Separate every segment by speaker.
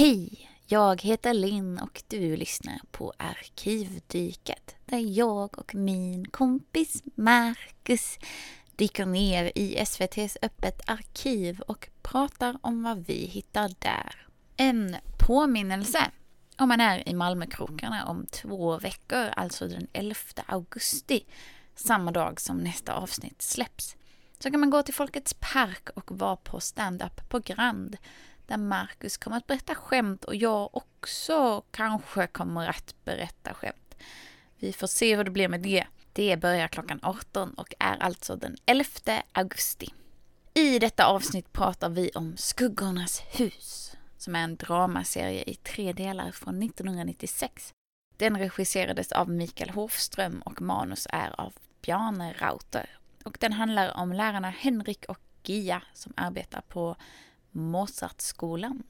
Speaker 1: Hej! Jag heter Linn och du lyssnar på Arkivdyket där jag och min kompis Marcus dyker ner i SVTs Öppet arkiv och pratar om vad vi hittar där. En påminnelse om man är i Malmökrokarna om två veckor, alltså den 11 augusti, samma dag som nästa avsnitt släpps, så kan man gå till Folkets park och vara på stand-up på Grand där Marcus kommer att berätta skämt och jag också kanske kommer att berätta skämt. Vi får se hur det blir med det. Det börjar klockan 18 och är alltså den 11 augusti. I detta avsnitt pratar vi om Skuggornas hus, som är en dramaserie i tre delar från 1996. Den regisserades av Mikael Hofström och manus är av Bjarne Rauter. Och den handlar om lärarna Henrik och Gia som arbetar på Mozartskolan.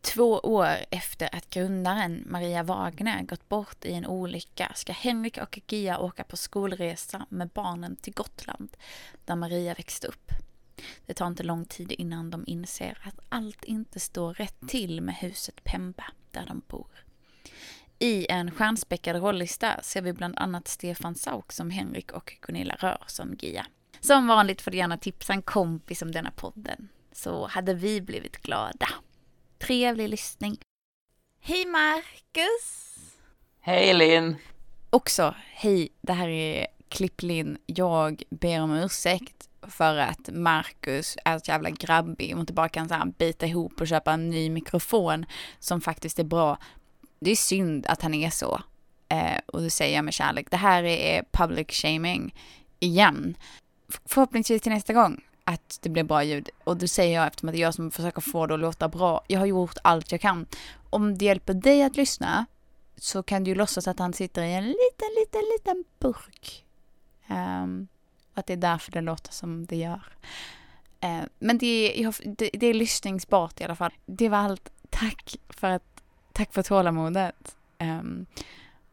Speaker 1: Två år efter att grundaren Maria Wagner gått bort i en olycka ska Henrik och Gia åka på skolresa med barnen till Gotland, där Maria växte upp. Det tar inte lång tid innan de inser att allt inte står rätt till med huset Pemba, där de bor. I en stjärnspäckad rollista ser vi bland annat Stefan Sauk som Henrik och Gunilla Rör som Gia. Som vanligt får du gärna tipsa en kompis om denna podden så hade vi blivit glada. Trevlig lyssning. Hej Marcus!
Speaker 2: Hej Linn!
Speaker 1: Också, hej, det här är Klipplin. Jag ber om ursäkt för att Marcus är så jävla grabbig och inte bara kan så här bita ihop och köpa en ny mikrofon som faktiskt är bra. Det är synd att han är så. Eh, och det säger jag med kärlek. Det här är public shaming igen. Förhoppningsvis till nästa gång att det blir bra ljud. Och det säger jag eftersom att det är jag som försöker få det att låta bra. Jag har gjort allt jag kan. Om det hjälper dig att lyssna så kan du ju låtsas att han sitter i en liten, liten, liten burk. Um, att det är därför det låter som det gör. Uh, men det är, det, det är lyssningsbart i alla fall. Det var allt. Tack för att, tack för tålamodet. Um,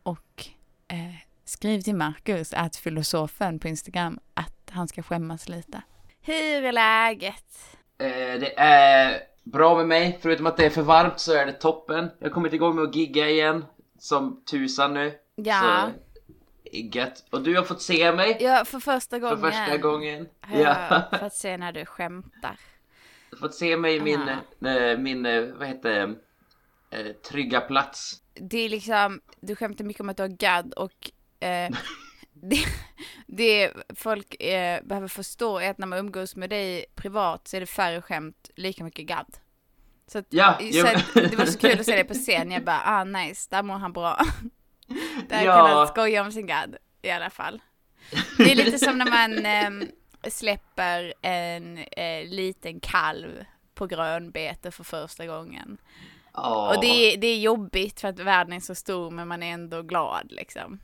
Speaker 1: och uh, skriv till Marcus, att filosofen på Instagram, att han ska skämmas lite. Hur är läget?
Speaker 2: Eh, det är bra med mig, förutom att det är för varmt så är det toppen. Jag har kommit igång med att gigga igen, som tusan nu.
Speaker 1: Ja. Så,
Speaker 2: gött. Och du har fått se mig.
Speaker 1: Ja, för första gången.
Speaker 2: För första gången.
Speaker 1: Har ja. jag fått se när du skämtar.
Speaker 2: Du har fått se mig i min, äh, min, äh, vad heter det, trygga plats.
Speaker 1: Det är liksom, du skämtar mycket om att du har gadd och det, det folk eh, behöver förstå är att när man umgås med dig privat så är det färre skämt, lika mycket gadd. Så, att,
Speaker 2: ja,
Speaker 1: så att, det var så kul att se dig på scen, jag bara, ah nice, där mår han bra. där ja. kan han skoja om sin gadd, i alla fall. Det är lite som när man eh, släpper en eh, liten kalv på grönbete för första gången. Oh. Och det är, det är jobbigt för att världen är så stor men man är ändå glad liksom.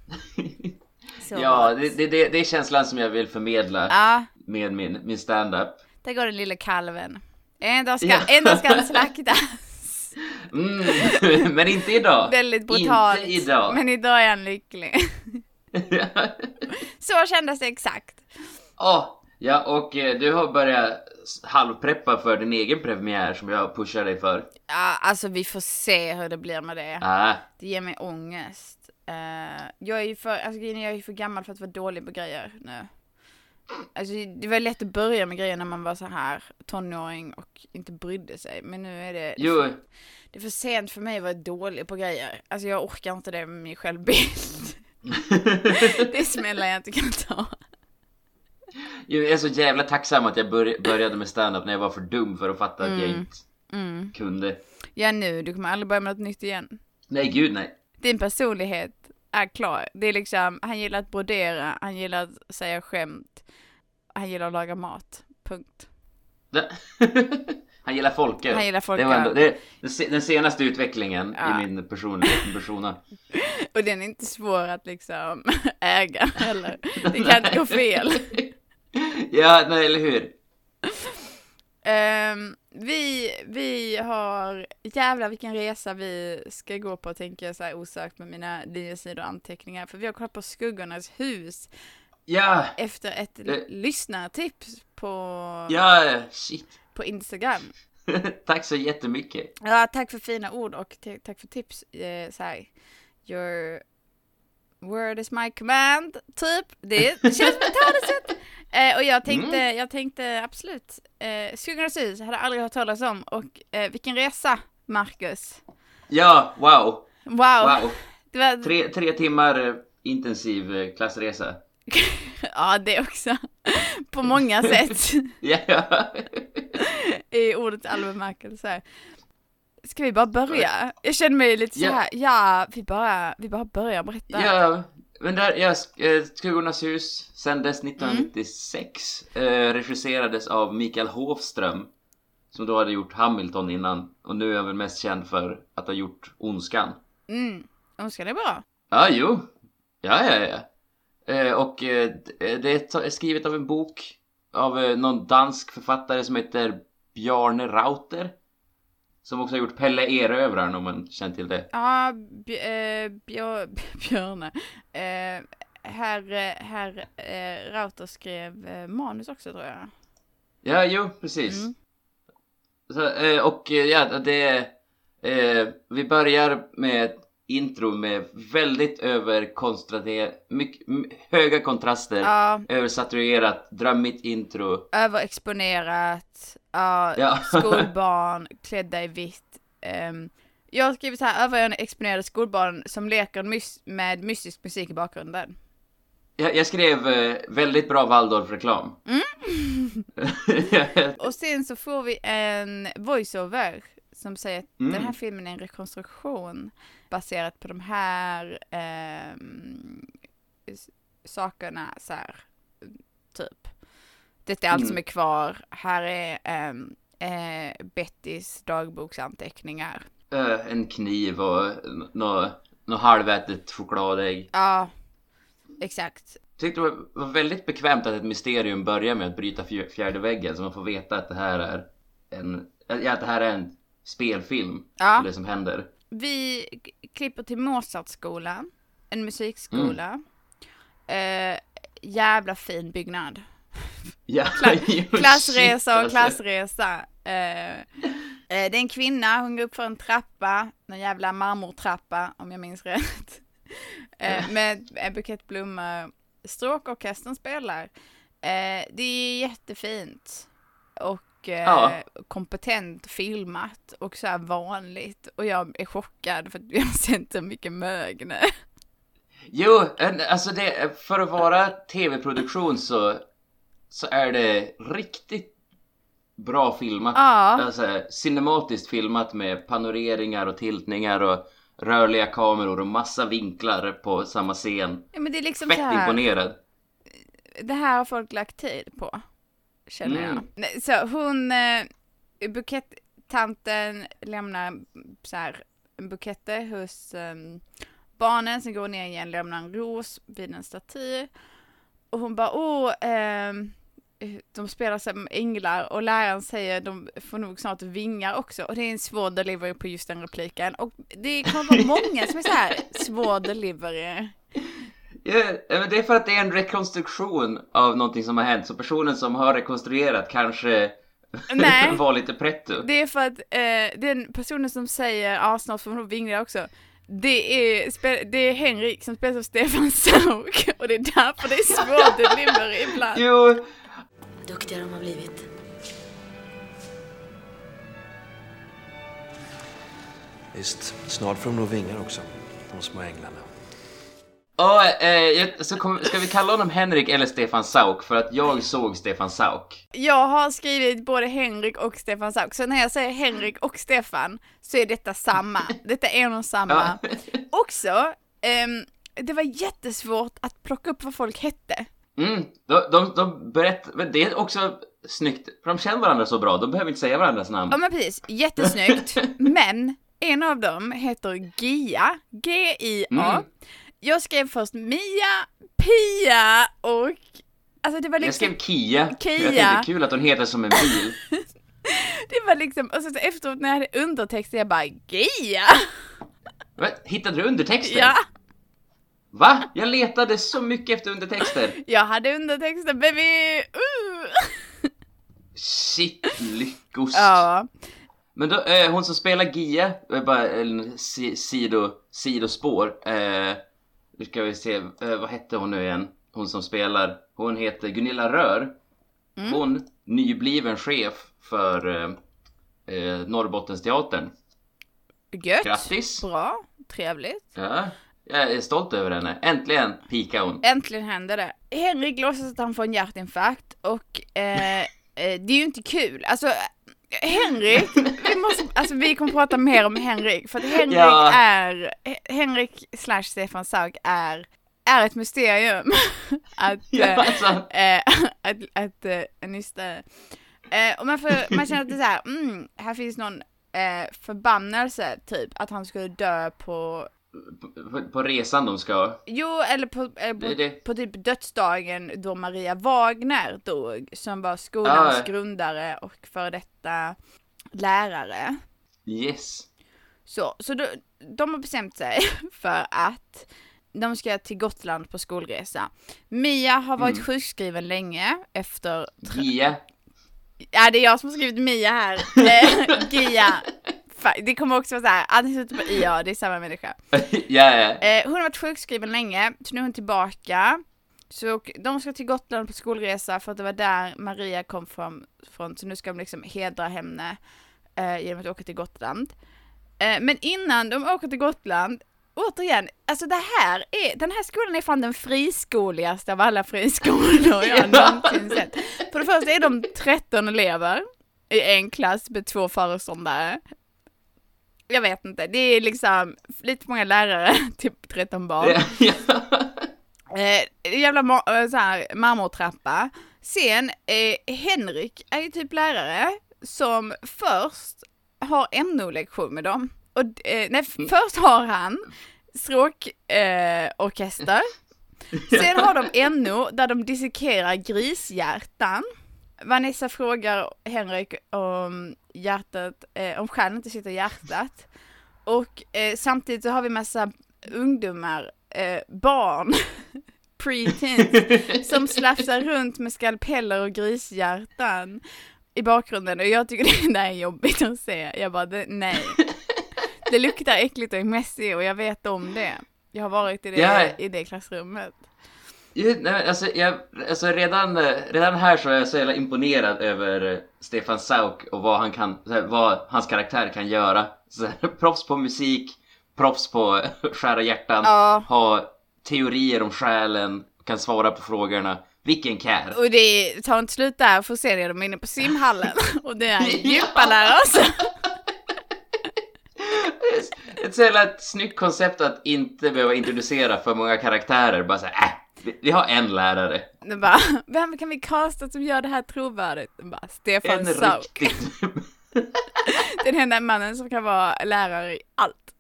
Speaker 2: Så ja, det, det, det, det är känslan som jag vill förmedla ja. med min, min stand-up.
Speaker 1: Där går den lilla kalven. En dag ska, ja. en dag ska han slaktas.
Speaker 2: Mm, men inte idag.
Speaker 1: Väldigt brutalt.
Speaker 2: Inte idag.
Speaker 1: Men idag är han lycklig. Så kändes det exakt.
Speaker 2: Oh, ja, och eh, du har börjat halvpreppa för din egen premiär som jag pushar dig för.
Speaker 1: Ja, alltså vi får se hur det blir med det.
Speaker 2: Ah.
Speaker 1: Det ger mig ångest. Uh, jag är ju för, alltså jag är för gammal för att vara dålig på grejer nu. Alltså det var lätt att börja med grejer när man var så här tonåring och inte brydde sig. Men nu är det,
Speaker 2: jo.
Speaker 1: det är för sent för mig att vara dålig på grejer. Alltså jag orkar inte det med min självbild. det smällar jag inte kan ta.
Speaker 2: Jag är så jävla tacksam att jag började med stand-up när jag var för dum för att fatta mm. att jag mm. inte mm. kunde.
Speaker 1: Ja nu, du kommer aldrig börja med något nytt igen.
Speaker 2: Nej gud nej
Speaker 1: din personlighet är klar. Det är liksom, han gillar att brodera, han gillar att säga skämt, han gillar att laga mat. Punkt.
Speaker 2: han gillar folket.
Speaker 1: Han gillar folket.
Speaker 2: Det var ändå, det, den senaste utvecklingen ja. i min personlighet, persona.
Speaker 1: Och den är inte svår att liksom äga heller. Det kan inte gå fel.
Speaker 2: ja, nej, eller hur?
Speaker 1: Um, vi, vi har, jävlar vilken resa vi ska gå på tänker jag så här osökt med mina nio sidor anteckningar. För vi har kollat på Skuggornas hus.
Speaker 2: Ja!
Speaker 1: Efter ett det... lyssnartips på...
Speaker 2: Ja, shit.
Speaker 1: På Instagram.
Speaker 2: Tack så jättemycket.
Speaker 1: Ja, tack för fina ord och tack för tips. Eh, så här, your word is my command, typ. Det, det känns som ett talesätt. Eh, och jag tänkte, jag tänkte absolut, eh, Skuggornas hus hade jag aldrig hört talas om och eh, vilken resa, Marcus.
Speaker 2: Ja, wow.
Speaker 1: Wow.
Speaker 2: Wow.
Speaker 1: Var,
Speaker 2: Tre, tre timmar eh, intensiv eh, klassresa.
Speaker 1: ja, det också. På många sätt.
Speaker 2: Ja, ja.
Speaker 1: i ordets alla bemärkelser. Ska vi bara börja? Jag känner mig lite så
Speaker 2: Ja.
Speaker 1: här, ja, vi bara, vi bara börjar berätta.
Speaker 2: ja men där, ja, sk- eh, Skuggornas hus sändes
Speaker 1: Mm.
Speaker 2: 1996. Eh, regisserades av Mikael Hofström. Som då hade gjort Hamilton innan. Och nu är han väl mest känd för att ha gjort Ondskan.
Speaker 1: Mm, önskar det bra.
Speaker 2: Ja, jo. Ja, ja, ja. Eh, och eh, det är är skrivet av en bok av eh, någon dansk författare som heter Bjarne Rauter. Som också har gjort Pelle Erövraren om man känner till det.
Speaker 1: Ja, eh, björ, Björne. Eh, herr, eh, herr eh, Rauter skrev eh, manus också tror jag.
Speaker 2: Ja, jo, precis.
Speaker 1: Mm.
Speaker 2: Så, eh, och eh, ja, det eh, Vi börjar med ett intro med väldigt m- höga kontraster.
Speaker 1: Ja,
Speaker 2: Översaturerat, drömmigt intro.
Speaker 1: överexponerat, ja,
Speaker 2: Ja.
Speaker 1: skolbarn klädda i vitt. Ehm, jag har skrivit här överexponerade skolbarn som leker mys- med mystisk musik i bakgrunden.
Speaker 2: Jag, jag skrev eh, väldigt bra Waldorf-reklam.
Speaker 1: Och sen så får vi en voiceover som säger att
Speaker 2: Mm.
Speaker 1: den här filmen är en rekonstruktion baserat på de här s- sakerna så här, typ. Detta är allt
Speaker 2: Mm.
Speaker 1: som är kvar. Här är ehm, eh, Bettys dagboksanteckningar.
Speaker 2: Eh, en kniv och något nå halvätet chokladägg.
Speaker 1: Ja, exakt.
Speaker 2: Tyckte det var- väldigt bekvämt att ett mysterium börjar med att bryta fjär- fjärde väggen så man får veta att det här är en, ja, att det här är en spelfilm.
Speaker 1: Ja.
Speaker 2: Det som händer.
Speaker 1: Vi klipper till Mozartskolan, en musikskola. Eh, jävla fin byggnad.
Speaker 2: Ja,
Speaker 1: Kla- Klassresa
Speaker 2: shit,
Speaker 1: och
Speaker 2: alltså.
Speaker 1: klassresa. Eh, eh, det är en kvinna, hon går upp för en trappa, en jävla marmortrappa om jag minns rätt. Eh, med en bukett blommor. Stråkorkestern spelar. Eh, det är jättefint. Och eh,
Speaker 2: Ja.
Speaker 1: kompetent filmat och så här vanligt. Och jag är chockad för att jag har sett så mycket mög nu.
Speaker 2: Jo, en- alltså det, för att vara tv-produktion så, så är det riktigt bra filmat.
Speaker 1: Ja.
Speaker 2: Alltså, cinematiskt filmat med panoreringar och tiltningar och rörliga kameror och massa vinklar på samma scen.
Speaker 1: Ja, men det är liksom
Speaker 2: Fett
Speaker 1: så här.
Speaker 2: imponerad.
Speaker 1: det här har folk lagt tid på. Känner
Speaker 2: Mm.
Speaker 1: jag. Så hon, eh, bukettanten lämnar så här en bukette hos eh, barnen, sen går hon ner igen, lämnar en ros vid en staty. Och hon bara, åh, ehm, de spelar som änglar och läraren säger de får nog snart vingar också. Och det är en svår delivery på just den repliken. Och det kommer vara många som är så här svår delivery.
Speaker 2: Ja, men det är för att det är en rekonstruktion av någonting som har hänt. Så personen som har rekonstruerat kanske
Speaker 1: Nej.
Speaker 2: var lite pretto.
Speaker 1: Det är för att eh, den personen som säger ja snart får hon nog vingla också. Det är, det är Henrik som spelas av Stefan Sauk och det är därför det är svårt delivery ibland.
Speaker 2: Jo,
Speaker 3: Duktiga de har blivit.
Speaker 4: Visst, snart får de nog vingar också, de små änglarna.
Speaker 2: och, eh, jag- så kom, ska vi kalla honom Henrik eller Stefan Sauk? För att jag såg Stefan Sauk.
Speaker 1: Jag har skrivit både Henrik och Stefan Sauk, så när jag säger Henrik och Stefan så är detta samma. Detta är en och samma.
Speaker 2: Ja.
Speaker 1: Också, ehm, det var jättesvårt att plocka upp vad folk hette.
Speaker 2: Mm, de, de, de berättar, det är också snyggt, för de känner varandra så bra, de behöver inte säga varandras namn.
Speaker 1: Ja men precis, jättesnyggt. men en av dem heter Gia, G-I-A.
Speaker 2: Mm.
Speaker 1: Jag skrev först Mia, Pia och... Alltså det var
Speaker 2: Jag
Speaker 1: liksom...
Speaker 2: skrev Kia,
Speaker 1: Kia.
Speaker 2: jag tänkte kul att hon heter som en bil.
Speaker 1: Det var liksom... Och så efteråt när jag hade undertexter jag bara Gia!
Speaker 2: Hittade du undertexter?
Speaker 1: Ja,
Speaker 2: Va? Jag letade så mycket efter undertexter.
Speaker 1: jag hade undertexter baby! Uh.
Speaker 2: Shit, lyckost.
Speaker 1: Ja.
Speaker 2: Men då, eh, hon som spelar Gia, eh, bara en si, sido, sidospår. Eh, nu ska vi se, eh, vad hette hon nu igen? Hon som spelar, hon heter Gunilla Rör.
Speaker 1: Mm.
Speaker 2: Hon, nybliven chef för eh, eh, Norrbottensteatern.
Speaker 1: Gött.
Speaker 2: Grattis!
Speaker 1: Bra. Trevligt.
Speaker 2: Ja, jag är stolt över henne. Äntligen pikar hon.
Speaker 1: Äntligen hände det. Henrik låtsas att han får en hjärtinfarkt och eh, eh, det är ju inte kul. Alltså Henrik, vi måste, alltså vi kommer prata mer om Henrik för att Henrik
Speaker 2: Ja.
Speaker 1: är, Henrik slash Stefan Sauk är, är ett mysterium. att,
Speaker 2: Ja,
Speaker 1: eh,
Speaker 2: alltså.
Speaker 1: eh, att, att eh, nysta. Eh, och man, får, man känner att det är så här, mm, här finns någon eh, förbannelse typ, att han skulle dö på
Speaker 2: På, på resan de ska.
Speaker 1: Jo, eller på,
Speaker 2: är
Speaker 1: på,
Speaker 2: det.
Speaker 1: på typ dödsdagen då Maria Wagner dog, som var skolans
Speaker 2: Ah.
Speaker 1: grundare och före detta lärare.
Speaker 2: Yes.
Speaker 1: Så, så då, de har bestämt sig för att de ska till Gotland på skolresa. Mia har varit
Speaker 2: Mm.
Speaker 1: sjukskriven länge efter,
Speaker 2: Gia.
Speaker 1: ja det är jag som har skrivit Mia här, Eh, Gia. Det kommer också vara så här, antingen slutar på IA, det är samma människa.
Speaker 2: ja, ja.
Speaker 1: Eh, hon har varit sjukskriven länge, så nu är hon tillbaka. Så de ska till Gotland på skolresa för att det var där Maria kom från, från så nu ska de liksom hedra henne eh, genom att åka till Gotland. Eh, men innan de åker till Gotland, återigen, alltså det här är, den här skolan är fan den friskoligaste av alla friskolor jag någonsin sett. För det första är de 13 elever i en klass med två föreståndare. Jag vet inte, det är liksom lite många lärare, typ 13 barn.
Speaker 2: ja.
Speaker 1: Eh, jävla ma- eh, så här, marmortrappa. Sen, eh, Henrik är ju typ lärare som först har NO-lektion med dem. Och, eh, nej, f- först har han stråkorkester. Eh, orkester. Sen har de NO där de dissekerar grishjärtan. Vanessa frågar Henrik om hjärtat, eh, om stjärnan inte sitter i hjärtat. Och eh, samtidigt så har vi massa ungdomar, eh, barn, pre-teens, som slafsar runt med skalpeller och grishjärtan i bakgrunden. Och jag tycker det där är jobbigt att se. Jag bara, det, nej. Det luktar äckligt och är messy och jag vet om det. Jag har varit i det,
Speaker 2: Ja.
Speaker 1: i det klassrummet.
Speaker 2: Nej, alltså, jag, alltså redan, eh, redan här så är jag så jävla imponerad över eh, Stefan Sauk och vad han kan, vad hans karaktär kan göra. Så här, proffs på musik, proffs på skära hjärtan,
Speaker 1: Ja.
Speaker 2: ha teorier om själen, kan svara på frågorna. Vilken kär!
Speaker 1: Och det tar inte slut där, för sen är de inne på simhallen och det är djupa där också.
Speaker 2: Ett så jävla snyggt koncept att inte behöva introducera för många karaktärer. Bara såhär, äh, vi, vi har en lärare.
Speaker 1: Det bara, vem kan vi casta som gör det här trovärdigt? Det bara, Stefan
Speaker 2: En
Speaker 1: Sauk.
Speaker 2: riktigt...
Speaker 1: Den enda mannen som kan vara lärare i allt.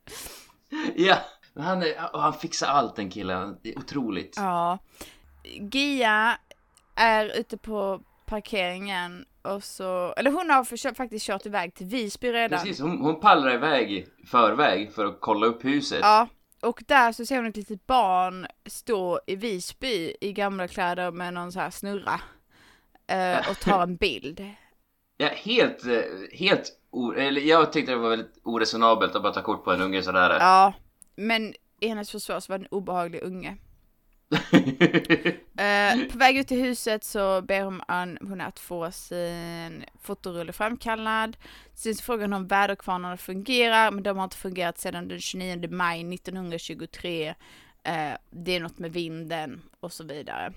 Speaker 2: ja, han, är, han fixar allt den killen. Det är otroligt.
Speaker 1: Ja. Gia är ute på parkeringen och så, eller hon har försökt, faktiskt kört iväg till Visby redan.
Speaker 2: Precis, hon, hon pallrar iväg i förväg för att kolla upp huset.
Speaker 1: Ja, och där så ser hon ett litet barn stå i Visby i gamla kläder med någon så här snurra. eh, och tar en bild.
Speaker 2: Ja, helt, eh, helt eller jag tyckte det var väldigt oresonabelt att bara ta kort på en unge sådär.
Speaker 1: Ja, men i hennes försvar så var det en obehaglig unge. Eh, på väg ut till huset så ber hon an, hon att få sin fotorulle framkallad. Sen så frågar hon om väderkvarnarna fungerar, men de har inte fungerat sedan den 29 maj 1923. Eh, det är något med vinden och så vidare.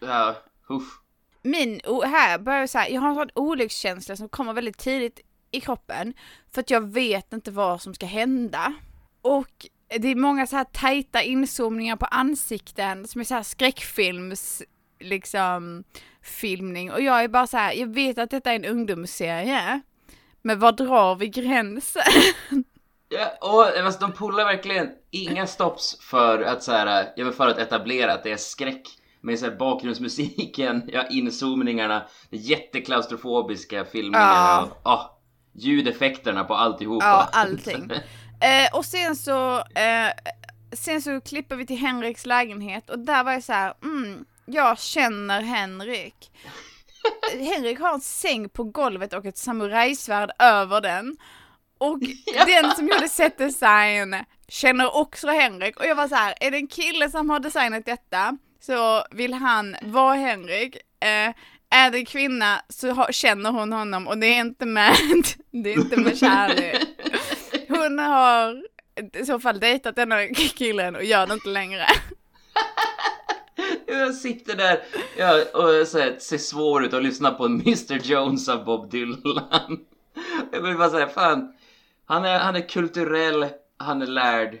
Speaker 2: ja, uff.
Speaker 1: Min, o- här börjar jag säga, jag har en sån olyckskänsla som kommer väldigt tidigt i kroppen. För att jag vet inte vad som ska hända. Och det är många så här tajta inzoomningar på ansikten som är så här skräckfilms, liksom, filmning. Och jag är bara så här, jag vet att detta är en ungdomsserie. Men var drar vi gränsen?
Speaker 2: Ja, och alltså, de pullar verkligen inga stops för att så här, ja, men för att etablera att det är skräck. Med så här, bakgrundsmusiken, ja, inzoomningarna, jätteklaustrofobiska filmningarna
Speaker 1: Ja.
Speaker 2: och ah, ljudeffekterna på alltihopa.
Speaker 1: Ja, allting. Eh, och sen så, eh, sen så klipper vi till Henriks lägenhet och där var jag så här, mm, jag känner Henrik. Henrik har en säng på golvet och ett samurajsvärd över den. Och den som gjorde setdesign känner också Henrik och jag var så här, är det en kille som har designat detta så vill han vara Henrik. Eh, är det kvinna så känner hon honom och det är inte med, det är inte med kärlek. Hon har i så fall dejtat den här killen och gör det inte längre.
Speaker 2: Jag sitter där ja, och så här, ser svår ut och lyssnar på Mr Jones av Bob Dylan. Jag vill bara säga, fan. Han är, han är kulturell, han är lärd.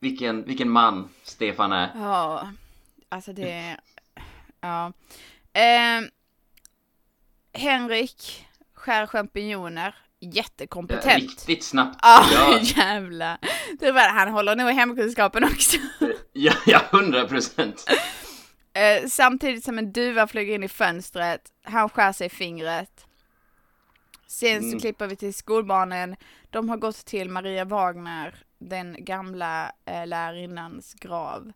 Speaker 2: Vilken, vilken man Stefan är.
Speaker 1: Ja, alltså det ja. Eh, Henrik skär champinjoner, jättekompetent.
Speaker 2: Riktigt snabbt.
Speaker 1: Ja,
Speaker 2: Ja,
Speaker 1: jävlar. Det var, han håller nog i hemkunskapen också.
Speaker 2: ja, ja, hundra procent.
Speaker 1: Eh, samtidigt som en duva flyger in i fönstret, han skär sig i fingret. Sen så
Speaker 2: Mm.
Speaker 1: klipper vi till skolbarnen, de har gått till Maria Wagner, den gamla eh, lärarinnans grav.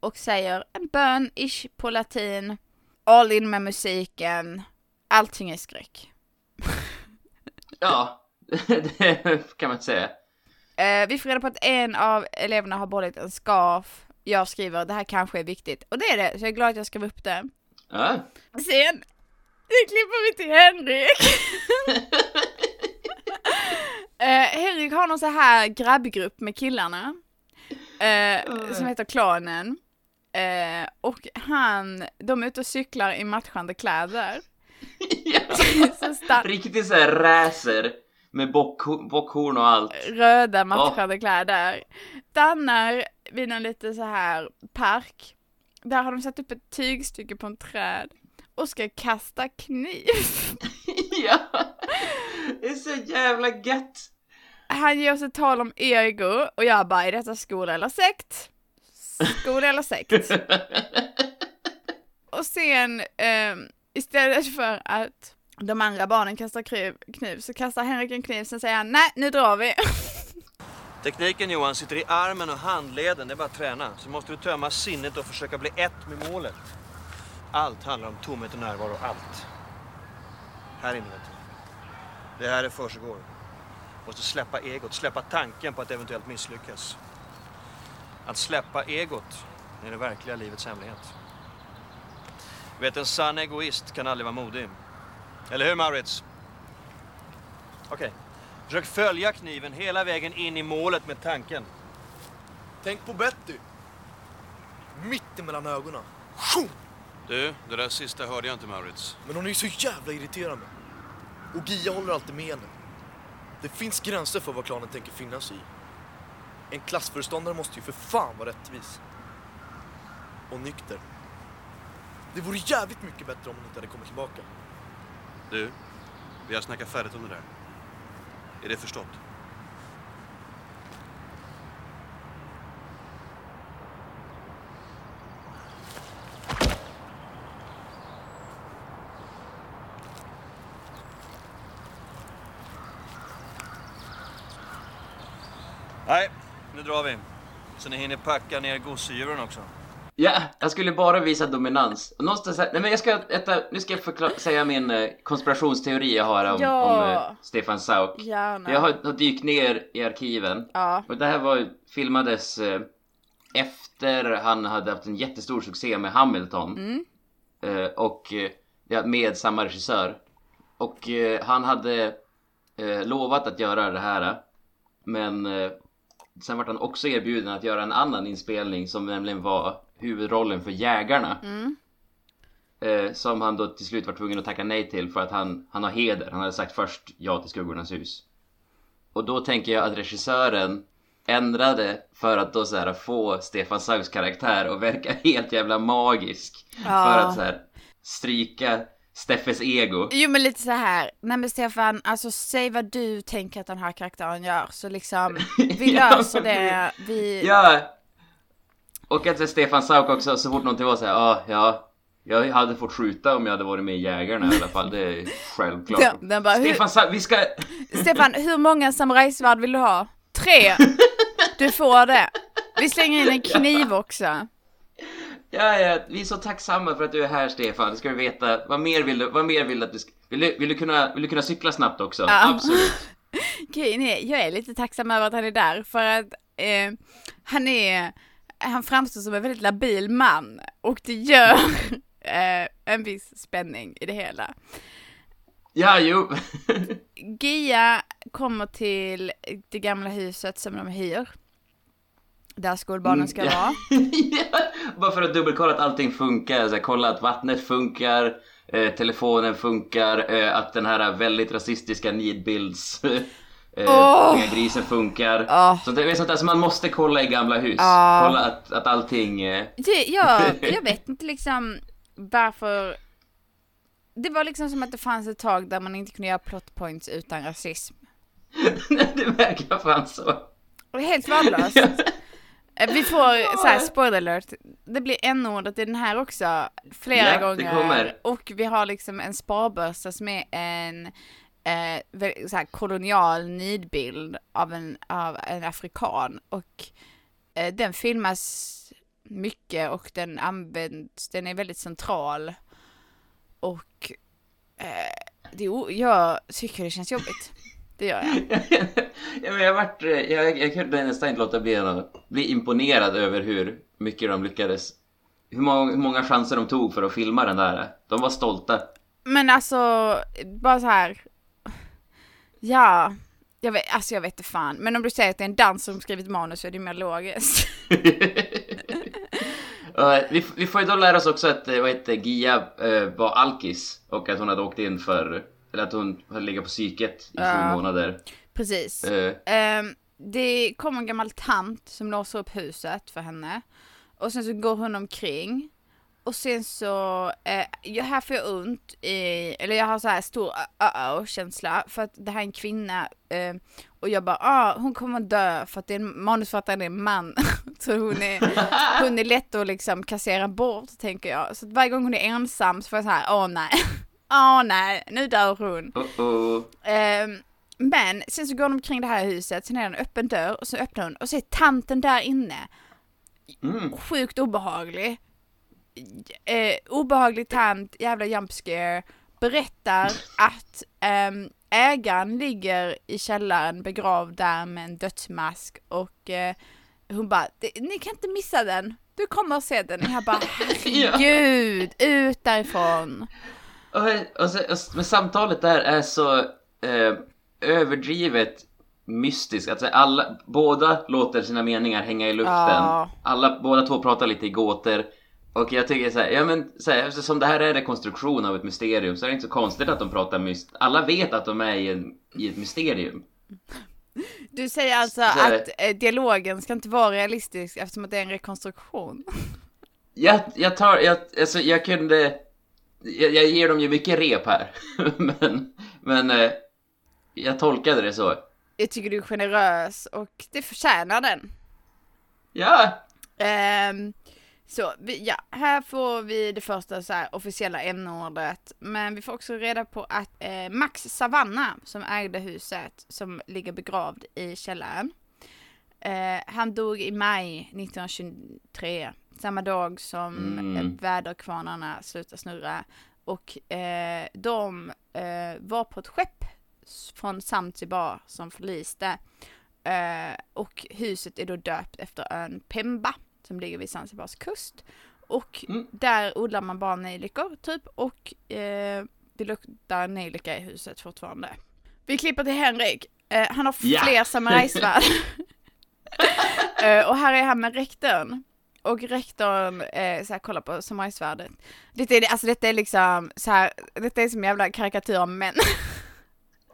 Speaker 1: Och säger en bön, ish, på latin, all in med musiken, allting är skräck.
Speaker 2: Ja, det kan man säga.
Speaker 1: Eh, vi får reda på att en av eleverna har behållit en scarf. Jag skriver, det här kanske är viktigt. Och det är det, så jag är glad att jag skrev upp det.
Speaker 2: Ja.
Speaker 1: Sen, nu klipper vi till Henrik. eh, Henrik har någon så här grabbgrupp med killarna. Eh, som heter Klanen. Eh, och han, de är ute och cyklar i matchande kläder. Så starkt.
Speaker 2: Riktigt såhär racer med bock, bockhorn och allt.
Speaker 1: röda matchande kläder. Stannar vid en lite så här park. Där har de satt upp ett tygstycke på en träd och ska kasta kniv.
Speaker 2: ja, det är så jävla gött.
Speaker 1: Han ger oss ett tal om ego och jag bara, är detta skola eller sekt? Skola eller sekt? Och sen ehm, istället för att de andra barnen kastar kniv, kniv så kastar Henrik en kniv, sen säger han nej, nu drar vi.
Speaker 5: Tekniken Johan sitter i armen och handleden, det är bara att träna. Så måste du tömma sinnet och försöka bli ett med målet. Allt handlar om tomhet och närvaro, allt. Här inne vet du. Det här är försiggår. Måste släppa egot, släppa tanken på att eventuellt misslyckas. Att släppa egot är det verkliga livets hemlighet. Vet, en sann egoist kan aldrig vara modig. Eller hur Maurits? Okej. Försök följa kniven hela vägen in i målet med tanken.
Speaker 6: Tänk på Betty. Mitt emellan ögonen.
Speaker 4: Du, det där sista hörde jag inte Maurits.
Speaker 6: Men hon är ju så jävla irriterande. Och Gia håller alltid med henne. Det finns gränser för vad klanen tänker finna sig i. En klassföreståndare måste ju för fan vara rättvis. Och nykter. Det vore jävligt mycket bättre om hon inte hade kommit tillbaka.
Speaker 4: Du, vi har snackat färdigt om det där. Är det förstått?
Speaker 5: Nej, nu drar vi. Så ni hinner packa ner gosedjuren också.
Speaker 2: Ja, jag skulle bara visa dominans. Någonstans här, nej men jag ska, äta, nu ska jag förklara, säga min eh, konspirationsteori jag har om,
Speaker 1: Ja.
Speaker 2: om eh, Stefan Sauk.
Speaker 1: Gärna.
Speaker 2: Jag har, har dykt ner i arkiven.
Speaker 1: Ja.
Speaker 2: Och det här var, filmades eh, efter han hade haft en jättestor succé med Hamilton.
Speaker 1: Mm.
Speaker 2: Och ja, med samma regissör. Och han hade lovat att göra det här. Men sen var han också erbjuden att göra en annan inspelning som nämligen var huvudrollen för Jägarna.
Speaker 1: Mm.
Speaker 2: Eh, som han då till slut var tvungen att tacka nej till för att han, han har heder. Han hade sagt först ja till Skuggornas hus. Och då tänker jag att regissören ändrade för att då så här få Stefan Sauks karaktär att verka helt jävla magisk.
Speaker 1: Ja.
Speaker 2: För att så här stryka Steffes ego.
Speaker 1: Jo men lite så här. nej men Stefan, alltså säg vad du tänker att den här karaktären gör, så liksom, vi
Speaker 2: Ja,
Speaker 1: löser det, vi...
Speaker 2: Ja! Och att Stefan Sauk också, så fort någonting var så här, ja, ja, jag hade fått skjuta om jag hade varit med i Jägarna i alla fall, det är självklart.
Speaker 1: Den- den bara,
Speaker 2: Stefan Sauk, vi ska...
Speaker 1: Stefan, hur många samurajsvärd vill du ha? Tre! Du får det. Vi slänger in en kniv också.
Speaker 2: Ja, ja, vi är så tacksamma för att du är här Stefan. Det ska du veta. Vad mer vill du, vad mer vill du att du ska... Vill du, vill du, kunna, vill du kunna cykla snabbt också?
Speaker 1: Ja.
Speaker 2: Absolut.
Speaker 1: Grejen är, jag är lite tacksam över att han är där för att eh, han är, han framstår som en väldigt labil man och det gör eh, en viss spänning i det hela.
Speaker 2: Ja, jo.
Speaker 1: Gia kommer till det gamla huset som de hyr. Där skolbarnen ska
Speaker 2: Mm, ja.
Speaker 1: vara.
Speaker 2: ja, bara för att dubbelkolla att allting funkar. Så här, kolla att vattnet funkar, eh, telefonen funkar, eh, att den här väldigt rasistiska nidbilds... Eh,
Speaker 1: Åh!
Speaker 2: grisen funkar.
Speaker 1: Åh.
Speaker 2: Sånt, där, sånt där som man måste kolla i gamla hus.
Speaker 1: Ja.
Speaker 2: Kolla att, att allting... Eh,
Speaker 1: Det, jag, jag vet inte liksom varför. Det var liksom som att det fanns ett tag där man inte kunde göra plot points utan rasism.
Speaker 2: det verkar fan så.
Speaker 1: Helt värdelöst. Eh, Vi får, så här, spoiler alert, det blir n-ordet i den här också flera
Speaker 2: Ja, det
Speaker 1: gånger.
Speaker 2: kommer.
Speaker 1: Och vi har liksom en sparbössa som är en eh, så här, kolonial nidbild av en, av en afrikan. Och eh, den filmas mycket och den används, den är väldigt central. Och eh, det, jag tycker det känns jobbigt. Det gör jag.
Speaker 2: ja, men jag, eh, jag, jag kunde nästan inte låta bli att bli imponerad över hur mycket de lyckades. Hur många, hur många chanser de tog för att filma den där. De var stolta.
Speaker 1: Men alltså, bara så här. Ja, jag vet, alltså jag vet inte fan. Men om du säger att det är en dans som skrivit manus så är det mer logiskt.
Speaker 2: Vi, vi får ju då lära oss också att eh, vad heter, Gia eh, var alkis och att hon hade åkt in för, eller att hon hade legat på psyket i
Speaker 1: Ja.
Speaker 2: sju månader.
Speaker 1: Precis.
Speaker 2: Eh,
Speaker 1: Ehm, det kommer en gammal tant som låser upp huset för henne. Och sen så går hon omkring. Och sen så, eh, jag, här får jag ont i, eller jag har så här stor uh-oh känsla för att det här är en kvinna. Eh, och jag bara, ah, hon kommer dö för att det är en manusförfattaren är en man. så hon är, hon är lätt att liksom kassera bort tänker jag. Så varje gång hon är ensam så får jag så här, åh nej. Åh nej, nu dör hon.
Speaker 2: oh, oh.
Speaker 1: Ehm, men sen så går de omkring det här huset, sen är det en öppen dörr och så öppnar hon och så är tanten där inne.
Speaker 2: Mm.
Speaker 1: Sjukt obehaglig. Eh, obehaglig tant, jävla jump scare. Berättar att ehm, ägaren ligger i källaren begravd där med en dödsmask och eh, hon bara, "Det- ni kan inte missa den. Du kommer att se den. Och jag bara, herregud, ut därifrån.
Speaker 2: Och, och, så, och, men samtalet där är så eh, överdrivet mystiskt. Alltså alla, båda låter sina meningar hänga i luften.
Speaker 1: Ja.
Speaker 2: Alla, båda två pratar lite i gåtor. Och jag tycker så här, ja men så här, eftersom det här är rekonstruktion av ett mysterium så är det inte så konstigt att de pratar myst. Alla vet att de är i, en, i ett mysterium.
Speaker 1: Du säger alltså
Speaker 2: Så är det.
Speaker 1: att eh, dialogen ska inte vara realistisk eftersom att det är en rekonstruktion.
Speaker 2: Jag, jag tar, jag, alltså jag kunde, jag, jag ger dem ju mycket rep här. men, men eh, jag tolkade det så.
Speaker 1: Jag tycker du är generös och det förtjänar den.
Speaker 2: Ja,
Speaker 1: Ehm, så vi, ja, här får vi det första så här, officiella n-ordet. Men vi får också reda på att eh, Max Savanna som ägde huset som ligger begravd i källaren. Eh, han dog i maj 1923. Samma dag som
Speaker 2: Mm.
Speaker 1: eh, väderkvarnarna slutade snurra. Och eh, de eh, var på ett skepp från Zanzibar som förliste. Eh, och huset är då döpt efter ön Pemba som ligger vid Zanzibars kust. Och
Speaker 2: Mm.
Speaker 1: där odlar man bara nejlikor typ och eh, det luktar nejlika i huset fortfarande. Vi klipper till Henrik. Eh, han har fler samurajsvärd. eh, och här är han med rektorn. Och rektorn eh, så här, kollar på samurajsvärdet. Detta är, alltså detta är liksom så här, detta är som jävla karikatyr av män.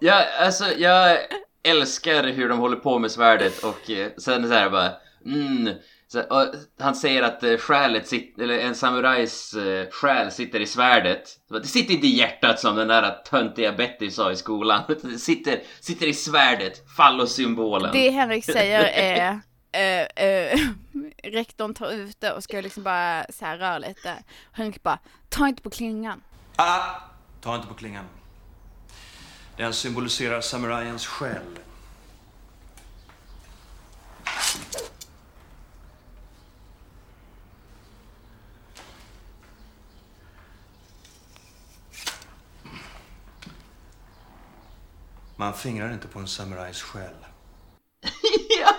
Speaker 2: Ja, alltså jag älskar hur de håller på med svärdet och eh, sen så här bara mm, så, han säger att eh, själet sitter, eller en samurajs eh, själ sitter i svärdet. Det sitter inte i hjärtat som den där töntiga Betty sa i skolan. Det sitter, sitter i svärdet, fallossymbolen.
Speaker 1: Det Henrik säger är eh, eh, rektorn tar ut det och ska liksom bara så här röra lite. Henrik bara, ta inte på klingan.
Speaker 5: Ah, ta inte på klingan. Den symboliserar samurajens själ.
Speaker 4: Man fingrar inte på en samurajs själ.
Speaker 2: ja,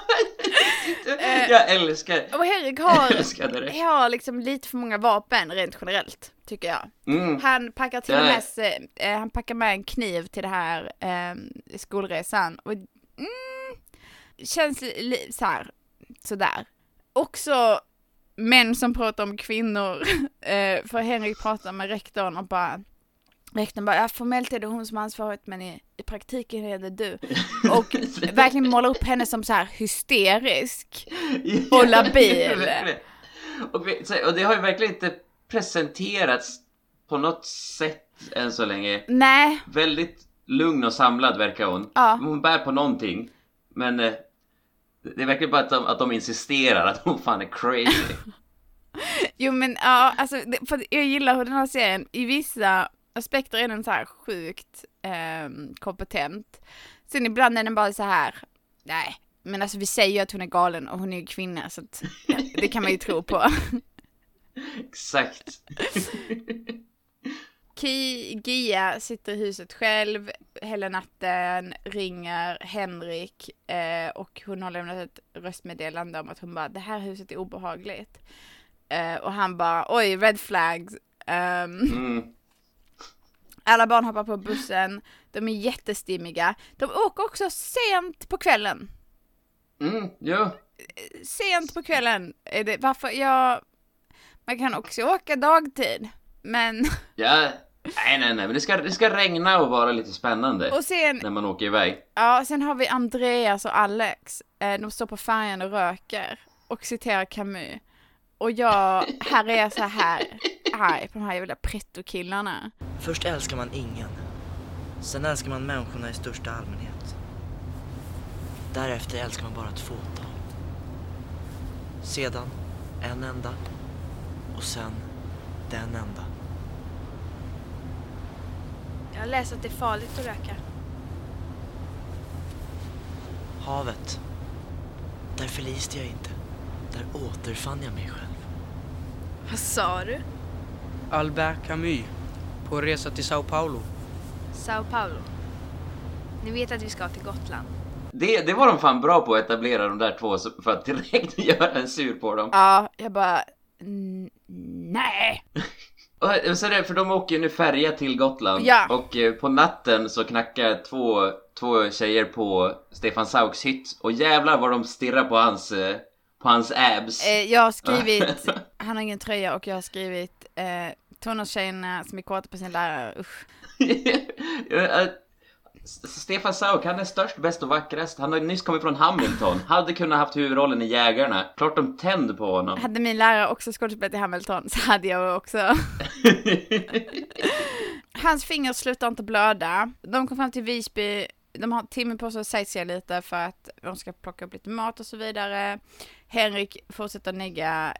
Speaker 2: jag älskar
Speaker 1: Och Henrik har,
Speaker 2: älskar det.
Speaker 1: har liksom lite för många vapen rent generellt, tycker jag.
Speaker 2: Mm.
Speaker 1: Han packar till och med, sig- eh, han packar med en kniv till det här eh, skolresan. Och, mm, känns li, så här, sådär. Också män som pratar om kvinnor, eh, för Henrik pratar med rektorn och bara Rektorn bara, ja, formellt är det hon som har ansvaret men i, i praktiken är det du. Och verkligen målar upp henne som så här hysterisk. Och labil.
Speaker 2: och, vi, och det har ju verkligen inte presenterats på något sätt än så länge.
Speaker 1: Nej,
Speaker 2: Väldigt lugn och samlad verkar hon.
Speaker 1: Ja.
Speaker 2: Hon bär på någonting. Men eh, det verkligen bara att de, att de insisterar att hon fan är crazy.
Speaker 1: Jo men ja, alltså det, för jag gillar hur den här serien, i vissa aspekter är den så här sjukt ehm, kompetent. Sen ibland är den bara så här, nej, men alltså vi säger ju att hon är galen och hon är ju kvinna så att det kan man ju tro på.
Speaker 2: Exakt.
Speaker 1: Ki, Gia sitter i huset själv hela natten, ringer Henrik eh, och hon har lämnat ett röstmeddelande om att hon bara, det här huset är obehagligt. Eh, och han bara, oj, red flags. Ehm,
Speaker 2: Mm.
Speaker 1: Alla barn hoppar på bussen, de är jättestimmiga. De åker också sent på kvällen.
Speaker 2: Mm, jo.
Speaker 1: Sent på kvällen är det, varför, jag, man kan också åka dagtid. Men,
Speaker 2: Ja. Nej, nej, nej, men det ska, det ska regna och vara lite spännande
Speaker 1: och sen,
Speaker 2: när man åker iväg.
Speaker 1: ja, sen har vi Andreas och Alex. Eh, De står på färjan och röker och citerar Camus. Och jag, här är jag så här arg på de här jävla pretto-killarna.
Speaker 7: Först älskar man ingen. Sen älskar man människorna i största allmänhet. Därefter älskar man bara ett fåtal. Sedan en enda. Och sen den enda.
Speaker 8: Jag har läst att det är farligt att röka.
Speaker 7: Havet. Där förliste jag inte. Där återfann jag mig själv.
Speaker 8: Vad sa du?
Speaker 9: Albert Camus på resa till Sao Paulo.
Speaker 8: Sao Paulo. Ni vet att vi ska till Gotland.
Speaker 2: Det, det var de fan bra på att etablera de där två för att direkt göra en sur på dem.
Speaker 1: Ja, jag bara, "Mm, nej.
Speaker 2: Och så det, för de åker ju nu färja till Gotland
Speaker 1: Ja.
Speaker 2: och eh, på natten så knackar två, två tjejer på Stefan Sauks hytt och jävlar vad de stirrar på hans, eh, på hans abs.
Speaker 1: Eh, jag har skrivit, han har ingen tröja och jag har skrivit eh, tonårstjejerna som är kåta på sin lärare, usch.
Speaker 2: Eh, Stefan Sauk, han är störst, bäst och vackrast. Han har nyss kommit från Hamilton. Hade kunnat haft huvudrollen i Jägarna. Klart de tände på honom.
Speaker 1: Hade min lärare också skådespelat i Hamilton så hade jag också. Hans finger slutar inte blöda. De kom fram till Visby, de har timme på sig att sightsea lite för att de ska plocka upp lite mat och så vidare. Henrik fortsätter negga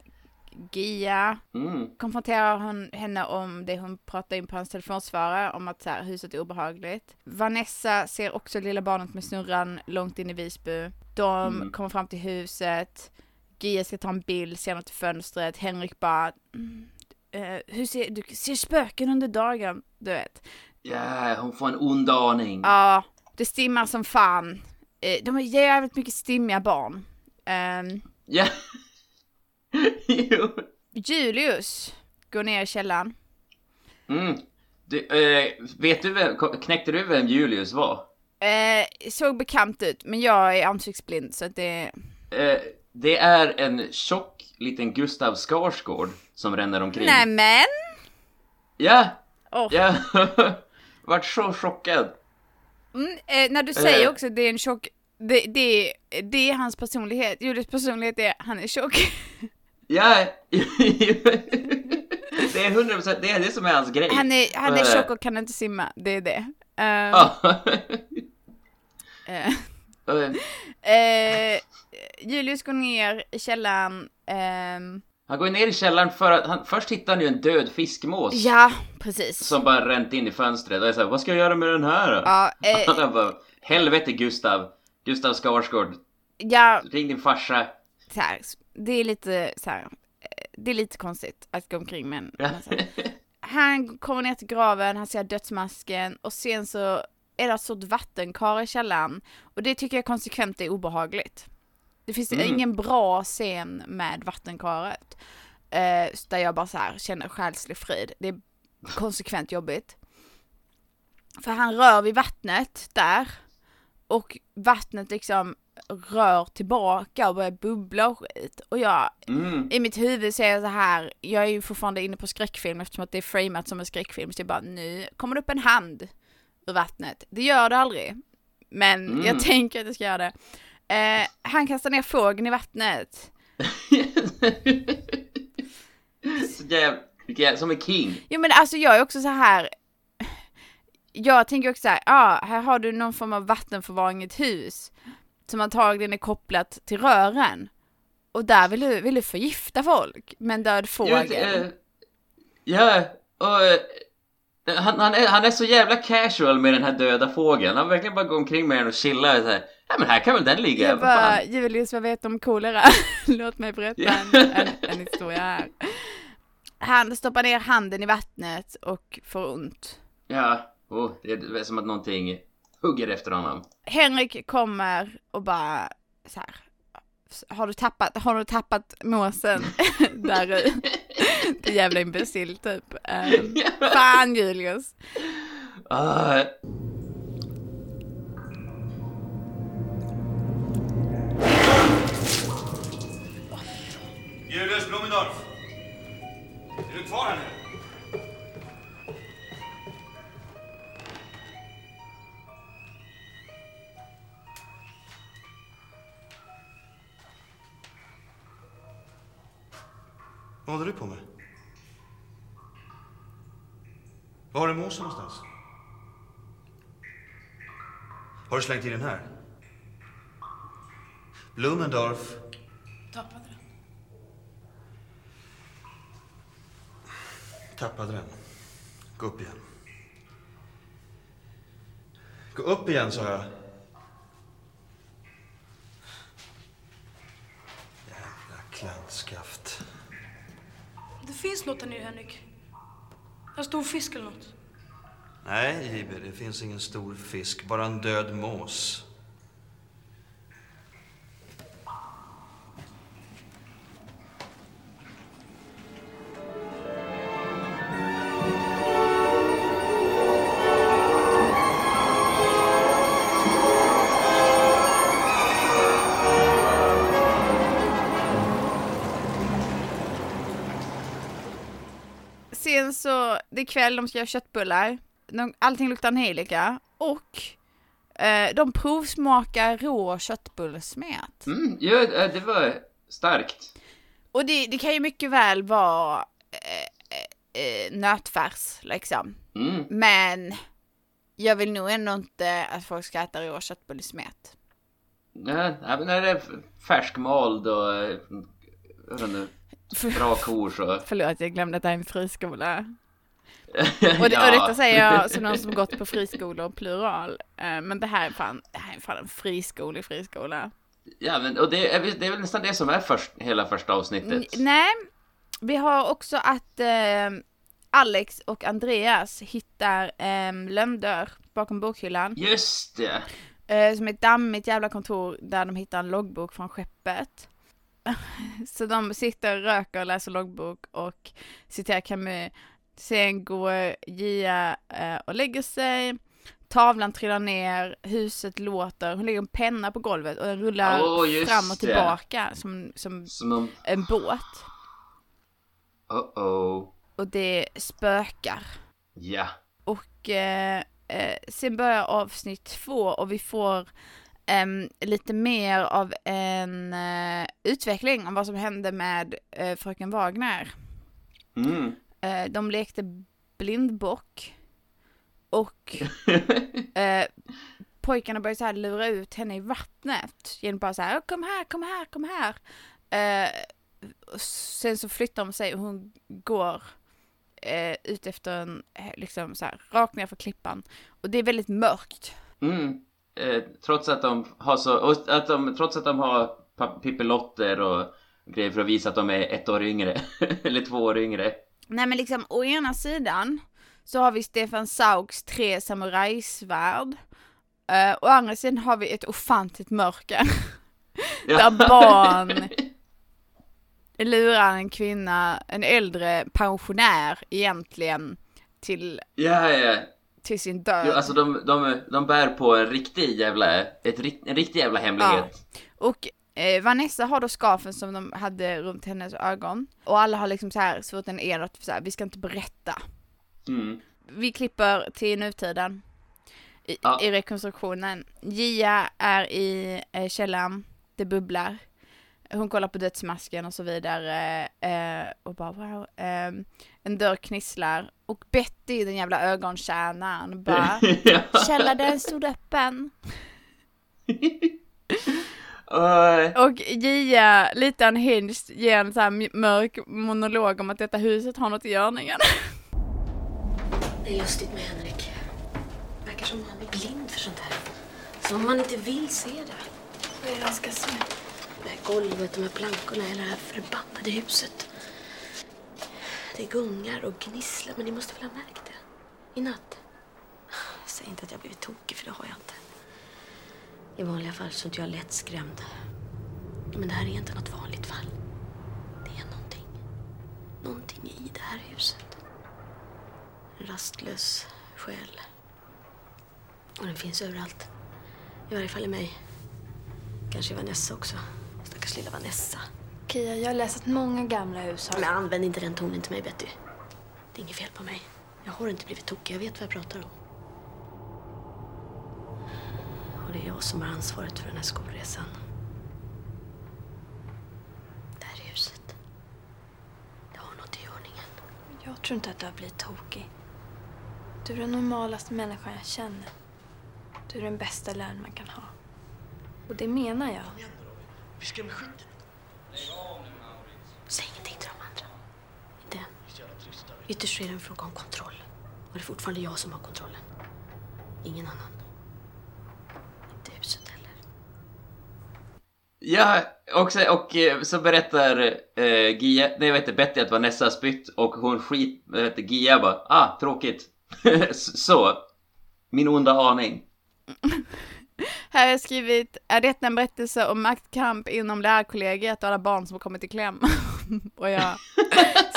Speaker 1: Gia.
Speaker 2: Mm.
Speaker 1: konfronterar hon henne om det hon pratar in på hans telefonsvarare om att så här, huset är obehagligt. Vanessa ser också lilla barnet med snurran långt in i Visby. De
Speaker 2: Mm.
Speaker 1: kommer fram till huset. Gia ska ta en bild, ser något i fönstret. Henrik bara, mm, eh, hur ser du? ser spöken under dagen, du vet.
Speaker 2: Ja, hon får en ond aning.
Speaker 1: Ja, det stimmar som fan. Eh, de är jävligt mycket stimmiga barn. Ehm,
Speaker 2: Ja. jo.
Speaker 1: Julius går ner i källaren.
Speaker 2: Mm. Du, eh, vet du vem, knäckte du vem Julius var?
Speaker 1: Eh, såg bekant ut, men jag är ansiktsblind så att det...
Speaker 2: Eh, det är en tjock liten Gustav Skarsgård som ränner omkring.
Speaker 1: Nämen!
Speaker 2: Ja,
Speaker 1: Oh.
Speaker 2: ja. Vart så chockad.
Speaker 1: Mm, eh, när du säger
Speaker 2: Eh.
Speaker 1: också att det är en tjock... Det, det, det är hans personlighet. Julius personlighet är han är tjock.
Speaker 2: Ja, det är hundra procent, det är det som är hans grej.
Speaker 1: Han är, han är
Speaker 2: Eh.
Speaker 1: tjock och kan inte simma. Det är det.
Speaker 2: Ja.
Speaker 1: Eh,
Speaker 2: eh,
Speaker 1: Julius går ner i källaren. ehm,
Speaker 2: Han går ner i källaren för att han, först hittar han ju en död fiskmås.
Speaker 1: ja, precis.
Speaker 2: Som bara ränt in i fönstret och är såhär, vad ska jag göra med den här då?
Speaker 1: Ja, eh,
Speaker 2: bara, helvete Gustav, Gustav Skarsgård,
Speaker 1: ja,
Speaker 2: ring din farsa.
Speaker 1: så här, det är lite så här, eh, det är lite konstigt att gå omkring med en, här. Han kommer ner till graven, han ser dödsmasken och sen så är det ett stort vattenkar i källaren och det tycker jag konsekvent är obehagligt. Det finns
Speaker 2: Mm.
Speaker 1: ingen bra scen med vattenkaret. Eh, där jag bara så här känner själslig frid. Det är konsekvent jobbigt. För han rör vid vattnet där och vattnet liksom rör tillbaka och börjar bubbla och skit. Och jag,
Speaker 2: Mm.
Speaker 1: i mitt huvud ser jag så här, jag är ju fortfarande inne på skräckfilm eftersom att det är framat som en skräckfilm. Så jag bara, nu kommer det upp en hand ur vattnet. Det gör det aldrig. Men
Speaker 2: Mm.
Speaker 1: jag tänker att det ska göra det. Eh, han kastar ner fågeln i vattnet.
Speaker 2: Så jävla, som en king.
Speaker 1: Jo men alltså jag är också så här. Jag tänker också så här, ja här har du någon form av vattenförvaring i ett hus. Som antagligen är kopplat till rören. Och där vill du, vill du förgifta folk med en död fågel.
Speaker 2: Jo, eh, ja, och eh, han, han, är, han är så jävla casual med den här döda fågeln. Han verkligen bara går omkring med den och chillar så här. Ja men här kan väl den ligga,
Speaker 1: Jag bara, Julius vad vet du om kolera? Låt mig berätta en, en, en historia här. Han stoppar ner handen i vattnet och får ont.
Speaker 2: Ja, oh, det är som att någonting hugger efter honom.
Speaker 1: Henrik kommer och bara så här. Har du tappat, har du tappat måsen där i? Det är jävla imbecill typ. Um, fan Julius.
Speaker 2: Ah,
Speaker 4: Julius Blomendorf! Är du kvar här nu? Vad håller du på med? Var har du måsen någonstans? Har du slängt i den här? Blumendorf.
Speaker 8: Tappade den.
Speaker 4: Tappade den. Gå upp igen. Gå upp igen, sa jag. Jävla klantskaft.
Speaker 8: Det finns något där nere, Henrik. En stor fisk eller något.
Speaker 4: Nej, Iber, det finns ingen stor fisk. Bara en död mås.
Speaker 1: Kväll, de ska göra köttbullar. De, allting luktar nejlika. Och eh, de provsmakar rå köttbullsmet.
Speaker 2: mm, ja, eh, det var starkt.
Speaker 1: Och det, det kan ju mycket väl vara eh, eh, eh, nötfärs liksom.
Speaker 2: Mm.
Speaker 1: Men jag vill nog ändå inte att folk ska äta rå köttbullsmet.
Speaker 2: Ja, ja, men när det är färskmald och eh, jag vet inte, bra kor så...
Speaker 1: Förlåt, jag glömde att det här är en friskola. Och, det, och detta säger jag som någon som gått på friskolor plural. Eh, men det här är fan, det här är fan en friskolig friskola.
Speaker 2: Ja, men och det är, det är väl nästan det som är först, hela första avsnittet.
Speaker 1: N- nej, vi har också att eh, Alex och Andreas hittar en lömdörr bakom bokhyllan.
Speaker 2: Just det!
Speaker 1: Eh, som är ett dammigt jävla kontor där de hittar en loggbok från skeppet. Så de sitter, röker och läser loggbok och citerar Camus. Sen går Gia eh, och lägger sig. Tavlan trillar ner, huset låter, hon lägger en penna på golvet och den rullar
Speaker 2: just
Speaker 1: fram och
Speaker 2: det.
Speaker 1: tillbaka som, som
Speaker 2: Som om...
Speaker 1: en båt.
Speaker 2: Oh-oh.
Speaker 1: Och det spökar.
Speaker 2: Ja.
Speaker 1: Och eh, eh, sen börjar avsnitt två och vi får lite mer av en eh, utveckling om vad som hände med eh, fröken Wagner.
Speaker 2: Mm.
Speaker 1: Eh, de lekte blindbock och eh, pojkarna började så här lura ut henne i vattnet genom bara så här kom här, kom här, kom här. Eh, sen så flyttar de sig och hon går eh, ut efter en, eh, liksom så här, rakt ner för klippan. Och det är väldigt mörkt.
Speaker 2: Mm. Eh, trots att de har så... Att de, trots att de har pippelotter och grejer för att visa att de är ett år yngre. Eller två år yngre.
Speaker 1: Nej men liksom å ena sidan så har vi Stefan Sauks tre samurajsvärd. Uh, och å andra sidan har vi ett ofantligt mörker. Där barn lurar en kvinna, en äldre pensionär egentligen, till,
Speaker 2: Ja, ja.
Speaker 1: till sin död.
Speaker 2: Jo, alltså de, de, de bär på en riktig jävla, ett, en riktig jävla hemlighet.
Speaker 1: Och eh, Vanessa har då scarfen som de hade runt hennes ögon. Och alla har liksom så här svårt en ed att så här, vi ska inte berätta.
Speaker 2: Mm.
Speaker 1: Vi klipper till nutiden. I,
Speaker 2: Ja.
Speaker 1: i rekonstruktionen. Gia är i eh, källaren, det bubblar. Hon kollar på dödsmasken och så vidare. Eh, och bara wow. Eh, en dörr knisslar. Och Betty, den jävla ögontjänaren, bara
Speaker 2: ja.
Speaker 1: Källardörren stod öppen. Och Gia, lite unhinged, ger en så här mörk monolog om att detta huset har något i görningen.
Speaker 3: Det är lustigt med Henrik. Verkar som han är blind för sånt här. Som om han inte vill se det. Vad är det han ska se? Det här golvet, de här plankorna, hela det här förbannade huset. Det gungar och gnisslar, men ni måste väl ha märkt det? I natt? Säg inte att jag blivit tokig, för det har jag inte. I vanliga fall så är inte jag lätt skrämd. Men det här är inte något vanligt fall. Det är någonting. Någonting i det här huset. En rastlös själ. Och den finns överallt. I varje fall i mig. Kanske i Vanessa också. Stackars lilla Vanessa.
Speaker 10: Kia, jag har läst att många gamla hus har...
Speaker 3: Men använd inte den tonen till mig, Betty. Det är inget fel på mig. Jag har inte blivit tokig. Jag vet vad jag pratar om. Och det är jag som har ansvaret för den här skolresan. Det här huset. Det har något i ordningen.
Speaker 10: Jag tror inte att du har blivit tokig. Du är den normalaste människan jag känner. Du är den bästa läraren man kan ha. Och det menar jag.
Speaker 6: Vi skrämmer skiten.
Speaker 3: Säg ingenting till de andra. Inte än. Ytterst är det en fråga om kontroll. Och det är fortfarande jag som har kontrollen. Ingen annan. Inte huset heller.
Speaker 2: Ja, och så, och eh, så berättar eh, Gia, nej vet inte, Betty att Vanessa har spytt och hon skit, vet inte, Gia bara, ah, tråkigt. så, min onda aning.
Speaker 1: Här har jag skrivit, är detta en berättelse om maktkamp inom lärarkollegiet och alla barn som har kommit i kläm? och jag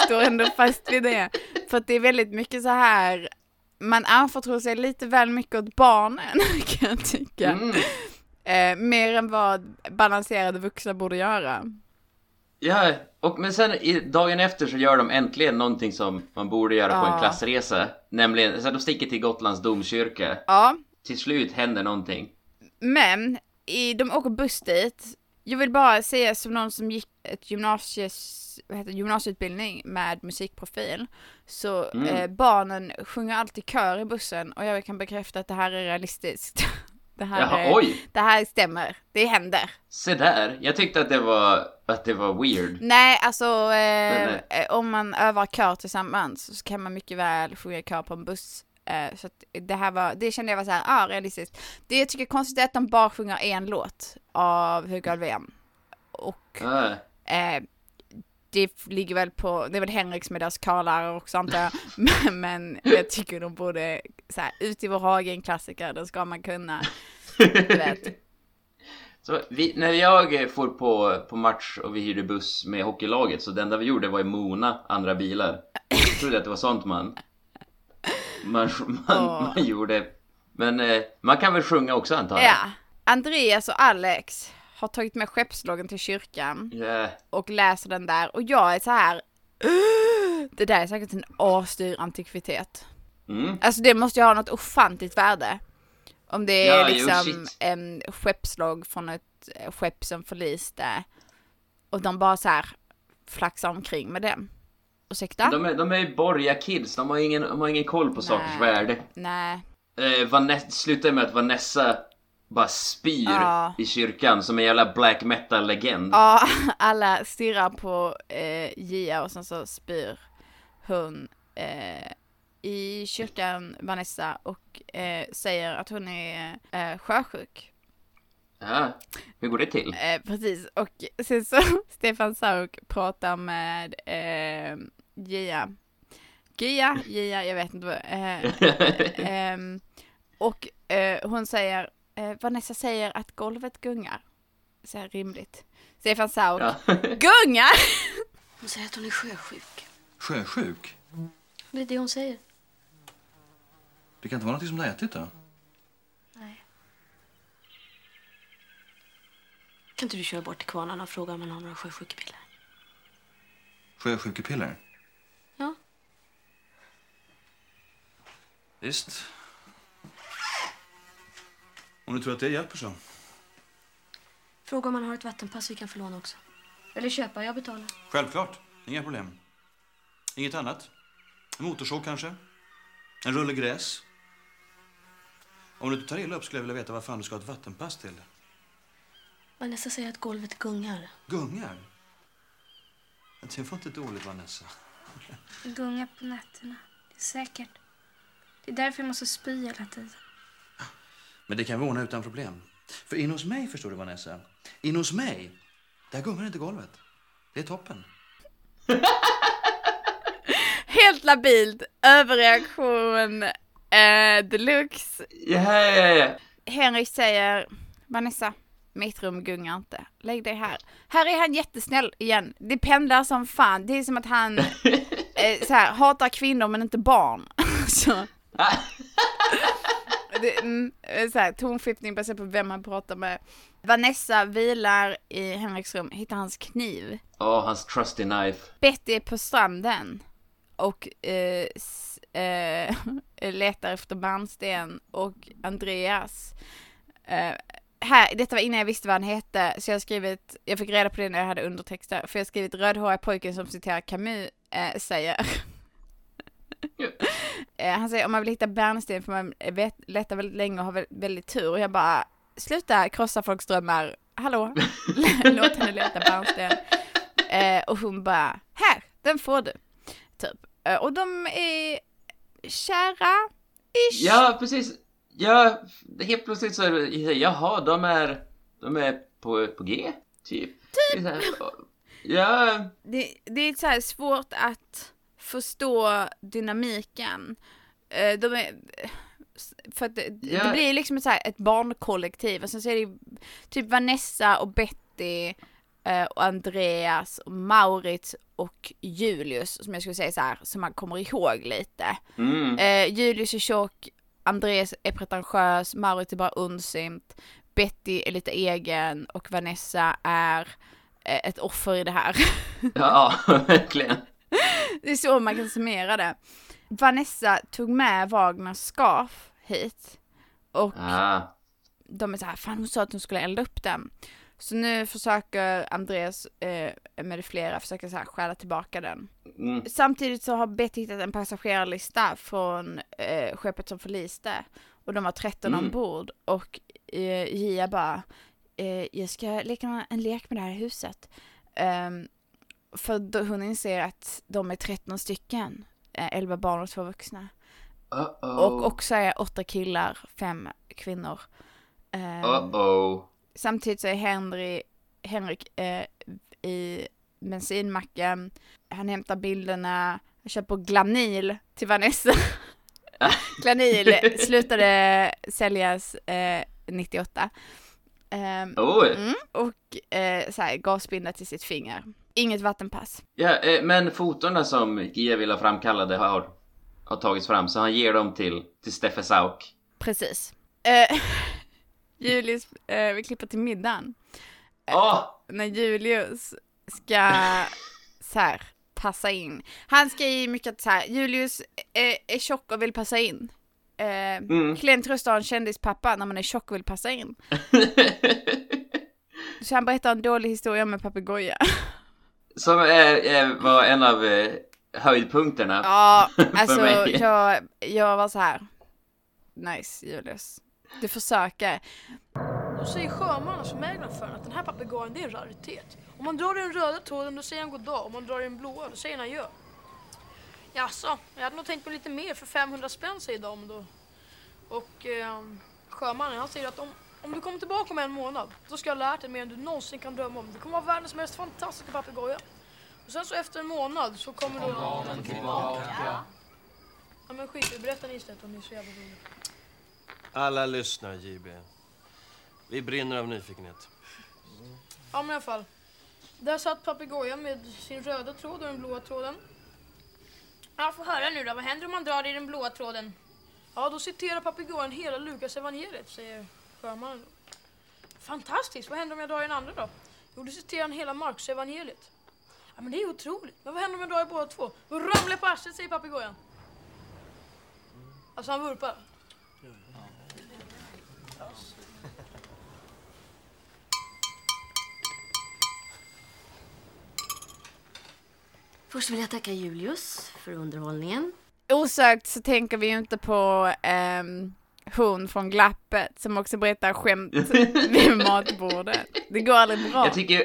Speaker 1: står ändå fast vid det. För att det är väldigt mycket så här, man anförtror sig lite väl mycket åt barnen kan jag tycka.
Speaker 2: Mm.
Speaker 1: Eh, mer än vad balanserade vuxna borde göra.
Speaker 2: Ja, och men sen i, dagen efter så gör de äntligen någonting som man borde göra på
Speaker 1: Ja.
Speaker 2: en klassresa. Nämligen, så de sticker till Gotlands domkyrka.
Speaker 1: Ja,
Speaker 2: Till slut händer någonting.
Speaker 1: Men i, de åker buss dit. Jag vill bara säga som någon som gick ett gymnasies, heter, gymnasieutbildning med musikprofil. Så
Speaker 2: Mm.
Speaker 1: eh, barnen sjunger alltid kör i bussen och jag kan bekräfta att det här är realistiskt. Det här,
Speaker 2: Jaha, oj!
Speaker 1: det här stämmer, det händer.
Speaker 2: Se där, jag tyckte att det var, att det var weird.
Speaker 1: Nej, alltså eh,
Speaker 2: Men,
Speaker 1: eh, om man övar kör tillsammans så kan man mycket väl sjunga kör på en buss. Eh, så det här var, det kände jag var så här, ah, realistiskt. Det jag tycker är konstigt är att de bara sjunger en låt av Hugo Alfvén. Och
Speaker 2: Ah.
Speaker 1: eh, det ligger väl på, det är väl Henrik som är deras körlärare också antar jag. Men, men jag tycker de borde, så här, ut i vår hage en klassiker, den ska man kunna. Du vet.
Speaker 2: Så vi, när jag for på, på match och vi hyrde buss med hockeylaget så det enda vi gjorde var att mona andra bilar. Jag trodde att det var sånt man, man, man,
Speaker 1: Åh.
Speaker 2: man gjorde. Men eh, man kan väl sjunga också antar jag?
Speaker 1: Ja, Andreas och Alex har tagit med skeppsloggen till kyrkan.
Speaker 2: Ja.
Speaker 1: och läser den där och jag är så här. "Ugh, Det där är säkert en asdyr antikvitet.
Speaker 2: Mm.
Speaker 1: Alltså det måste ju ha något ofantligt värde. Om det är
Speaker 2: Ja, jo,
Speaker 1: liksom
Speaker 2: shit.
Speaker 1: en skeppslogg från ett eh, skepp som förliste. Och de bara så här flaxar omkring med den. Ursäkta?
Speaker 2: De är, de är borgarkids, de har ingen, de har ingen koll på sakers värde.
Speaker 1: Nej.
Speaker 2: Eh, Vanessa, slutar med att Vanessa bara spyr
Speaker 1: Ja.
Speaker 2: i kyrkan som en jävla black metal-legend.
Speaker 1: Ja, alla stirrar på eh, Gia och sen så spyr hon eh, i kyrkan, Vanessa, och eh, säger att hon är eh, sjösjuk.
Speaker 2: Ja, hur går det till?
Speaker 1: Eh, precis, och sen så Stefan Sauk pratar med eh, Gia Gia, Gia, jag vet inte vad. Eh, och eh, hon säger, eh, Vanessa säger att golvet gungar. Så här rimligt. Stefan Sauk,
Speaker 2: Ja.
Speaker 1: gungar!
Speaker 3: Hon säger att hon är sjösjuk.
Speaker 4: Sjösjuk?
Speaker 3: Det är det hon säger.
Speaker 4: Det kan inte vara något som du har ätit då?
Speaker 3: Nej. Kan inte du köra bort till kvarnarna och fråga om man har några sjösjukepiller?
Speaker 4: Sjösjukepiller?
Speaker 3: Ja.
Speaker 4: Visst. Om du tror att det hjälper så.
Speaker 3: Fråga om man har ett vattenpass vi kan få låna också. Eller köpa, jag betalar.
Speaker 4: Självklart. Inga problem. Inget annat? En motorsåg kanske? En rulle gräs? Om du inte tar illa upp skulle jag vilja veta vad fan du ska ha ett vattenpass till.
Speaker 3: Vanessa säger att golvet gungar.
Speaker 4: Gungar? Det var inte dåligt, Vanessa.
Speaker 10: Det gungar på nätterna. Det är säkert. Det är därför jag måste spy hela tiden.
Speaker 4: Men det kan vi ordna utan problem. För in hos mig, förstår du Vanessa, in hos mig, där gungar inte golvet. Det är toppen.
Speaker 1: Helt labilt, överreaktion eh, deluxe.
Speaker 2: Ja, ja, ja.
Speaker 1: Henrik säger, Vanessa, mitt rum gungar inte. Lägg dig här. Här är han jättesnäll igen. Det pendlar som fan. Det är som att han eh, så här, hatar kvinnor men inte barn. så. Det, mm, eh, så här, tonskiftning baserat på vem han pratar med. Vanessa vilar i Henriks rum, hittar hans kniv.
Speaker 2: Åh, hans trusty knife.
Speaker 1: Betty är på stranden och eh, s- eh, letar efter bärnsten och Andreas. Eh, här, detta var innan jag visste vad han hette, så jag har skrivit, jag fick reda på det när jag hade undertexter, för jag har skrivit rödhåriga pojken som citerar Camus eh, säger. Eh, han säger om man vill hitta bärnsten får man vet, leta väldigt länge och ha väldigt, väldigt tur. Och jag bara, sluta krossa folks drömmar, hallå, låt henne leta bärnsten. Eh, och hon bara, här, den får du. Typ. Eh, och de är kära, ish.
Speaker 2: Ja, precis. Ja, helt plötsligt så är det, jaha, de är, de är på, på G, typ. Typ. Ja,
Speaker 1: Det, det är så här svårt att förstå dynamiken. Eh, De är, för att det,
Speaker 2: Ja.
Speaker 1: det blir liksom ett, så här, ett barnkollektiv och sen så är det typ Vanessa och Betty eh, och Andreas och Maurits och Julius som jag skulle säga så här som man kommer ihåg lite.
Speaker 2: Mm.
Speaker 1: Eh, Julius är tjock, Andreas är pretentiös, Maurits är bara undsint, Betty är lite egen och Vanessa är eh, ett offer i det här.
Speaker 2: ja, verkligen.
Speaker 1: Det är så man kan summera det. Vanessa tog med Wagners scarf hit och
Speaker 2: Ah.
Speaker 1: de är så här, fan hon sa att hon skulle elda upp den. Så nu försöker Andreas eh, med flera försöka så här stjäla tillbaka den.
Speaker 2: Mm.
Speaker 1: Samtidigt så har Betty hittat en passagerarlista från eh, skeppet som förliste och de var 13
Speaker 2: Mm.
Speaker 1: ombord och eh, Gia bara, eh, jag ska leka en lek med det här huset. Ehm, för då hon inser att de är 13 stycken, eh, 11 barn och två vuxna.
Speaker 2: Uh-oh.
Speaker 1: Och också är åtta killar, fem kvinnor. Ehm,
Speaker 2: Uh-oh.
Speaker 1: Samtidigt så är Henry, Henrik eh, i bensinmacken, han hämtar bilderna, han köper Glanil till Vanessa. Glanil slutade säljas eh, 98. Ehm,
Speaker 2: Oj.
Speaker 1: mm, och eh, gasbinda till sitt finger. Inget vattenpass.
Speaker 2: Ja, eh, men fotona som ha framkallade har, har tagits fram, så han ger dem till, till Steffe Sauk.
Speaker 1: Precis. Eh, Julius, eh, vi klipper till middagen. Eh,
Speaker 2: Åh!
Speaker 1: När Julius ska så här passa in. Han ska ju mycket så här, Julius är, är tjock och vill passa in. Eh,
Speaker 2: Mm.
Speaker 1: Klen tröst att ha en kändispappa när man är tjock och vill passa in. Så han berättar en dålig historia om en papegoja.
Speaker 2: Som är, är, var en av eh, höjdpunkterna
Speaker 1: Ja,
Speaker 2: för
Speaker 1: alltså
Speaker 2: mig.
Speaker 1: jag, jag var så här. Nice Julius. Du försöker.
Speaker 8: Då säger sjömannadsmäklaren för att den här papegojan det är en raritet. Om man drar i den röda tråden då säger han god dag. Om man drar i den blåa då säger han adjö. Jaså, jag hade nog tänkt på lite mer för 500 spänn säger de då. Och eh, sjömannen han säger att om, om du kommer tillbaka om en månad då ska jag ha lärt dig mer än du någonsin kan drömma om. Det kommer vara världens mest fantastiska papegoja. Och sen så efter en månad så kommer då... Ja men skit i, berätta ni istället om ni är så jävla roliga.
Speaker 5: Alla lyssnar, JB. Vi brinner av nyfikenhet.
Speaker 8: Ja men i alla fall. Där satt papegojan med sin röda tråd och den blåa tråden. Ja, får höra nu då. Vad händer om man drar i den blåa tråden? Ja, då citerar papegojan hela Lukas evangeliet, säger sjömannen. Fantastiskt! Vad händer om jag drar i den andra då? Jo, då citerar han hela Markus evangeliet. Ja, men det är otroligt. Men vad händer om jag drar i båda två? Då ramlar jag på arslet, säger papegojan. Alltså han vurpar.
Speaker 3: Först vill jag tacka Julius för underhållningen.
Speaker 1: Osökt så tänker vi ju inte på ehm, hon från Glappet som också berättar skämt vid matbordet. Det går aldrig bra.
Speaker 2: Jag tycker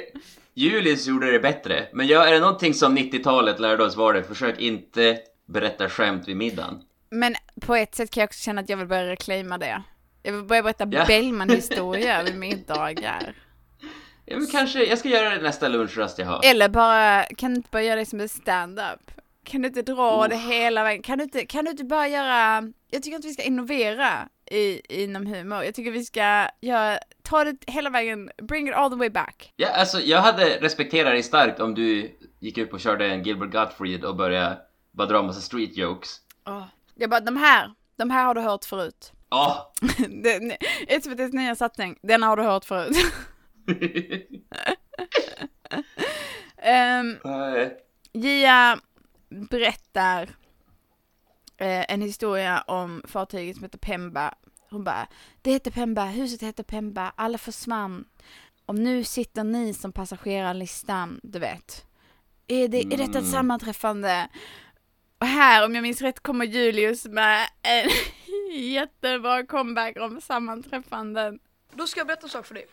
Speaker 2: Julius gjorde det bättre. Men jag, är det någonting som 90-talet lärde oss var det, försök inte berätta skämt vid middagen.
Speaker 1: Men på ett sätt kan jag också känna att jag vill börja reclaima det. Jag vill börja berätta
Speaker 2: Ja.
Speaker 1: Bellman-historia vid middagar.
Speaker 2: Ja, men kanske, jag ska göra det nästa lunchrast jag har.
Speaker 1: Eller bara, kan du inte bara göra det som en stand-up? Kan du inte dra
Speaker 2: Oh.
Speaker 1: det hela vägen? Kan du inte, kan du inte bara göra, jag tycker inte vi ska innovera i, inom humor. Jag tycker vi ska göra, ta det hela vägen, bring it all the way back.
Speaker 2: Ja, alltså, jag hade respekterat dig starkt om du gick upp och körde en Gilbert Gottfried och började bara dra en massa street jokes.
Speaker 1: Åh. Jag bara, de här, de här har du hört förut.
Speaker 2: Åh!
Speaker 1: Den- SVTs nya satsning, den har du hört förut. um,
Speaker 2: Eh,
Speaker 1: Gia berättar eh, en historia om fartyget som heter Pemba. Hon bara, det heter Pemba, huset heter Pemba, alla försvann. Och nu sitter ni som passagerarlistan, du vet. Är, det, är detta ett
Speaker 2: Mm.
Speaker 1: sammanträffande? Och här, om jag minns rätt, kommer Julius med en jättebra comeback om sammanträffanden.
Speaker 8: Då ska jag berätta en sak för dig.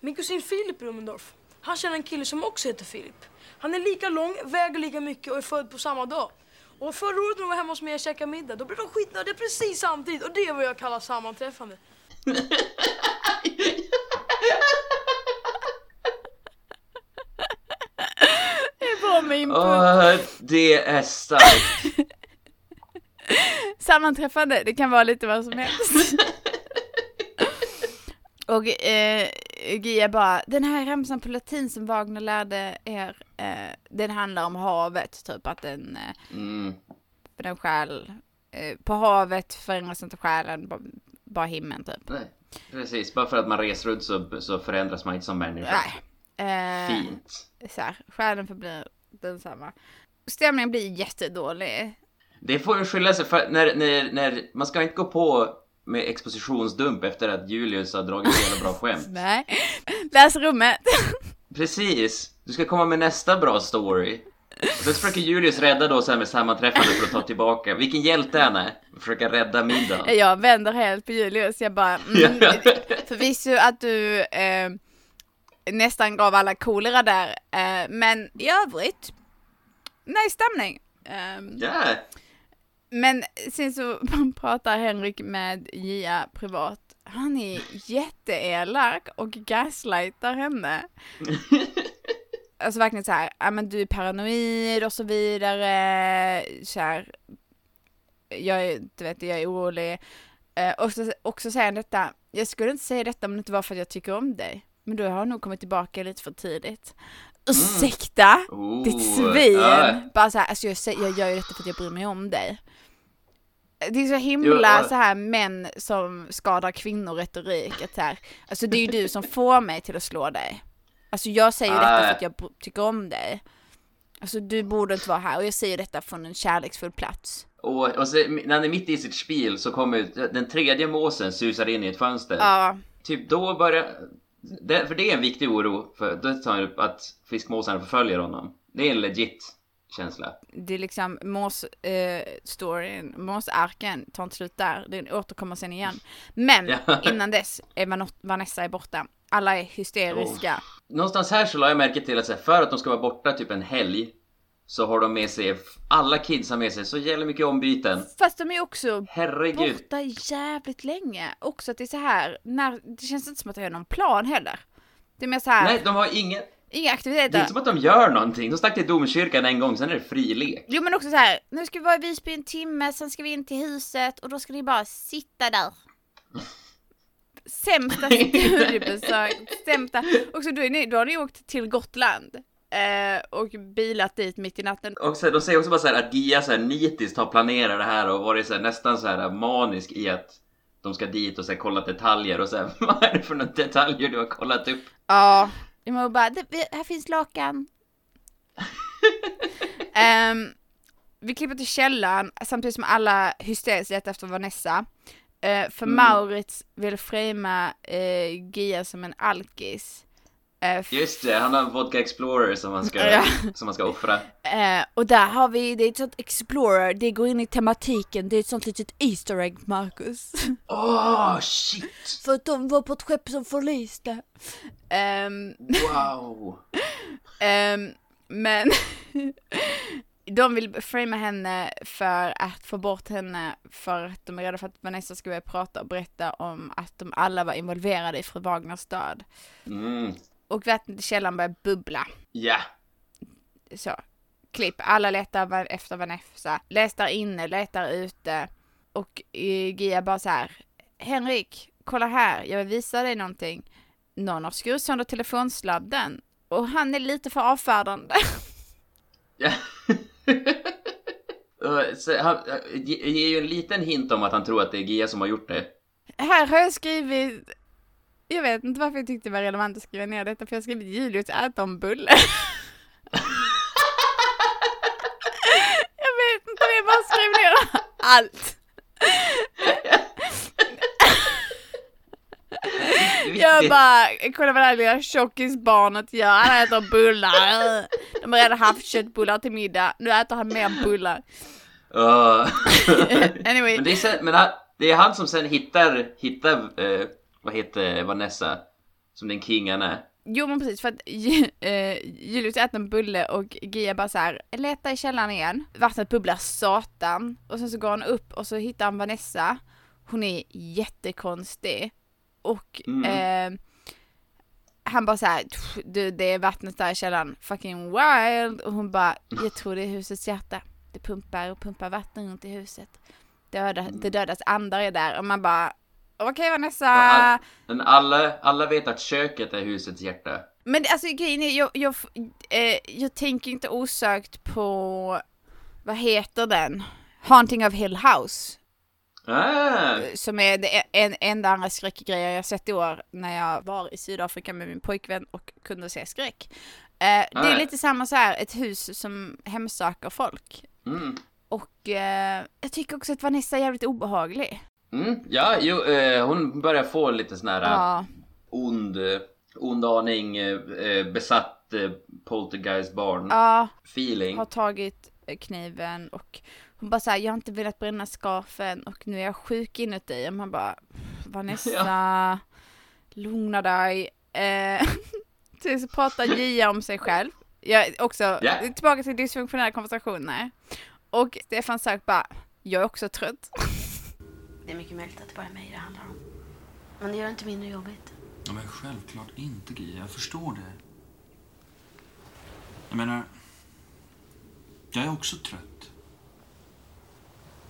Speaker 8: Min kusin Filip Rumendorf, han känner en kille som också heter Filip. Han är lika lång, väger lika mycket och är född på samma dag. Och förra året när de var hemma hos mig och käkade middag, då blev de skitnödiga precis samtidigt och det är vad jag kallar sammanträffande.
Speaker 1: Det bra med input.
Speaker 2: Åh, det är starkt.
Speaker 1: Sammanträffande, det kan vara lite vad som helst. Och eh, Gia bara, den här ramsan på latin som Wagner lärde er, eh, den handlar om havet, typ att den, eh,
Speaker 2: Mm.
Speaker 1: den själ, eh, på havet förändras inte själen, bara, bara himlen typ.
Speaker 2: Nej, precis. Bara för att man reser runt så, så förändras man inte som människa.
Speaker 1: Nej. Eh,
Speaker 2: Fint.
Speaker 1: Så här, själen förblir densamma. Stämningen blir jättedålig.
Speaker 2: Det får ju skylla sig för när, när, när man ska inte gå på med expositionsdump efter att Julius har dragit jävla bra skämt.
Speaker 1: Nej. Läs rummet.
Speaker 2: Precis! Du ska komma med nästa bra story. Och sen försöker Julius rädda då så här med sammanträffande för att ta tillbaka. Vilken hjälte han är! Försöka rädda middagen.
Speaker 1: Jag vänder helt på Julius. Jag bara, mm, förvisso att du eh, nästan gav alla kolera där. Eh, men i övrigt, nej stämning. Eh,
Speaker 2: Ja!
Speaker 1: Men sen så pratar Henrik med Gia privat. Han är jätteelak och gaslightar henne. Alltså verkligen så här, ja men du är paranoid och så vidare. Så här, jag är, du vet, jag är orolig. Eh, och så, också säger han detta, jag skulle inte säga detta om det inte var för att jag tycker om dig. Men du har nog kommit tillbaka lite för tidigt. Ursäkta?
Speaker 2: Oh,
Speaker 1: Ditt svin!
Speaker 2: ja.
Speaker 1: Bara så här, alltså jag, säger, jag gör ju detta för att jag bryr mig om dig. Det är så himla
Speaker 2: Jo,
Speaker 1: så här män som skadar kvinnor retorik. Att så här, alltså det är ju du som får mig till att slå dig. Alltså jag säger ju detta för att jag tycker om dig. Alltså du borde inte vara här och jag säger detta från en kärleksfull plats.
Speaker 2: Och, och så, när han är mitt i sitt spel så kommer den tredje måsen susar in i ett fönster.
Speaker 1: Ja,
Speaker 2: Typ då börjar... Det, för det är en viktig oro, för då tar han upp att fiskmåsarna förföljer honom. Det är en legit känsla.
Speaker 1: det är liksom Mås eh, storyn, Mås-arken tar inte slut där, den återkommer sen igen. Men
Speaker 2: Ja.
Speaker 1: innan dess är Van- Vanessa är borta. Alla är hysteriska.
Speaker 2: Någonstans här så la jag märke till att för att de ska vara borta typ en helg så har de med sig, alla kids har med sig så jävla mycket ombyten.
Speaker 1: Fast de är också
Speaker 2: Herregud.
Speaker 1: borta jävligt länge. Också att det är så här, när, det känns inte som att det är någon plan heller. Det är mer så här,
Speaker 2: Nej, de har ingen...
Speaker 1: Inga
Speaker 2: Det är
Speaker 1: aktiviteter.
Speaker 2: inte som att de gör någonting. De stack till domkyrkan en gång, sen är det fri lek.
Speaker 1: Jo men också så här, nu ska vi vara i Visby en timme, sen ska vi in till huset och då ska ni bara sitta där. Sämsta studiebesök, sämsta. Också då, är ni, då har ni åkt till Gotland eh, och bilat dit mitt i natten.
Speaker 2: Och så, de säger också bara så här att Gia så här nitiskt har planerat det här och varit så här, nästan så här manisk i att de ska dit och så här, kolla detaljer och så här, vad är det för några detaljer du har kollat upp?
Speaker 1: Ja, må bara, här finns lakan. Ehm, vi klipper till källaren samtidigt som alla hysteriskt letar efter Vanessa. Eh, för
Speaker 2: Mm.
Speaker 1: Maurits vill framea uh, Gia som en alkis.
Speaker 2: Just det, han har en Vodka Explorer som han ska,
Speaker 1: Ja.
Speaker 2: som han ska offra.
Speaker 1: eh, och där har vi, det är ett sånt explorer, det går in i tematiken, det är ett sånt litet Easter egg Marcus.
Speaker 2: Åh, shit!
Speaker 1: för att de var på ett skepp som förliste. Ehm,
Speaker 2: Wow!
Speaker 1: Ehm, men de vill framea henne för att få bort henne för att de är rädda för att Vanessa ska börja prata och berätta om att de alla var involverade i fru Wagners död.
Speaker 2: Mm,
Speaker 1: Och vattnet i källaren börjar bubbla.
Speaker 2: ja.
Speaker 1: Så, klipp. Alla letar efter Vanessa. Letar inne, letar ute. Och eh, Gia bara så här. Henrik, kolla här, jag vill visa dig någonting. Någon har skurit sönder telefonsladden. Och han är lite för avfärdande.
Speaker 2: ja. Så han ge- ger ju en liten hint om att han tror att det är Gia som har gjort det.
Speaker 1: Här har jag skrivit, jag vet inte varför jag tyckte det var relevant att skriva ner detta, för jag har skrivit Julius äter en bulle. jag vet inte, jag bara skrev ner allt. Jag bara, kolla vad det här lilla tjockisbarnet gör, han äter bullar. De har redan haft köttbullar till middag, nu äter han mer bullar.
Speaker 2: Åh.
Speaker 1: Anyway.
Speaker 2: Men, det är, sen, men han, det är han som sen hittar, hittar eh, vad heter Vanessa? Som den king han är.
Speaker 1: Jo men precis för att eh, Julius äter en bulle och Gia bara så här letar i källaren igen. Vattnet bubblar satan. Och sen så går han upp och så hittar han Vanessa. Hon är jättekonstig. Och
Speaker 2: Mm.
Speaker 1: eh, han bara så här, "Tch, du det är vattnet där i källaren, fucking wild. Och hon bara, jag tror det är husets hjärta. Det pumpar och pumpar vatten runt i huset. Döda, Det dödas andar är där. Och man bara, okej Vanessa.
Speaker 2: All, men alla, alla vet att köket är husets hjärta.
Speaker 1: Men alltså grejen är, jag, jag, eh, jag tänker inte osökt på, vad heter den? Haunting of Hill House.
Speaker 2: Ah,
Speaker 1: Som är det en, enda andra skräckgrejen jag sett i år när jag var i Sydafrika med min pojkvän och kunde se skräck. Eh, det är
Speaker 2: Ah.
Speaker 1: lite samma så här, ett hus som hemsöker folk.
Speaker 2: mm.
Speaker 1: Och eh, jag tycker också att Vanessa är jävligt obehaglig.
Speaker 2: Mm, ja, jo, eh, hon börjar få lite sån här
Speaker 1: Ja.
Speaker 2: ond, eh, ond aning, eh, eh, besatt eh, poltergeist-barn
Speaker 1: Ja,
Speaker 2: feeling.
Speaker 1: har tagit eh, kniven och hon bara såhär, jag har inte velat bränna scarfen och nu är jag sjuk inuti. Och man bara, Vanessa, lugna dig. Eh, så pratar Gia om sig själv. Jag också,
Speaker 2: Ja.
Speaker 1: tillbaka till dysfunktionella konversationer. Och Stefan Sauk bara, jag är också trött.
Speaker 3: Det är mycket möjligt att det bara är mig det handlar om. Men det gör det inte mindre jobbigt.
Speaker 4: Ja, men självklart inte, Gia. Jag förstår det. Jag menar, jag är också trött.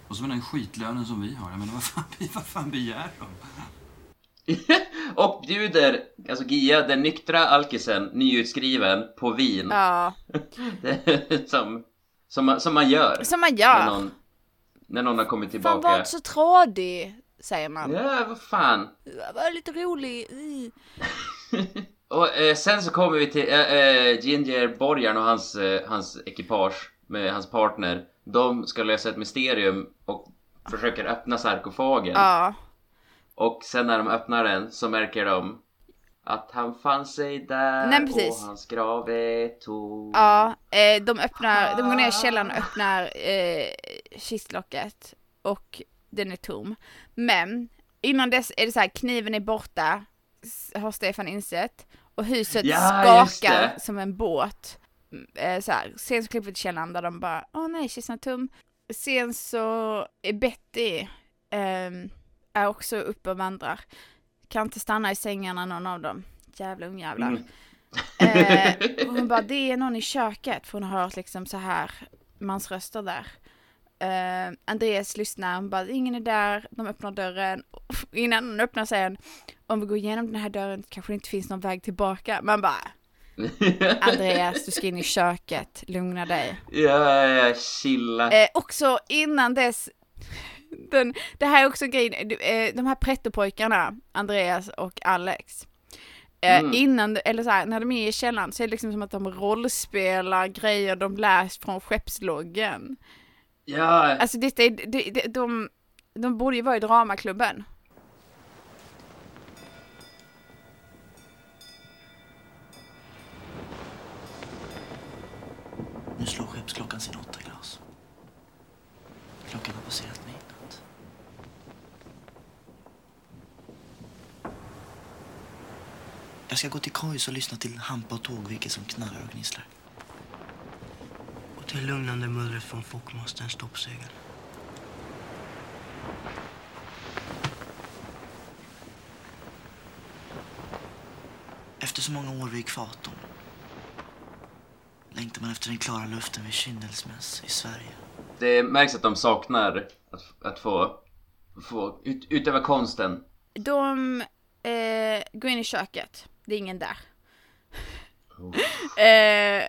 Speaker 4: Och så med den skitlönen som vi har. Jag menar, vad fan, vad fan begär de?
Speaker 2: Och bjuder, alltså Gia, den nyktra alkisen, nyutskriven, på vin.
Speaker 1: Ja,
Speaker 2: som, som, man, som man gör.
Speaker 1: som man gör.
Speaker 2: någon, när någon har kommit
Speaker 1: Fan
Speaker 2: tillbaka.
Speaker 1: var inte så trådig, säger man.
Speaker 2: Ja, vad fan.
Speaker 1: Var lite rolig.
Speaker 2: Och eh, sen så kommer vi till eh, eh, Gingerborgaren och hans, eh, hans ekipage med hans partner. De ska lösa ett mysterium och försöker öppna sarkofagen.
Speaker 1: Ja.
Speaker 2: Och sen när de öppnar den så märker de att han fann sig där
Speaker 1: Nej, precis.
Speaker 2: och hans grav är tom.
Speaker 1: Ja, eh, de öppnar, de går ner i källaren och öppnar eh, kistlocket och den är tom. Men innan dess är det så här, kniven är borta, har Stefan insett. Och huset
Speaker 2: Ja,
Speaker 1: skakar som en båt. Mm, Eh, så här, sen så klipper vi till källaren där de bara, åh nej, kistan är tom. Sen så är Betty ehm, är också uppe och vandrar. Kan inte stanna i sängarna någon av dem. Jävla ungjävlar.
Speaker 2: Mm.
Speaker 1: Eh, och hon bara, det är någon i köket, för hon har hört liksom så här mansröster där. Eh, Andreas lyssnar, hon bara, ingen är där, de öppnar dörren. Innan hon öppnar säger han, om vi går igenom den här dörren kanske det inte finns någon väg tillbaka. Man bara, Andreas, du ska in i köket, lugna dig.
Speaker 2: Ja, ja, chilla.
Speaker 1: Eh, också innan dess, den, det här är också grejen, eh, de här prettopojkarna, Andreas och Alex. Eh,
Speaker 2: Mm.
Speaker 1: Innan, eller så här, när de är i källaren så är det liksom som att de rollspelar grejer de läst från skeppsloggen.
Speaker 2: Ja,
Speaker 1: Alltså det, det, det, det, de, de borde ju vara i dramaklubben.
Speaker 7: Nu slår skeppsklockan sin åtta glas. Klockan har passerat midnatt. Jag ska gå till Kojs och lyssna till Hampa och Tågvike som knarrar och gnisslar.
Speaker 9: Och till lugnande mullret från Fockmasterns stoppsegel.
Speaker 7: Efter så många år vid ekvatorn längtar man efter den klara luften vid Kyndelsmäss i Sverige.
Speaker 2: det märks att de saknar att, att få, få ut, utöva konsten.
Speaker 1: De eh, går in i köket, det är ingen där. Eh,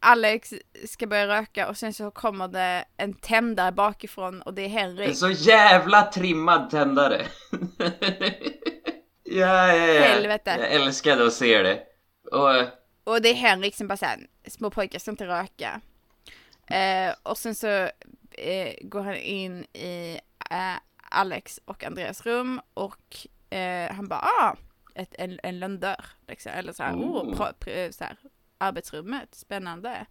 Speaker 1: Alex ska börja röka och sen så kommer det en tändare bakifrån och det är Henrik.
Speaker 2: En så jävla trimmad tändare. ja, ja, ja.
Speaker 1: Helvete.
Speaker 2: Jag älskade att se det. Och eh,
Speaker 1: Och det är Henrik som bara säger små pojkar ska inte röka. Eh, och sen så eh, går han in i eh, Alex och Andreas rum och eh, han bara ah, ett, en, en lönndörr. Liksom. Eller så här, oh.
Speaker 2: Oh.
Speaker 1: pra, pra, så här, arbetsrummet, spännande.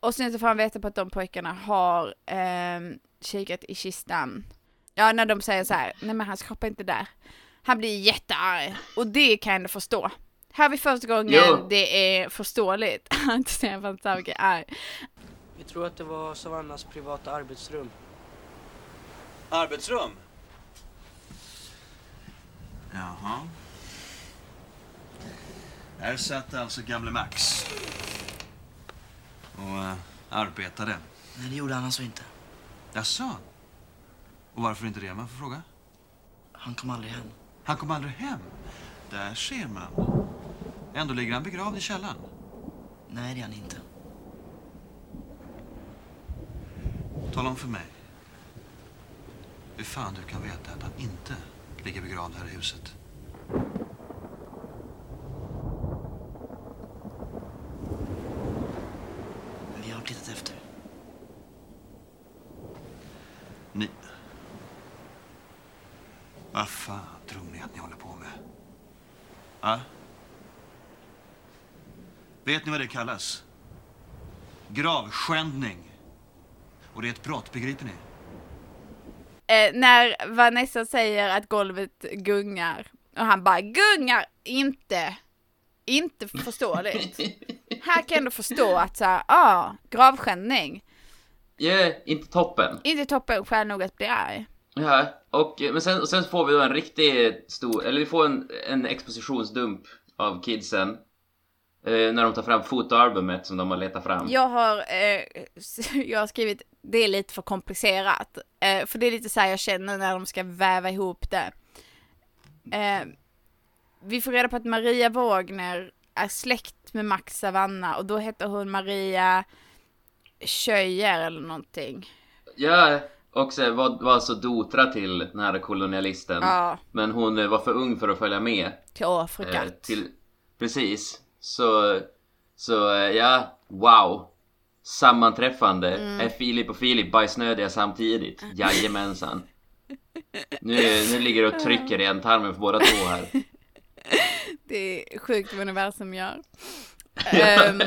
Speaker 1: Och sen så får han veta på att de pojkarna har eh, kikat i kistan. Ja, när de säger så här, nej men han skapar inte där. Han blir jättearg och det kan jag ändå förstå. Här vid första gången
Speaker 9: Jo.
Speaker 1: det är förståeligt att Stefan Sauk är arg.
Speaker 9: Vi tror att det var Savannas privata arbetsrum.
Speaker 4: Arbetsrum? Jaha. Här satt alltså gamle Max. Och uh, arbetade.
Speaker 7: Nej, det gjorde han alltså inte.
Speaker 4: Jaså? Och varför inte det, man får fråga?
Speaker 7: Han kom aldrig hem.
Speaker 4: Han kom aldrig hem? Där ser man. Ändå ligger han begravd i källaren.
Speaker 7: Nej, det är han inte.
Speaker 4: Tala om för mig. Hur fan du kan veta att han inte ligger begravd här i huset.
Speaker 7: Vi har tittat efter.
Speaker 4: Ni. Vad fan tror ni att ni håller på med? Va? Vet ni vad det kallas? Gravskändning. Och det är ett brott, begriper ni?
Speaker 1: Eh, när Vanessa säger att golvet gungar och han bara gungar inte, inte förståeligt. Här kan jag ändå förstå att så här, ah, gravskändning.
Speaker 2: ja, inte toppen.
Speaker 1: Inte toppen skäl nog att bli arg.
Speaker 2: Ja, och, eh, men sen, och sen får vi då en riktigt stor, eller vi får en, en expositionsdump av kidsen. Eh, när de tar fram fotoalbumet som de har letat fram.
Speaker 1: Jag har, eh, jag har skrivit, det är lite för komplicerat. Eh, för det är lite så här jag känner när de ska väva ihop det. Eh, vi får reda på att Maria Wagner är släkt med Max Savanna och då heter hon Maria Schöjer eller någonting.
Speaker 2: Ja, och så var, var alltså dotra till den här kolonialisten.
Speaker 1: Ja.
Speaker 2: Men hon eh, var för ung för att följa med.
Speaker 1: Till Afrika.
Speaker 2: Eh, till, precis. Så, så eh, ja, wow. Sammanträffande.
Speaker 1: Mm.
Speaker 2: Är Filip och Filip bajsnödiga samtidigt? Jajamensan. Nu, nu ligger det och trycker i ändtarmen för båda två här.
Speaker 1: Det är sjukt vad universum gör. um,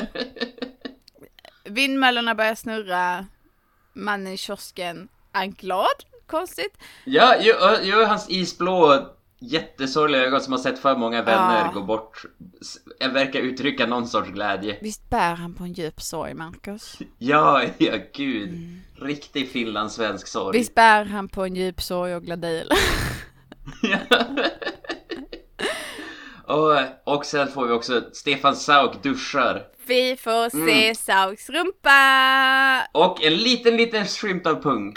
Speaker 1: vindmöllorna börjar snurra. Mannen i kiosken är glad. Konstigt.
Speaker 2: Ja, ju, hans isblå jättesorgliga ögon som har sett för många vänner
Speaker 1: Ja.
Speaker 2: gå bort s- verkar uttrycka någon sorts glädje.
Speaker 1: Visst bär han på en djup sorg, Marcus?
Speaker 2: Ja, ja gud. Riktig finlandssvensk sorg.
Speaker 1: Visst bär han på en djup sorg och gladil?
Speaker 2: Och, Och, och sen får vi också Stefan Sauk duschar.
Speaker 1: Vi får se
Speaker 2: Mm.
Speaker 1: Sauks rumpa!
Speaker 2: Och en liten, liten skymt av pung.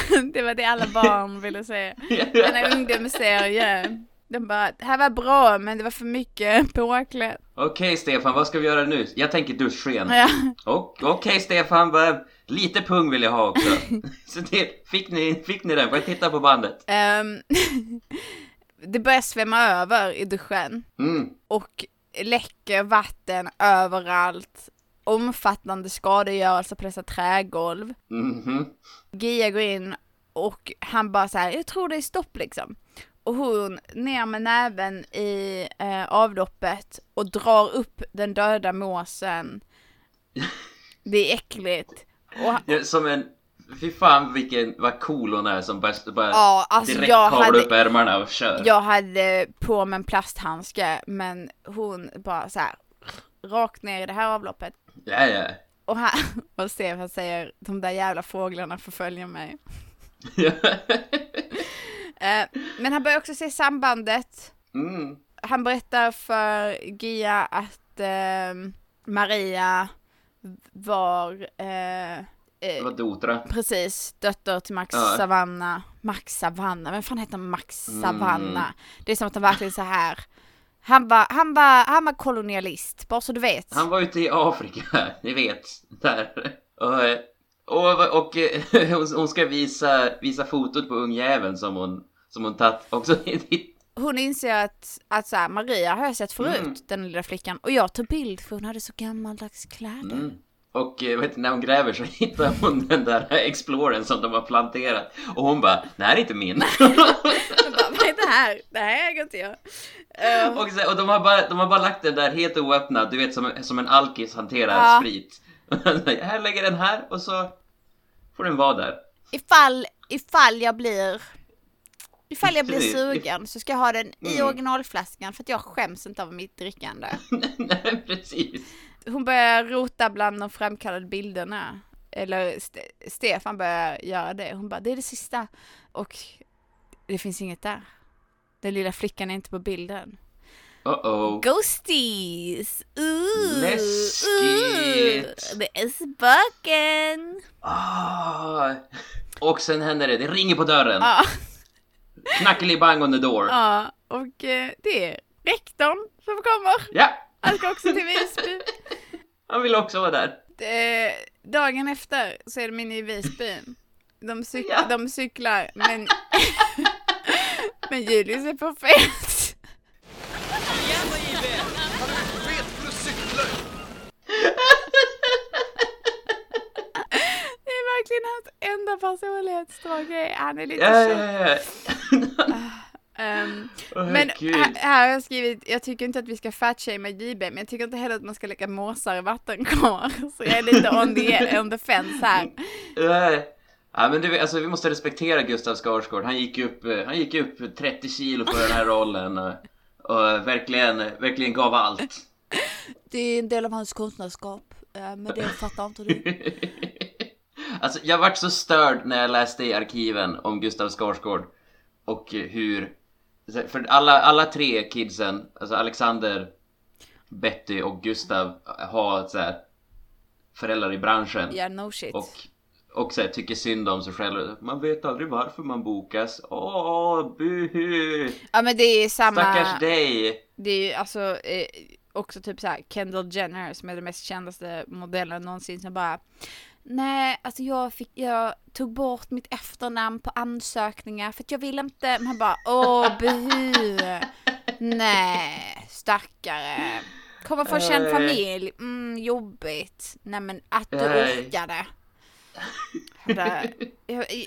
Speaker 1: Det var det alla barn ville se. När ungdom ser ju. De bara, det här var bra men det var för mycket påklätt.
Speaker 2: Okej Stefan, vad ska vi göra nu? Jag tänker duschsken.
Speaker 1: Ja.
Speaker 2: Okej Stefan, bara, lite pung vill jag ha också. Så det, fick, ni, fick ni den? Får jag titta på bandet?
Speaker 1: Ehm, det börjar svämma över i duschen.
Speaker 2: Mm.
Speaker 1: och läcker vatten överallt. Omfattande skadegörelse på dessa trägolv.
Speaker 2: Mhm.
Speaker 1: Gia går in och han bara så här, jag tror det är stopp liksom. Och hon ner med näven i eh, avloppet och drar upp den döda måsen. Det är äckligt. Och,
Speaker 2: Ja, som en... Fy fan vilken, vad cool hon är som bara, bara
Speaker 1: Ja, alltså
Speaker 2: direkt
Speaker 1: jag
Speaker 2: kavlar
Speaker 1: hade-
Speaker 2: upp ärmarna och kör.
Speaker 1: Jag hade på mig en plasthandske men hon bara så här rakt ner i det här avloppet.
Speaker 2: Ja, ja.
Speaker 1: Och, han, och Stefan säger de där jävla fåglarna förföljer mig. Eh, men han börjar också se sambandet.
Speaker 2: Mm.
Speaker 1: Han berättar för Gia att eh, Maria var eh, eh,
Speaker 2: Det var Dotra.
Speaker 1: Precis, dotter till Max
Speaker 2: Ja.
Speaker 1: Savanna. Max Savanna, vem fan heter Max
Speaker 2: Mm.
Speaker 1: Savanna? Det är som att de verkligen så här. Han var, han var, han var kolonialist, bara så du vet.
Speaker 2: Han var ute i Afrika, ni vet. Där. Och, och, och eh, hon- hon ska visa, visa fotot på ungjäveln som hon, som hon tagit också.
Speaker 1: Hon inser att, att så här, Maria har jag sett förut,
Speaker 2: Mm.
Speaker 1: den lilla flickan. Och jag tog bild för hon hade så gammaldags kläder.
Speaker 2: Mm. Och eh, vet, när hon gräver så hittar hon den där Explorern som de har planterat. Och hon bara, det här är inte min.
Speaker 1: Bara, vad är det här? Det här äger inte jag. Eh,
Speaker 2: och, så, och de, har bara, de har bara lagt den där helt oöppnad, du vet som, som en alkis hanterar
Speaker 1: Ja.
Speaker 2: sprit. jag lägger den här och så får den vara där.
Speaker 1: ifall, ifall jag blir Ifall jag blir
Speaker 2: Precis.
Speaker 1: sugen så ska jag ha den i
Speaker 2: Mm.
Speaker 1: originalflaskan för att jag skäms inte av mitt drickande.
Speaker 2: Nej, precis.
Speaker 1: Hon börjar rota bland de framkallade bilderna. Eller Ste- Stefan börjar göra det. Hon bara, det är det sista. Och det finns inget där. Den lilla flickan är inte på bilden.
Speaker 2: Uh-oh.
Speaker 1: Ghosties! Ooh,
Speaker 2: Läskigt.
Speaker 1: ooh, det är spöken!
Speaker 2: Ah. Och sen händer det, det ringer på dörren.
Speaker 1: Ja,
Speaker 2: Knackelibang on the door.
Speaker 1: ja, och eh, det är rektorn som kommer.
Speaker 2: Ja,
Speaker 1: Han ska också till Visby.
Speaker 2: han vill också vara där.
Speaker 1: Eh, dagen efter så är de inne i Visby. De, cyk- de cyklar, men... men Julius är på fest. Det är verkligen hans enda personlighetsdrag. Han är lite
Speaker 2: Ja, ja, ja.
Speaker 1: Ehm,
Speaker 2: Åh,
Speaker 1: men här, här har jag skrivit, jag tycker inte att vi ska fatshamea JB, men jag tycker inte heller att man ska lägga måsar i vattenkar. Så jag är lite on the, on the fence här.
Speaker 2: Nej. Ja, men du, alltså, vi måste respektera Gustav Skarsgård. Han gick upp, eh, han gick upp 30 kilo för den här rollen och, och verkligen, verkligen gav allt.
Speaker 1: Det är en del av hans konstnärskap, eh, men det fattar inte du.
Speaker 2: Alltså, jag vart så störd när jag läste i arkiven om Gustav Skarsgård och eh, hur... För alla, alla tre kidsen, alltså Alexander, Betty och Gustav har så här, föräldrar i branschen.
Speaker 1: Ja, no shit.
Speaker 2: Och, och så här, tycker synd om sig själv. Man vet aldrig varför man bokas. Åh, buhu!
Speaker 1: Ja men det är samma...
Speaker 2: Stackars dig!
Speaker 1: Det är ju alltså eh, också typ så här Kendall Jenner som är den mest kändaste modellen någonsin som bara Nej, alltså jag, fick, jag tog bort mitt efternamn på ansökningar för att jag vill inte. Man bara åh buhu. Nej, stackare. Kommer från känd familj. Mm, jobbigt. Nej men att du orkade.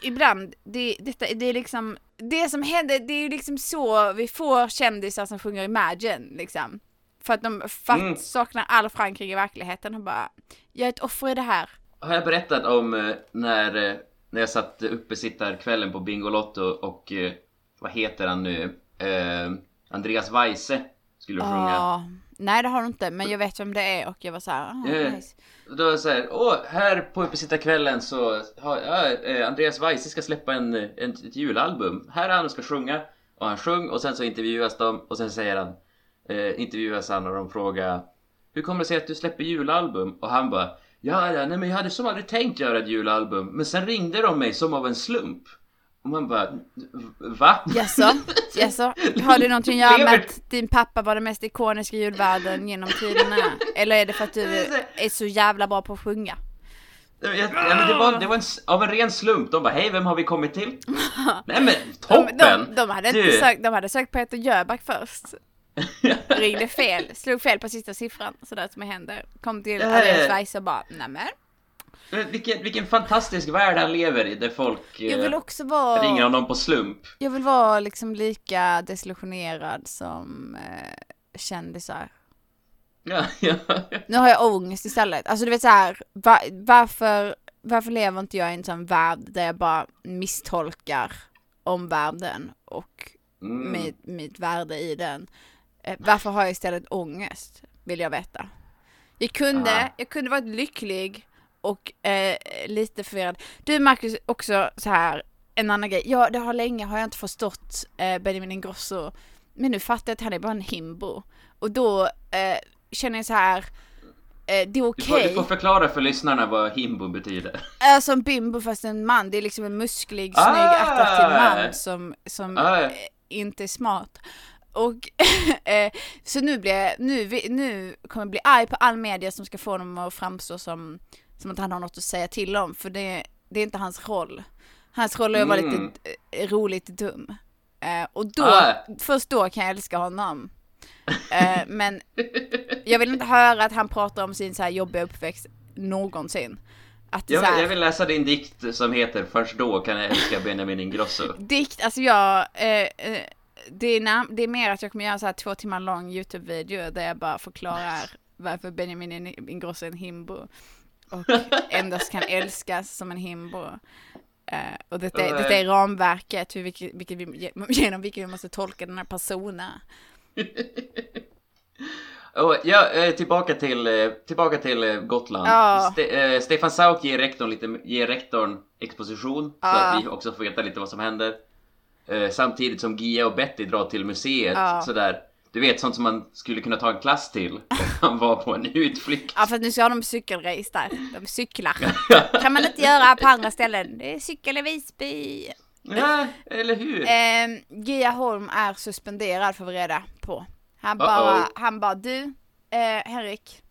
Speaker 1: Ibland, det, detta, det är liksom, det som händer, det är ju liksom så vi får kändisar som sjunger Imagine liksom. För att de fatt,
Speaker 2: Mm.
Speaker 1: saknar all förankring i verkligheten och bara, jag är ett offer i det här.
Speaker 2: Har jag berättat om eh, när, eh, när jag satt uppesittarkvällen på Bingolotto och eh, vad heter han nu? Eh, Andreas Weise skulle sjunga.
Speaker 1: Ja, nej det har du inte, men jag vet vem det är och jag var så här, ah,
Speaker 2: Eh,
Speaker 1: nice.
Speaker 2: Då var så här, åh, här på uppesittarkvällen så har eh, Andreas Weise ska släppa en, en, ett julalbum. Här är han och ska sjunga. Och han sjöng och sen så intervjuas de och sen säger han eh, intervjuas han och de frågar Hur kommer det sig att du släpper julalbum? Och han bara Ja, ja, nej men jag hade som aldrig tänkt göra ett julalbum Men sen ringde de mig som av en slump Och man bara Va?
Speaker 1: Jaså? Jaså? Har det någonting att göra med att din pappa var den mest ikoniska julvärden genom tiderna? Eller är det för att du är så jävla bra på att sjunga?
Speaker 2: Jag, ja, men det, var, det var en, av en ren slump, de bara hej vem har vi kommit till? Nej men
Speaker 1: De,
Speaker 2: toppen!
Speaker 1: de, de, hade inte sökt, de hade sökt Peter Jöback först. Ringde fel, slog fel på sista siffran, sådär som händer. Kom till Andreas Weise och bara, nämen.
Speaker 2: Men Vilken, vilken fantastisk värld han lever i där folk eh,
Speaker 1: vara...
Speaker 2: ringer honom på slump.
Speaker 1: Jag vill vara liksom lika desillusionerad som eh, kändisar.
Speaker 2: Ja, ja.
Speaker 1: Nu har jag ångest istället. Alltså du vet så här, va, varför, varför lever inte jag i en sån värld där jag bara misstolkar omvärlden och
Speaker 2: Mm.
Speaker 1: mitt, mitt värde i den. Eh, varför har jag istället ångest? Vill jag veta. Jag kunde,
Speaker 2: Ah.
Speaker 1: jag kunde varit lycklig och eh, lite förvirrad. Du Marcus, också så här en annan grej. Ja, det har länge har jag inte förstått eh, Benjamin Ingrosso. Men nu fattar jag att han är bara en himbo. Och då eh, känner jag så här, eh, det är
Speaker 2: Du, får,
Speaker 1: okej.
Speaker 2: du får förklara för lyssnarna vad himbo betyder.
Speaker 1: Alltså en bimbo fast en man. Det är liksom en musklig,
Speaker 2: Ah!
Speaker 1: snygg, attraktiv man som, som
Speaker 2: Ah.
Speaker 1: eh, inte är smart. Och eh, så nu blir jag, nu, nu kommer jag bli arg på all media som ska få honom att framstå som, som att han har något att säga till om. För det, det är inte hans roll. Hans roll är att vara
Speaker 2: Mm.
Speaker 1: lite eh, roligt dum. Eh, och då,
Speaker 2: Ah.
Speaker 1: först då kan jag älska honom. Eh, men jag vill inte höra att han pratar om sin så här jobbiga uppväxt någonsin. Att
Speaker 2: Jag,
Speaker 1: här,
Speaker 2: jag vill läsa din dikt som heter Först då kan jag älska Benjamin Ingrosso.
Speaker 1: Dikt, alltså jag, eh, det, är nam- det är mer att jag kommer göra så här två timmar lång YouTube-video där jag bara förklarar varför Benjamin In- Ingrosso är en himbo och endast kan älskas som en himbo. Eh, och detta, är- detta är ramverket hur, vilket, vilket vi, genom vilket vi måste tolka den här personen.
Speaker 2: Och ja, eh, tillbaka till, eh, tillbaka till Gotland.
Speaker 1: Ja.
Speaker 2: Ste- eh, Stefan Sauk ger rektorn, lite, ger rektorn exposition så
Speaker 1: Ja.
Speaker 2: att vi också får veta lite vad som händer. Eh, samtidigt som Gia och Betty drar till museet
Speaker 1: Ja.
Speaker 2: sådär. Du vet sånt som man skulle kunna ta en klass till om man var på en utflykt.
Speaker 1: Ja för nu ska de cykelrace där, de cyklar. kan man inte göra på andra ställen. Det är cykel i Visby.
Speaker 2: Ja, eller hur?
Speaker 1: Eh, Gia Holm är suspenderad får vi reda på. Han bara, han bara du, eh, Henrik,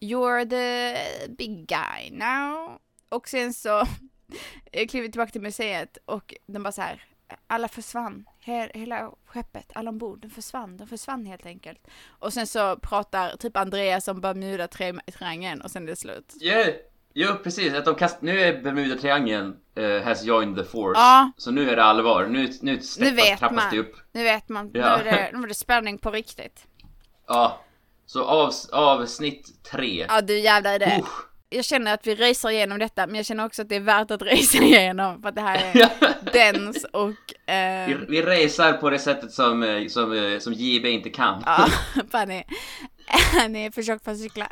Speaker 1: you're the big guy now. Och sen så eh, kliver vi tillbaka till museet och de bara så här, alla försvann. He- hela skeppet, alla ombord, de försvann, de försvann helt enkelt. Och sen så pratar typ Andreas om Bermuda-triangeln och sen är det slut.
Speaker 2: Ja, jo precis. Att de kast... Nu är Bermuda-triangeln eh, has joined the force.
Speaker 1: Ja.
Speaker 2: Så nu är det allvar. Nu, nu,
Speaker 1: Nu vet
Speaker 2: trappas
Speaker 1: man,
Speaker 2: det upp.
Speaker 1: nu vet man,
Speaker 2: Ja.
Speaker 1: nu, är det, nu är det spänning på riktigt.
Speaker 2: Ja. Så av, avsnitt tre.
Speaker 1: Ja du jävlar är det.
Speaker 2: Usch.
Speaker 1: Jag känner att vi racear igenom detta, men jag känner också att det är värt att racea igenom för att det här är dens och... Eh,
Speaker 2: Vi, vi racear på det sättet som, eh, som, eh, som JB inte kan.
Speaker 1: ja, fan han är för tjock för att cykla.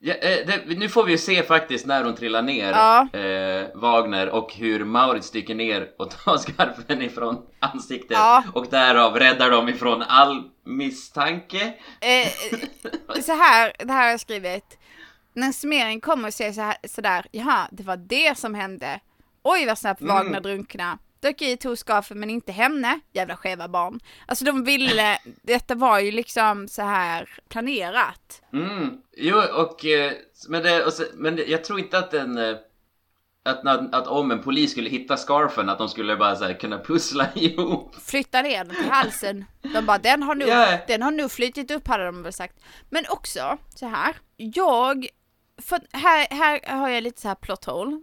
Speaker 2: Ja, eh, det, nu får vi se faktiskt när hon trillar ner,
Speaker 1: Ja.
Speaker 2: eh, Wagner, och hur Maurits dyker ner och tar skarpen ifrån ansiktet.
Speaker 1: Ja.
Speaker 2: Och därav räddar dem ifrån all misstanke.
Speaker 1: Eh, så här, det här har jag skrivit. När summeringen kommer och säger så här, sådär, jaha, det var det som hände. Oj vad snabbt
Speaker 2: Mm.
Speaker 1: Wagner drunkna. Dök i tog skafen men inte henne, jävla skeva barn. Alltså de ville, detta var ju liksom så här planerat.
Speaker 2: Mm, jo och, eh, men, det, och så, men det, jag tror inte att en eh, att, att, att om en polis skulle hitta scarfen att de skulle bara så här, kunna pussla ihop.
Speaker 1: Flytta ner den till halsen. De bara, den har nog,
Speaker 2: Ja.
Speaker 1: den har nog flyttit upp hade de väl sagt. Men också så här, jag, för här, här har jag lite så här plot hole.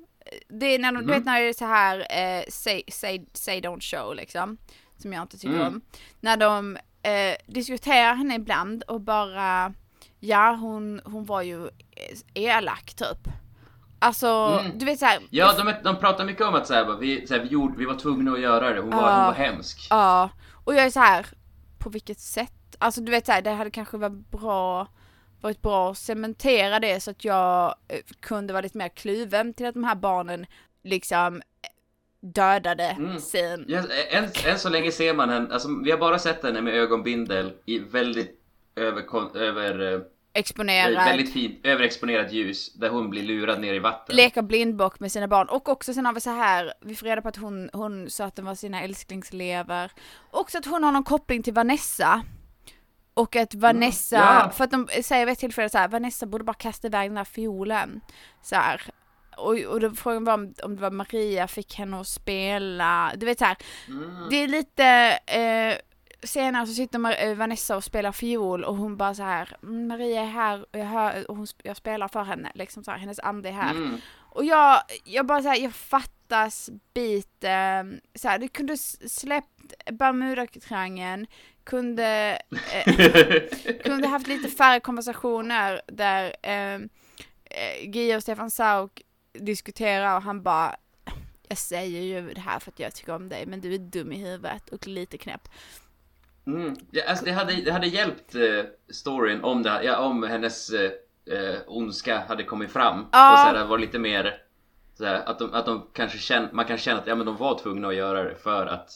Speaker 1: Det är när de, du
Speaker 2: Mhm.
Speaker 1: vet när det är så här eh, say, say, say don't show liksom. Som jag inte tycker
Speaker 2: Mm.
Speaker 1: om. När de eh, diskuterar henne ibland och bara, ja hon, hon var ju elak typ. Alltså,
Speaker 2: Mm.
Speaker 1: du vet så här,
Speaker 2: Ja, de, de pratar mycket om att så här, bara, vi, så här, vi, gjorde, vi var tvungna att göra det, hon var,
Speaker 1: Ja.
Speaker 2: hon var hemsk.
Speaker 1: Ja, och jag är så här, på vilket sätt? Alltså du vet så här, det hade kanske varit bra, varit bra att cementera det så att jag eh, kunde vara lite mer kluven till att de här barnen liksom, eh, dödade sin.
Speaker 2: Ja, än, än så länge ser man henne, alltså vi har bara sett henne med ögonbindel i väldigt över, över eh,
Speaker 1: Exponerad.
Speaker 2: väldigt fint överexponerat ljus där hon blir lurad ner i vatten.
Speaker 1: Leka blindbock med sina barn och också sen har vi så här, vi får reda på att hon, hon sa att den var sina älsklingslever. Också att hon har någon koppling till Vanessa. Och att Vanessa,
Speaker 2: Mm,
Speaker 1: för att de säger vid ett tillfälle så här, Vanessa borde bara kasta iväg den där fiolen. Så här. Och, och då frågan var om, om det var Maria fick henne att spela, du vet så här.
Speaker 2: Mm.
Speaker 1: Det är lite, eh, senare så sitter eh, Vanessa och spelar fiol och hon bara så här, "Mm, Maria är här och jag, hör, och hon, jag spelar för henne, liksom så här, hennes ande är här.
Speaker 2: Mm.
Speaker 1: Och jag, jag bara så här, jag fattas biten, så här, du kunde släppt Bermudatriangeln, kunde, eh, kunde haft lite färre konversationer där eh, eh, Gia och Stefan Sauk diskuterar och han bara jag säger ju det här för att jag tycker om dig men du är dum i huvudet och lite knäpp.
Speaker 2: Mm. Ja, alltså det, hade, det hade hjälpt eh, storyn om, det, ja, om hennes eh, eh, ondska hade kommit fram.
Speaker 1: Ja.
Speaker 2: Och så här, var lite mer så här, att, de, att de kanske känn, man kan känna att ja, men de var tvungna att göra det för att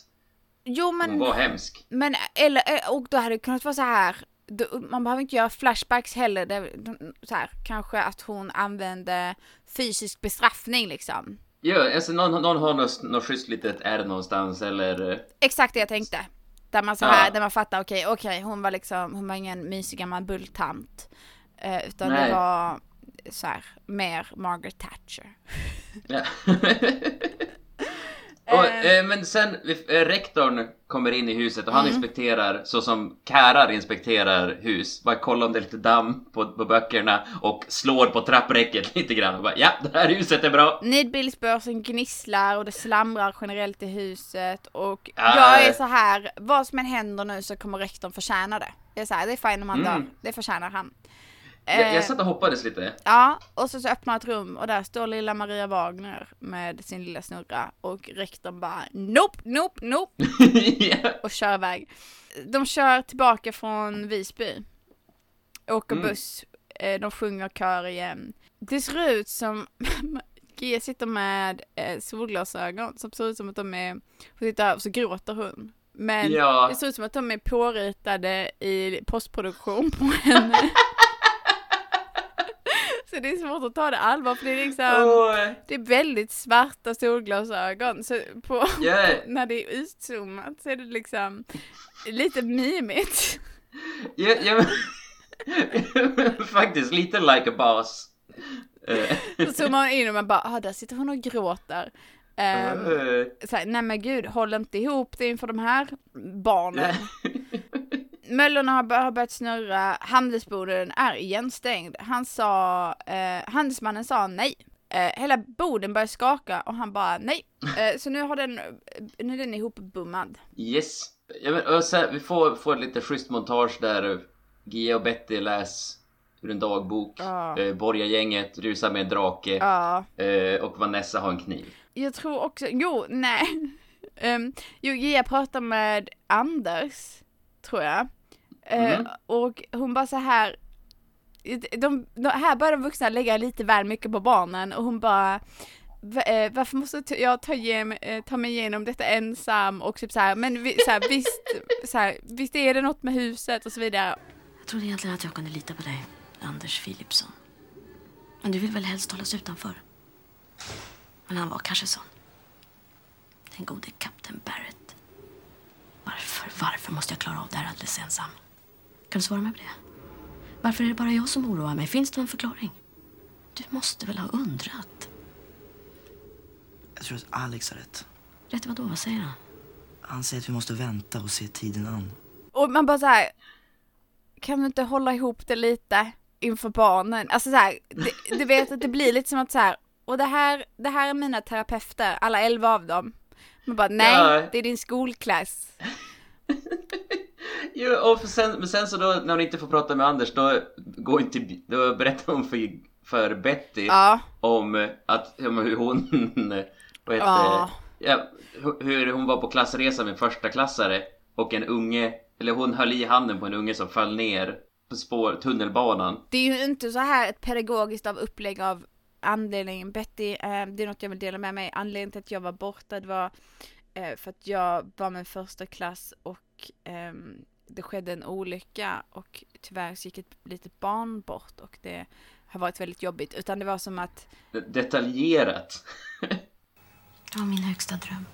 Speaker 1: Jo men
Speaker 2: hon var hemsk.
Speaker 1: Men eller, eh, och då hade det kunnat vara så här. Man behöver inte göra flashbacks heller. Det, så här, kanske att hon använde fysisk bestraffning liksom.
Speaker 2: Ja, alltså någon, någon har något, något schysst litet ärr någonstans eller... eh,
Speaker 1: Exakt det jag tänkte. Där man så
Speaker 2: Ja.
Speaker 1: här, där man fattar okej, okej, hon var liksom, hon var ingen mysig gammal bulltant. Eh, utan
Speaker 2: Nej.
Speaker 1: det var så här, mer Margaret Thatcher.
Speaker 2: Ja. och, eh, men sen, eh, rektorn kommer in i huset och han
Speaker 1: Mm.
Speaker 2: inspekterar så som kärar inspekterar hus. Bara kolla om det är lite damm på, på böckerna och slår på trappräcket lite grann och bara ja, det här huset är bra.
Speaker 1: Nidbilsbörsen gnisslar och det slamrar generellt i huset och
Speaker 2: Ja.
Speaker 1: jag är så här, vad som än händer nu så kommer rektorn förtjäna det. Det är så här, det är fine om han
Speaker 2: Mm.
Speaker 1: dör, det förtjänar han.
Speaker 2: Jag,
Speaker 1: Eh,
Speaker 2: jag satt och hoppades lite.
Speaker 1: Ja, och så, så öppnar ett rum och där står lilla Maria Wagner med sin lilla snurra och rektorn bara nope, nope, nope och kör iväg. De kör tillbaka från Visby. Åker
Speaker 2: Mm.
Speaker 1: buss, eh, de sjunger kör igen. Det ser ut som Gia sitter med eh, solglasögon som ser ut som att de är, hon sitter och så gråter hon. Men
Speaker 2: Ja.
Speaker 1: det ser ut som att de är påritade i postproduktion på henne. Så det är svårt att ta det allvar för det är liksom,
Speaker 2: Åh.
Speaker 1: det är väldigt svarta solglasögon. Så på, på, när det är utzoomat så är det liksom lite mimigt.
Speaker 2: Ja, ja, men, faktiskt lite like a boss.
Speaker 1: Så zoomar man in och man bara, ah, där sitter hon och gråter. Um,
Speaker 2: eh,
Speaker 1: så här, nej men gud, håll inte ihop det inför de här barnen. Möllorna har, bör- har börjat snurra, handelsboden är igenstängd. Han sa, eh, handelsmannen sa nej. Eh, hela boden började skaka och han bara nej. Eh, så nu har den, nu är den ihopbummad.
Speaker 2: Yes. Ja, men, sen, vi får, får ett lite schysst montage där Gia och Betty läs ur en dagbok.
Speaker 1: Ja.
Speaker 2: Eh, Borgargänget rusar med en drake.
Speaker 1: Ja.
Speaker 2: Eh, och Vanessa har en kniv.
Speaker 1: Jag tror också, jo, nej. Um, jo, Gia pratar med Anders, tror jag. Eh,
Speaker 2: Mm.
Speaker 1: Och hon bara så här, de, de, här börjar de vuxna lägga lite väl mycket på barnen och hon bara "Va- eh, varför måste jag ta, igen, eh, ta mig igenom detta ensam och typ så här, men vi, så här, visst, så här, visst är det något med huset och så vidare.
Speaker 3: Jag trodde egentligen att jag kunde lita på dig, Anders Philipsson. Men du vill väl helst hållas utanför? Men han var kanske sån. Den gode kapten Barrett. Varför, varför måste jag klara av det här alldeles ensam? Kan du svara mig på det? Varför är det bara jag som oroar mig? Finns det någon förklaring? Du måste väl ha undrat?
Speaker 7: Jag tror att Alex har rätt.
Speaker 3: Rätt vad då? Vad säger han?
Speaker 7: Han säger att vi måste vänta och se tiden an.
Speaker 1: Och man bara så här, kan du inte hålla ihop det lite inför barnen? Alltså så här, det- du vet att det blir lite som att så här, och det här, det här är mina terapeuter, alla elva av dem. Man bara, nej,
Speaker 2: Ja.
Speaker 1: det är din skolklass.
Speaker 2: Jo, och sen, men sen så då när hon inte får prata med Anders då går inte, då berättar hon för, för Betty
Speaker 1: Ja.
Speaker 2: om att, om hur hon, vad heter
Speaker 1: Ja.
Speaker 2: ja, hu- hur hon var på klassresa med första klassare och en unge, eller hon höll i handen på en unge som föll ner på spår, tunnelbanan.
Speaker 1: Det är ju inte så här ett pedagogiskt av upplägg av anledningen, Betty, eh, det är något jag vill dela med mig. Anledningen till att jag var borta, det var eh, för att jag var med första klass och ehm, det skedde en olycka och tyvärr så gick ett litet barn bort och det har varit väldigt jobbigt. Utan det var som att
Speaker 2: Detaljerat.
Speaker 3: Det var min högsta dröm.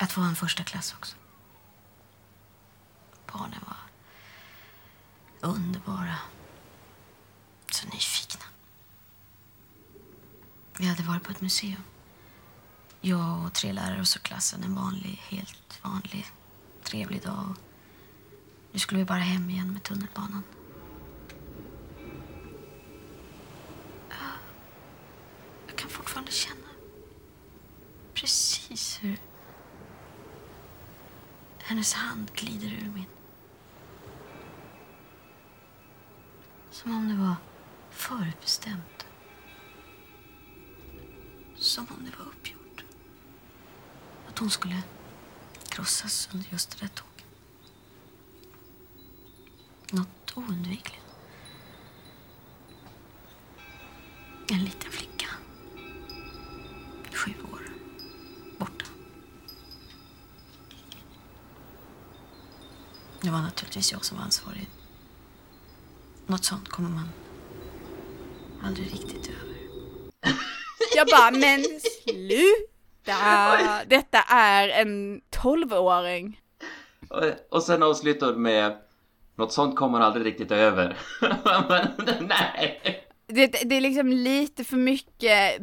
Speaker 3: Att få en första klass också. Barnen var underbara. Så nyfikna. Vi hade varit på ett museum. Jag och tre lärare och så klassen. En vanlig, helt vanlig, trevlig dag. Nu skulle vi bara hem igen med tunnelbanan. Jag kan fortfarande känna precis hur hennes hand glider ur min. Som om det var förutbestämt. Som om det var uppgjort. Att hon skulle krossas under just det där tåget. Något oundvikligt. En liten flicka. Sju år. Borta. Det var naturligtvis jag som var ansvarig. Något sånt kommer man aldrig riktigt över.
Speaker 1: Jag bara, men sluta! Detta är en tolvåring.
Speaker 2: Och, sen avslutar med något sånt kommer aldrig riktigt över. Nej!
Speaker 1: Det, det är liksom lite för mycket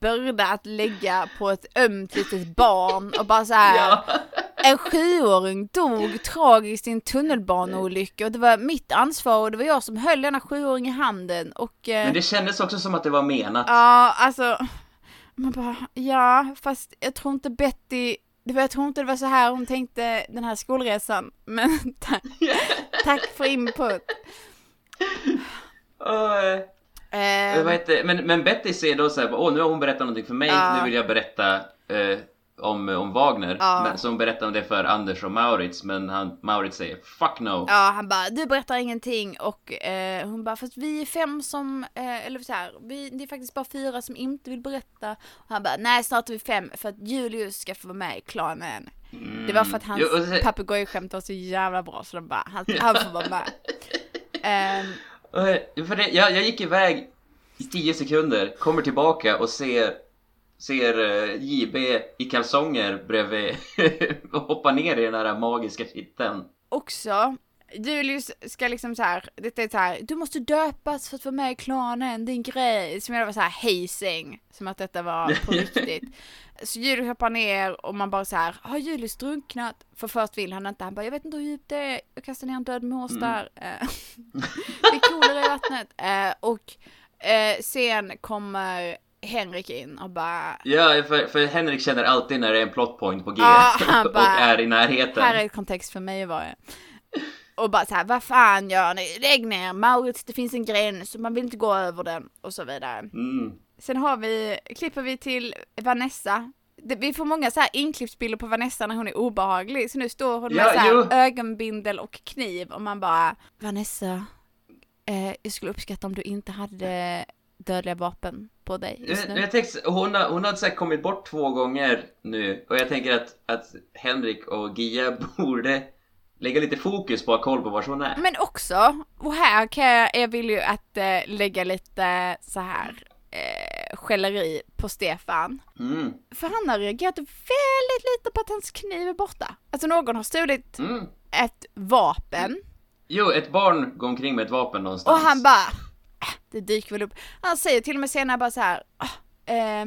Speaker 1: börda att lägga på ett ömt litet barn och bara så här.
Speaker 2: Ja.
Speaker 1: En sjuåring dog tragiskt i en tunnelbaneolycka och det var mitt ansvar och det var jag som höll denna sjuåring i handen och... eh,
Speaker 2: Men det kändes också som att det var menat.
Speaker 1: Ja, alltså. Man bara, ja, fast jag tror inte Betty, det var, jag tror inte det var så här hon tänkte den här skolresan. Men tack, tack för input.
Speaker 2: Vad heter, men, men Betty ser då så här, åh nu har hon berättat någonting för mig,
Speaker 1: Ja.
Speaker 2: nu vill jag berätta eh, om, om Wagner.
Speaker 1: Ja.
Speaker 2: Hon berättar om det för Anders och Maurits, men han, Maurits säger fuck no.
Speaker 1: Ja, han bara, du berättar ingenting och eh, hon bara, fast vi är fem som, eh, eller så här, vi, det är faktiskt bara fyra som inte vill berätta. Och han bara, nej snart är vi fem för att Julius ska få vara med i klanen. Det var för att hans
Speaker 2: Jo, och så-
Speaker 1: papegojskämt var så jävla bra så de bara, han, han får vara med.
Speaker 2: Eh, För det, jag, jag gick iväg i 10 sekunder, kommer tillbaka och ser, ser eh, JB i kalsonger bredvid och hoppar ner i den här magiska kitteln.
Speaker 1: också, Julius ska liksom så här, detta är så här, du måste döpas för att vara med i klanen, en grej. Som jag var så här hazing, som att detta var på riktigt. Så Julius hoppar ner och man bara så här, har Julius drunknat? För först vill han inte, han bara, jag vet inte hur djupt det är, jag kastar ner en död mås
Speaker 2: Mm.
Speaker 1: där. Eh, det är coolare i vattnet. Eh, och sen kommer Henrik in och bara,
Speaker 2: Ja, för, för Henrik känner alltid när det är en plot point på G
Speaker 1: Ja,
Speaker 2: och
Speaker 1: bara,
Speaker 2: är i närheten.
Speaker 1: Här är ett kontext för mig var det. Och bara så här, vad fan gör ni? Lägg ner Maurits, det finns en gräns och man vill inte gå över den och så vidare.
Speaker 2: Mm.
Speaker 1: Sen har vi, klipper vi till Vanessa. Det, vi får många så här inklippsbilder på Vanessa när hon är obehaglig. Så nu står hon med
Speaker 2: Ja,
Speaker 1: så här ögonbindel och kniv och man bara, Vanessa, eh, jag skulle uppskatta om du inte hade dödliga vapen på dig just
Speaker 2: Jag,
Speaker 1: nu.
Speaker 2: jag tänkte, hon har, hon har så kommit bort två gånger nu och jag tänker att, att Henrik och Gia borde lägga lite fokus på att ha koll på var hon är.
Speaker 1: Men också, och här kan jag, jag vill ju att eh, lägga lite så här eh, skälleri på Stefan.
Speaker 2: Mm.
Speaker 1: För han har reagerat väldigt lite på att hans kniv är borta. Alltså någon har stulit
Speaker 2: Mm.
Speaker 1: ett vapen
Speaker 2: Jo, ett barn går omkring med ett vapen någonstans.
Speaker 1: och han bara, "Äh, det dyker väl upp. Han säger till och med senare bara så här, "Ah, eh,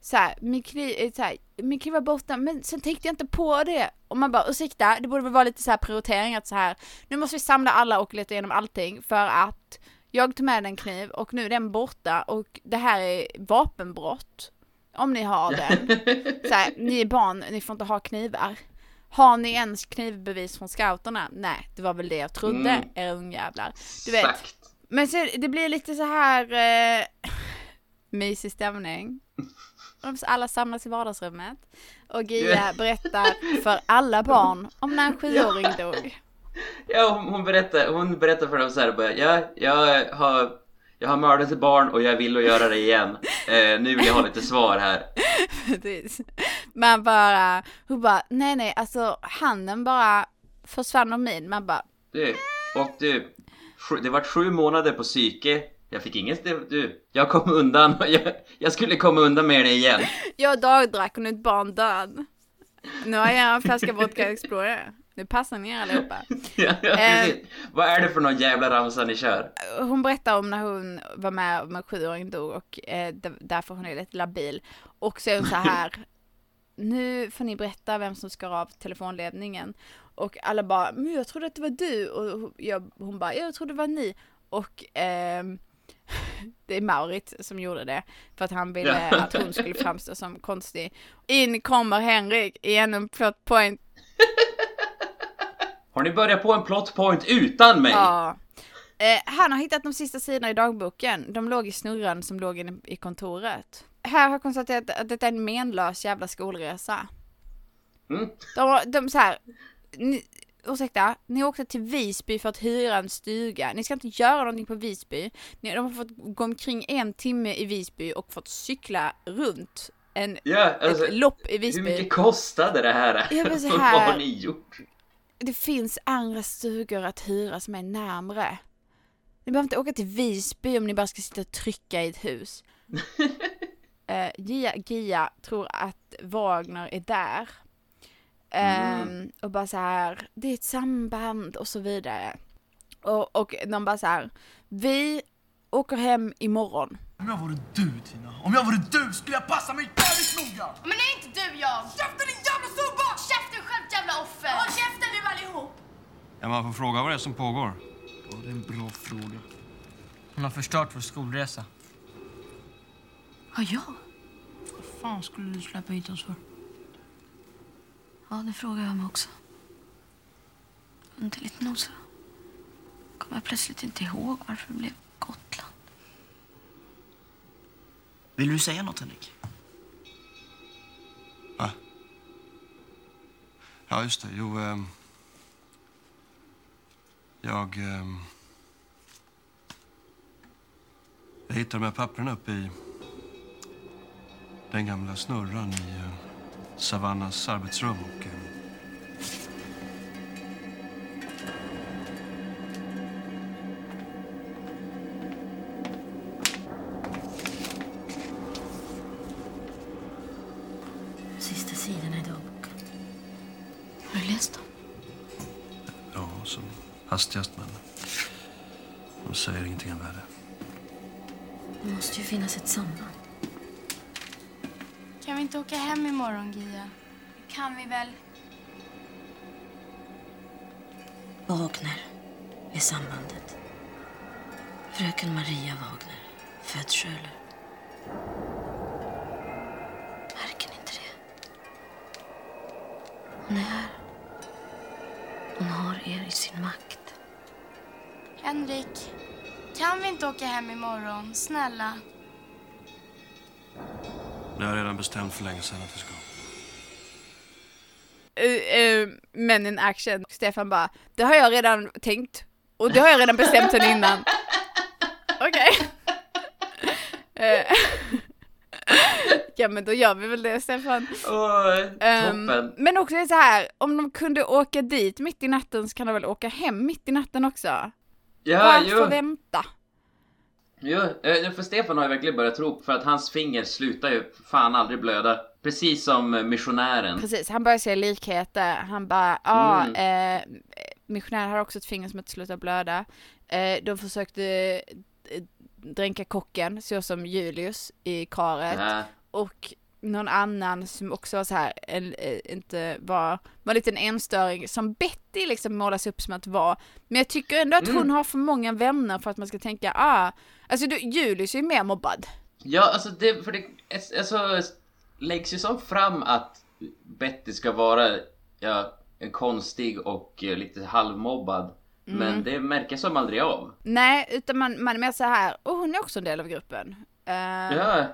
Speaker 1: så här, min kniv, eh, så här, min kniv var borta men sen tänkte jag inte på det. Och man bara ursäkta, det borde väl vara lite så här prioritering att så här, nu måste vi samla alla och leta igenom allting för att jag tog med en kniv och nu är den borta och det här är vapenbrott. Om ni har den. Så här, ni är barn, ni får inte ha knivar. Har ni ens knivbevis från scouterna? Nej, det var väl det jag trodde,
Speaker 2: Mm.
Speaker 1: era ungjävlar. Du vet,
Speaker 2: Exakt.
Speaker 1: Men så, det blir lite så här eh, mysig stämning. Alla samlas i vardagsrummet och Gia berättar för alla barn om när en sjuåring dog.
Speaker 2: Ja, hon, hon berättar, hon berättar för dem så här bara, ja, jag har, Jag har mördat ett barn och jag vill att göra det igen. Eh, nu vill jag ha lite svar här.
Speaker 1: Precis. Man bara, hon bara, nej nej, alltså handen bara försvann ur min. Man bara,
Speaker 2: Du, och du, det vart sju månader på psyke. Jag fick inget, du, jag kom undan. Jag, jag skulle komma undan med det igen.
Speaker 1: jag dagdrack och nu är ett barn död. Nu har jag en flaska vodka Explorer. Nu passar ni er allihopa.
Speaker 2: Ja, ja, precis. Vad är det för någon jävla ramsa ni kör?
Speaker 1: Hon berättar om när hon var med om en sjuåring dog och eh, därför hon är lite labil. Och så är hon så här. Nu får ni berätta vem som skar av telefonledningen. Och alla bara, men jag trodde att det var du. Och jag, hon bara, jag trodde det var ni. Och ehm, det är Maurit som gjorde det. För att han ville
Speaker 2: Ja.
Speaker 1: att hon skulle framstå som konstig. In kommer Henrik i ännu en plot point.
Speaker 2: Har ni börjat på en plot point utan mig?
Speaker 1: Ja. Eh, han har hittat de sista sidorna i dagboken. De låg i snurran som låg inne i kontoret. Här har jag konstaterat att detta är en menlös jävla skolresa.
Speaker 2: Mm.
Speaker 1: De, de så här, ni, ursäkta, ni åkte till Visby för att hyra en stuga. Ni ska inte göra någonting på Visby. Ni, de har fått gå omkring en timme i Visby och fått cykla runt en,
Speaker 2: Ja, alltså,
Speaker 1: ett lopp i Visby.
Speaker 2: Hur mycket kostade det här?
Speaker 1: Ja, men så
Speaker 2: Vad
Speaker 1: här-
Speaker 2: har ni gjort?
Speaker 1: det finns andra stugor att hyra som är närmre. Ni behöver inte åka till Visby om ni bara ska sitta och trycka i ett hus. uh, Gia, Gia tror att Wagner är där.
Speaker 2: Mm.
Speaker 1: Och bara så här, det är ett samband och så vidare. Och, och de bara så här, vi åker hem imorgon.
Speaker 11: Om jag vore du Tina, om jag vore du skulle jag passa mig jävligt noga!
Speaker 12: Men är inte du jag? Käften din jävla subba! Käften själv jävla offer! Håll käften nu allihop!
Speaker 4: Ja, man får fråga vad det är som pågår.
Speaker 7: Ja, det är en bra fråga. Hon har förstört vår skolresa.
Speaker 3: Har jag? Vad fan skulle du släppa hit oss för? Ja, det frågar jag mig också. Underligt nog så kommer jag plötsligt inte ihåg varför det blev Gotland.
Speaker 7: Vill du säga något Henrik?
Speaker 4: Va? Ja, just det. Jo, ehm, jag... ehm, jag hittade de här papperna uppe i den gamla snurran i uh, Savannas arbetsrum. Och, ehm,
Speaker 3: Sista sidorna i dagboken. Har du läst dem?
Speaker 4: ja, som hastigast, men de säger ingenting av värde.
Speaker 3: Det måste ju finnas ett samband.
Speaker 10: Inte åka hem imorgon, Gia? Kan vi väl?
Speaker 3: Wagner är sambandet. Fröken Maria Wagner, född Schöler. Märker ni inte det? Hon är här. Hon har er i sin makt.
Speaker 10: Henrik, kan vi inte åka hem imorgon? Snälla.
Speaker 4: Det har jag redan bestämt för länge sedan att vi ska.
Speaker 1: Uh, uh, men in action. Stefan bara, det har jag redan tänkt. Och det har jag redan bestämt sen innan. Okej. Eh, ja men då gör vi väl det Stefan. Ehm,
Speaker 2: toppen.
Speaker 1: men också så här, om de kunde åka dit mitt i natten så kan de väl åka hem mitt i natten också?
Speaker 2: Ja,
Speaker 1: Varför
Speaker 2: jo.
Speaker 1: vänta?
Speaker 2: Jo, eh, för Stefan har ju verkligen börjat tro för att hans finger slutar ju fan aldrig blöda. Precis som eh, missionären.
Speaker 1: Precis, han börjar se likheter. Han bara, ja,
Speaker 2: Mm.
Speaker 1: eh, missionären har också ett finger som inte slutar blöda. Eh, de försökte eh, dränka kocken, så som Julius i karet.
Speaker 2: Ja.
Speaker 1: Och någon annan som också var så här, en, inte var, var en liten enstöring som Betty liksom målas upp som att vara. Men jag tycker ändå att
Speaker 2: Mm.
Speaker 1: hon har för många vänner för att man ska tänka, ah, alltså du, Julius är ju mer mobbad.
Speaker 2: Ja, alltså det, för det alltså, läggs ju så fram att Betty ska vara ja, konstig och eh, lite halvmobbad.
Speaker 1: Mm.
Speaker 2: Men det märker som aldrig av.
Speaker 1: Nej, utan man, man är mer så här, och hon är också en del av gruppen. Eh,
Speaker 2: Ja,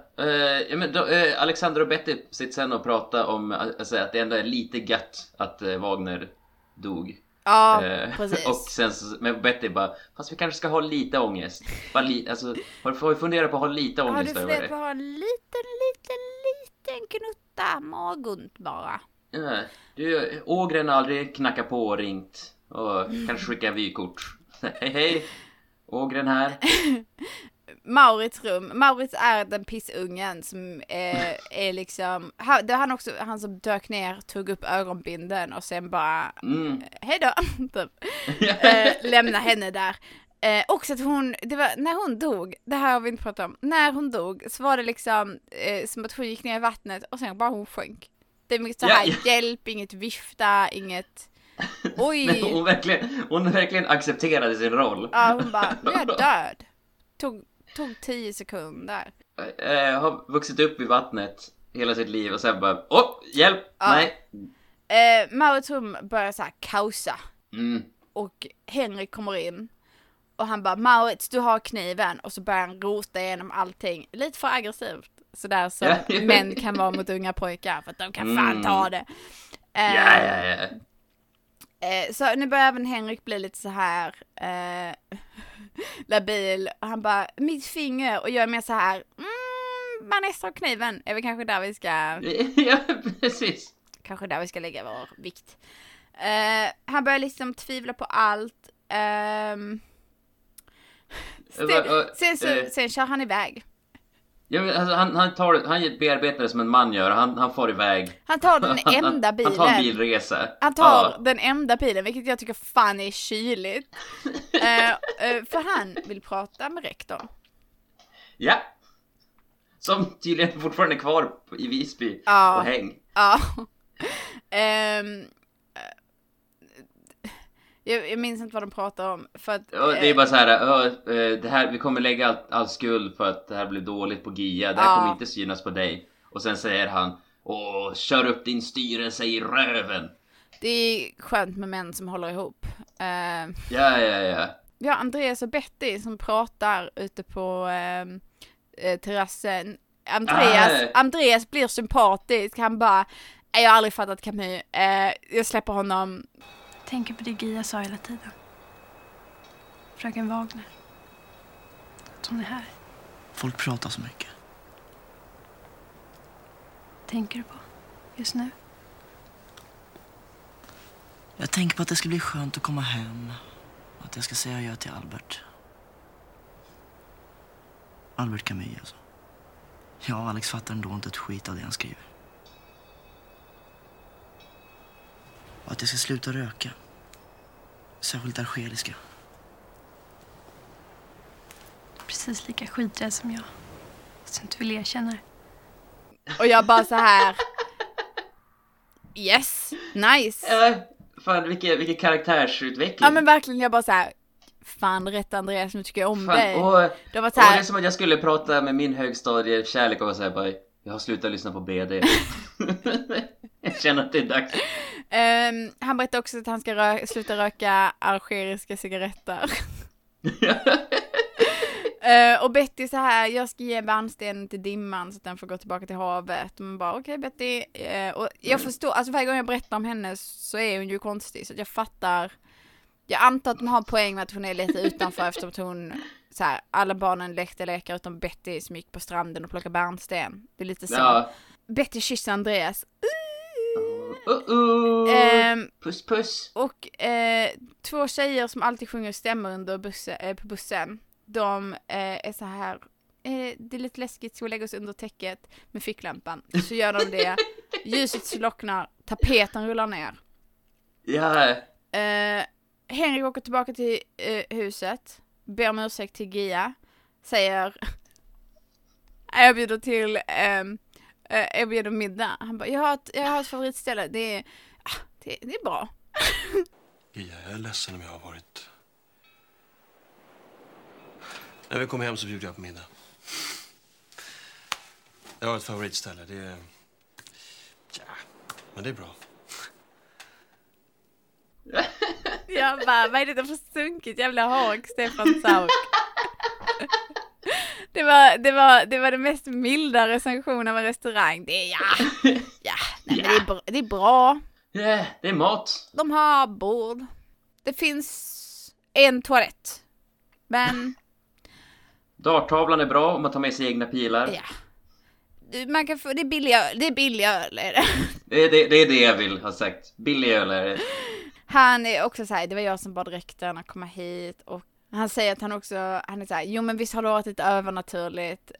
Speaker 2: ja men då, eh, Alexander och Betty sitter sen och pratar om alltså, att det ändå är lite gött att Wagner dog.
Speaker 1: Ja,
Speaker 2: Eh,
Speaker 1: precis.
Speaker 2: Och sen så, men Betty bara, fast vi kanske ska ha lite ångest. Bara li, alltså, har, har du funderat på att ha lite
Speaker 1: Har du
Speaker 2: ångest över
Speaker 1: funderat
Speaker 2: det?
Speaker 1: på att ha en liten, liten, liten knutta magont bara?
Speaker 2: Ja, du, Ågren har aldrig knackat på och ringt och kanske skickat vykort. hej hej! Ågren här.
Speaker 1: Maurits rum. Maurits är den pissungen som eh, är liksom, han, det var han också, han som dök ner, tog upp ögonbinden och sen bara,
Speaker 2: Mm.
Speaker 1: hej då, typ. eh, lämna henne där. Eh, också att hon, det var när hon dog, det här har vi inte pratat om, när hon dog så var det liksom eh, som att hon gick ner i vattnet och sen bara hon sjönk. Det är mycket så här
Speaker 2: Ja,
Speaker 1: hjälp, inget vifta, inget, oj.
Speaker 2: Nej, hon, verkligen, hon verkligen accepterade sin roll.
Speaker 1: Ja, hon bara, nu är jag död. Tog, tog tio sekunder.
Speaker 2: Eh, har vuxit upp i vattnet hela sitt liv och sen bara, åh, hjälp!
Speaker 1: Ja.
Speaker 2: Nej!
Speaker 1: Eh, Maurits rum börjar så här kaosa
Speaker 2: Mm.
Speaker 1: och Henrik kommer in och han bara Maurits du har kniven och så börjar han rota igenom allting lite för aggressivt sådär som män kan vara mot unga pojkar för att de kan fan
Speaker 2: Mm.
Speaker 1: ta det. Eh,
Speaker 2: Ja, ja, ja.
Speaker 1: Eh, så nu börjar även Henrik bli lite så här eh, labil. Han bara, mitt finger och jag är mer så här, mm, Vanessa och kniven är väl kanske där vi ska,
Speaker 2: ja, precis.
Speaker 1: kanske där vi ska lägga vår vikt. Eh, han börjar liksom tvivla på allt. Ehm,
Speaker 2: Eh,
Speaker 1: sen, så,
Speaker 2: eh.
Speaker 1: sen kör han iväg.
Speaker 2: Ja, alltså, han, han, tar, han bearbetar det som en man gör, han, han far iväg.
Speaker 1: Han tar den
Speaker 2: Han-
Speaker 1: enda
Speaker 2: han, Han tar en
Speaker 1: bilen.
Speaker 2: bilresa.
Speaker 1: Han tar
Speaker 2: Ja.
Speaker 1: den enda bilen, vilket jag tycker fan är kyligt. Eh, för han vill prata med rektorn.
Speaker 2: Ja. Som tydligen fortfarande är kvar i Visby
Speaker 1: Ja.
Speaker 2: och häng.
Speaker 1: Ja. Eh, jag, jag minns inte vad de pratar om. För att,
Speaker 2: Ja, det är
Speaker 1: eh,
Speaker 2: bara så här, eh, det här, vi kommer lägga all, all skuld för att det här blir dåligt på GIA. Det här
Speaker 1: Ja.
Speaker 2: kommer inte synas på dig. Och sen säger han, åh, kör upp din styrelse i röven.
Speaker 1: det är skönt med män som håller ihop. Ehm,
Speaker 2: Ja, ja, ja.
Speaker 1: ja, Andreas och Betty som pratar ute på eh, terrassen. Andreas,
Speaker 2: Ah.
Speaker 1: Andreas blir sympatisk. Han bara, "Nej, jag har aldrig fattat Camus. Eh, jag släpper honom.
Speaker 10: Tänker på det Gia sa hela tiden. Fröken Wagner. Att hon är här.
Speaker 7: Folk pratar så mycket.
Speaker 10: Tänker du på just nu?
Speaker 7: Jag tänker på att det ska bli skönt att komma hem. Att jag ska säga adjö till Albert. Albert Camus alltså. Jag och Alex fattar ändå inte ett skit av det han skriver. Och att jag ska sluta röka. Särskilt algeriska.
Speaker 10: Precis lika skiträdd som jag. Fast du inte vill erkänna det.
Speaker 1: Och jag bara så här. Yes, nice.
Speaker 2: Ja, fan vilken, vilken karaktärsutveckling.
Speaker 1: Ja men verkligen, jag bara så här. Fan rätt Andreas, nu tycker jag om
Speaker 2: Fan,
Speaker 1: dig.
Speaker 2: och,
Speaker 1: Det var så här-
Speaker 2: det är som att jag skulle prata med min högstadiekärlek och säga bara Jag har slutat lyssna på BD Jag känner att det är dags
Speaker 1: Ehm, han berättade också att han ska rö- sluta röka algeriska cigaretter. Eh, och Betty så här, jag ska ge bärnstenen till Dimman så att den får gå tillbaka till havet. Och man bara okej Betty. Eh, och jag förstår, alltså varje gång jag berättar om henne så är hon ju konstig så jag fattar. Jag antar att de har en poäng med att hon är lite utanför eftersom att hon, så här, alla barnen lekte lekar utom Betty som gick på stranden och plockade bärnsten. Det är lite så.
Speaker 2: Ja.
Speaker 1: Betty kysser Andreas.
Speaker 2: Uh-oh.
Speaker 1: Ehm,
Speaker 2: Puss puss
Speaker 1: och eh, två tjejer som alltid sjunger stämmor under bussen, eh, på bussen. De eh, är så här. Det är lite läskigt, ska vi lägga oss under täcket med ficklampan? Så gör de det. Ljuset slocknar, tapeten rullar ner.
Speaker 2: Ja,
Speaker 1: Henrik åker tillbaka till huset, ber om ursäkt till Gia, säger jag bjuder till, ehm, eh, jag bjuder middag. Han bara, jag har ett, jag har ett favoritställe, det är, ah, det, det är bra.
Speaker 4: Gia, jag är ledsen om jag har varit... När vi kommer hem så bjuder jag på middag. Jag har ett favoritställe. Det är... Ja, men det är bra.
Speaker 1: Jag bara, vad är det för sunkigt jävla hak, Stefan Sauk? Det var, det, var, det var det mest milda recension av en restaurang. Det är ja, ja, nej, men det, är bra, det är bra.
Speaker 2: ja, det är mat
Speaker 1: De har bord. det finns en toalett. Men
Speaker 2: Darttavlan är bra om man tar med sig egna pilar.
Speaker 1: Ja. man kan få, det är billiga, det är billiga öl är det.
Speaker 2: Det, är det, det är det jag vill ha sagt. Billig öl är det.
Speaker 1: Han är också så här, det var jag som bad rektorn att komma hit och han säger att han också, han är såhär, jo men visst har det varit lite övernaturligt.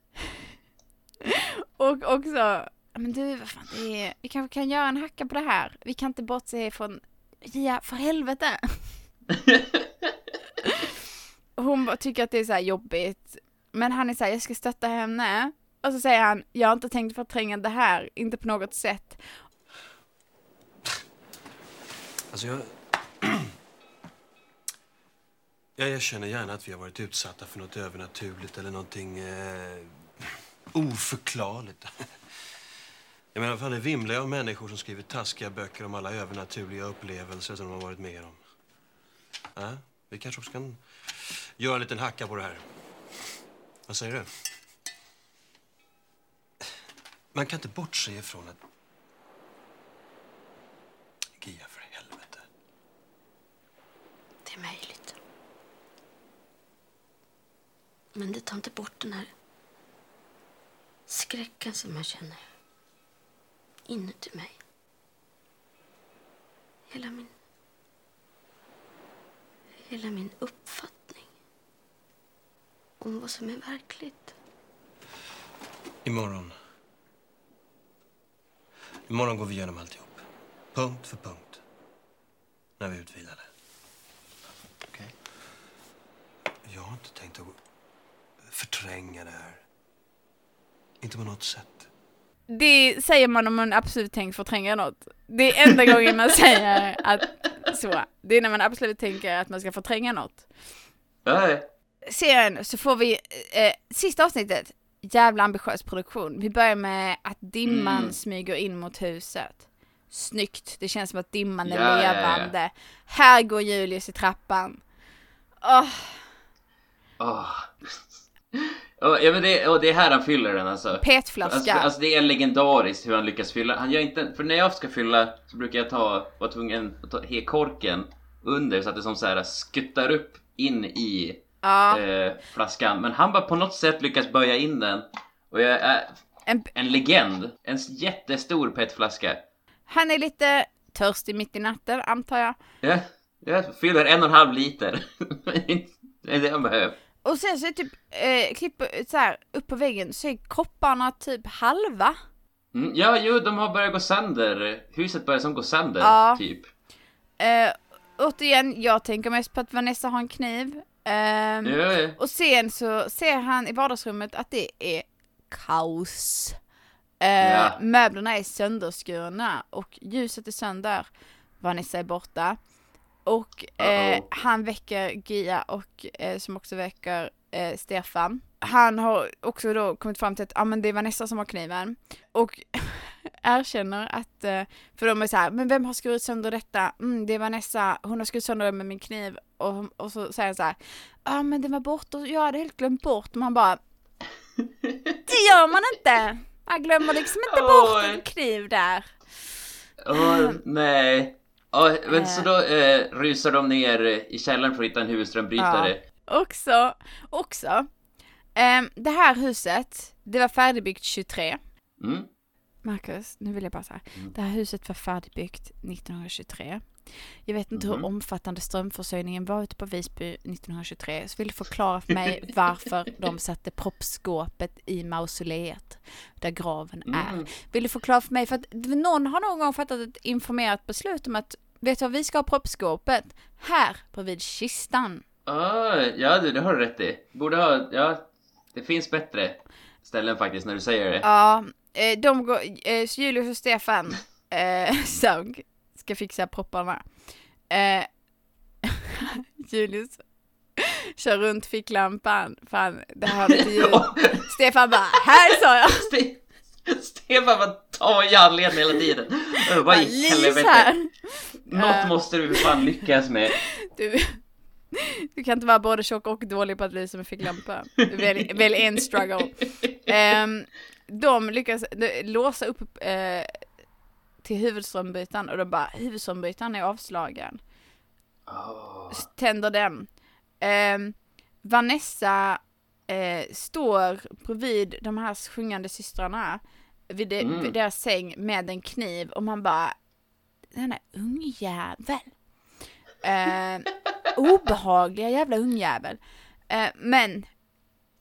Speaker 1: och också, men du vad fan det är, vi kanske kan göra en hacka på det här. Vi kan inte bortse från, ja för helvete. Hon bara tycker att det är såhär jobbigt. Men han är såhär, jag ska stötta henne. Och så säger han, jag har inte tänkt förtränga det här, inte på något sätt.
Speaker 4: Alltså jag jag erkänner gärna att vi har varit utsatta för något övernaturligt eller någonting eh, oförklarligt. Jag menar, fan det vimlar av människor som skriver taskiga böcker om alla övernaturliga upplevelser som de har varit med om. Ja, vi kanske också kan göra en liten hacka på det här. Vad säger du? Man kan inte bortse ifrån att... Gia, för helvete.
Speaker 3: Det är möjligt. Men det tar inte bort den här skräcken som jag känner inuti mig. Hela min... Hela min uppfattning om vad som är verkligt.
Speaker 4: Imorgon. Imorgon går vi igenom alltihop. Punkt för punkt. När vi är utvilade. Okej? Jag har inte tänkt att förtränga det här. Inte på något sätt.
Speaker 1: Det säger man om man absolut tänkt förtränga något. Det är enda gången man säger att så. Det är när man absolut tänker att man ska förtränga något.
Speaker 2: Nej.
Speaker 1: Sen så får vi eh, sista avsnittet, jävla ambitiös produktion. Vi börjar med att dimman
Speaker 2: Mm.
Speaker 1: smyger in mot huset. Snyggt, det känns som att dimman är
Speaker 2: Ja, ja, ja.
Speaker 1: levande. Här går Julius i trappan. Åh,
Speaker 2: Åh. Ja men det, och det är här han fyller den alltså.
Speaker 1: Petflaska.
Speaker 2: Alltså, alltså det är legendariskt hur han lyckas fylla. Han gör inte, för när jag ska fylla så brukar jag ta, vara tvungen att ta he korken under så att det som så här skuttar upp in i
Speaker 1: Ja.
Speaker 2: eh, flaskan. Men han bara på något sätt lyckas böja in den. Och jag är
Speaker 1: En-
Speaker 2: en legend. En jättestor petflaska.
Speaker 1: han är lite törstig mitt i natten antar jag.
Speaker 2: Jag, jag fyller en och en halv liter. det han behöver.
Speaker 1: Och sen så är typ, eh, klipp så här upp på väggen så är kopparna typ halva.
Speaker 2: Mm, ja, jo, de har börjat gå sönder. Huset börjar som gå sönder,
Speaker 1: Ja.
Speaker 2: typ.
Speaker 1: Eh, återigen, jag tänker mest på att Vanessa har en kniv. Ehm,
Speaker 2: Ja, ja.
Speaker 1: Och sen så ser han i vardagsrummet att det är kaos. Eh,
Speaker 2: Ja.
Speaker 1: Möblerna är sönderskurna och ljuset är sönder. Vanessa är borta. Och eh, han väcker Gia och eh, som också väcker eh, Stefan. Han har också då kommit fram till att ah, men det är Vanessa som har kniven. Och erkänner att, eh, för de är så här, men vem har skurit sönder detta? Mm, det är Vanessa, hon har skurit sönder det med min kniv. Och, och så säger han så här, ah, men den var borta, jag hade helt glömt bort. Man bara, det gör man inte! Man glömmer liksom inte bort en kniv där.
Speaker 2: Åh, nej. Åh, men
Speaker 1: Eh.
Speaker 2: så då eh, rusar de ner i källaren för att hitta en huvudströmbrytare.
Speaker 1: Också, också. ehm, det här huset, det var färdigbyggt 23.
Speaker 2: Mm.
Speaker 1: Marcus, nu vill jag bara säga. Det här huset var färdigbyggt 1923. Jag vet inte
Speaker 2: Mhm.
Speaker 1: hur omfattande strömförsörjningen var ute på Visby 1923. Så vill du förklara för mig varför de satte proppskåpet i mausoleet där graven är.
Speaker 2: Mm.
Speaker 1: Vill du förklara för mig, för att någon har någon gång fattat ett informerat beslut om att vet du vad, vi ska ha proppskåpet här bredvid kistan.
Speaker 2: Ah, ja du, det har du rätt i. Borde ha, ja. Det finns bättre ställen faktiskt när du säger det.
Speaker 1: Ja, eh, de går, eh, Julius och Stefan eh, som ska fixa propparna. Eh, Julius kör runt ficklampan, fan det har lite ljud. Stefan bara, här sa jag!
Speaker 2: Ste- Stefan bara tar i handleden hela tiden. Vad i helvete. Något
Speaker 1: Eh.
Speaker 2: måste du fan lyckas med.
Speaker 1: Du, du kan inte vara både tjock och dålig på att lysa med ficklampa. Välj, välj en struggle. Ehm, de lyckas de, låsa upp eh, till huvudströmbytaren och de bara, huvudströmbytaren är avslagen. Tänder den. Ehm, Vanessa eh, står bredvid de här sjungande systrarna vid, de,
Speaker 2: Mm.
Speaker 1: vid deras säng med en kniv och man bara den här ungjävel. Eh, obehagliga jävla ungjävel. Eh, men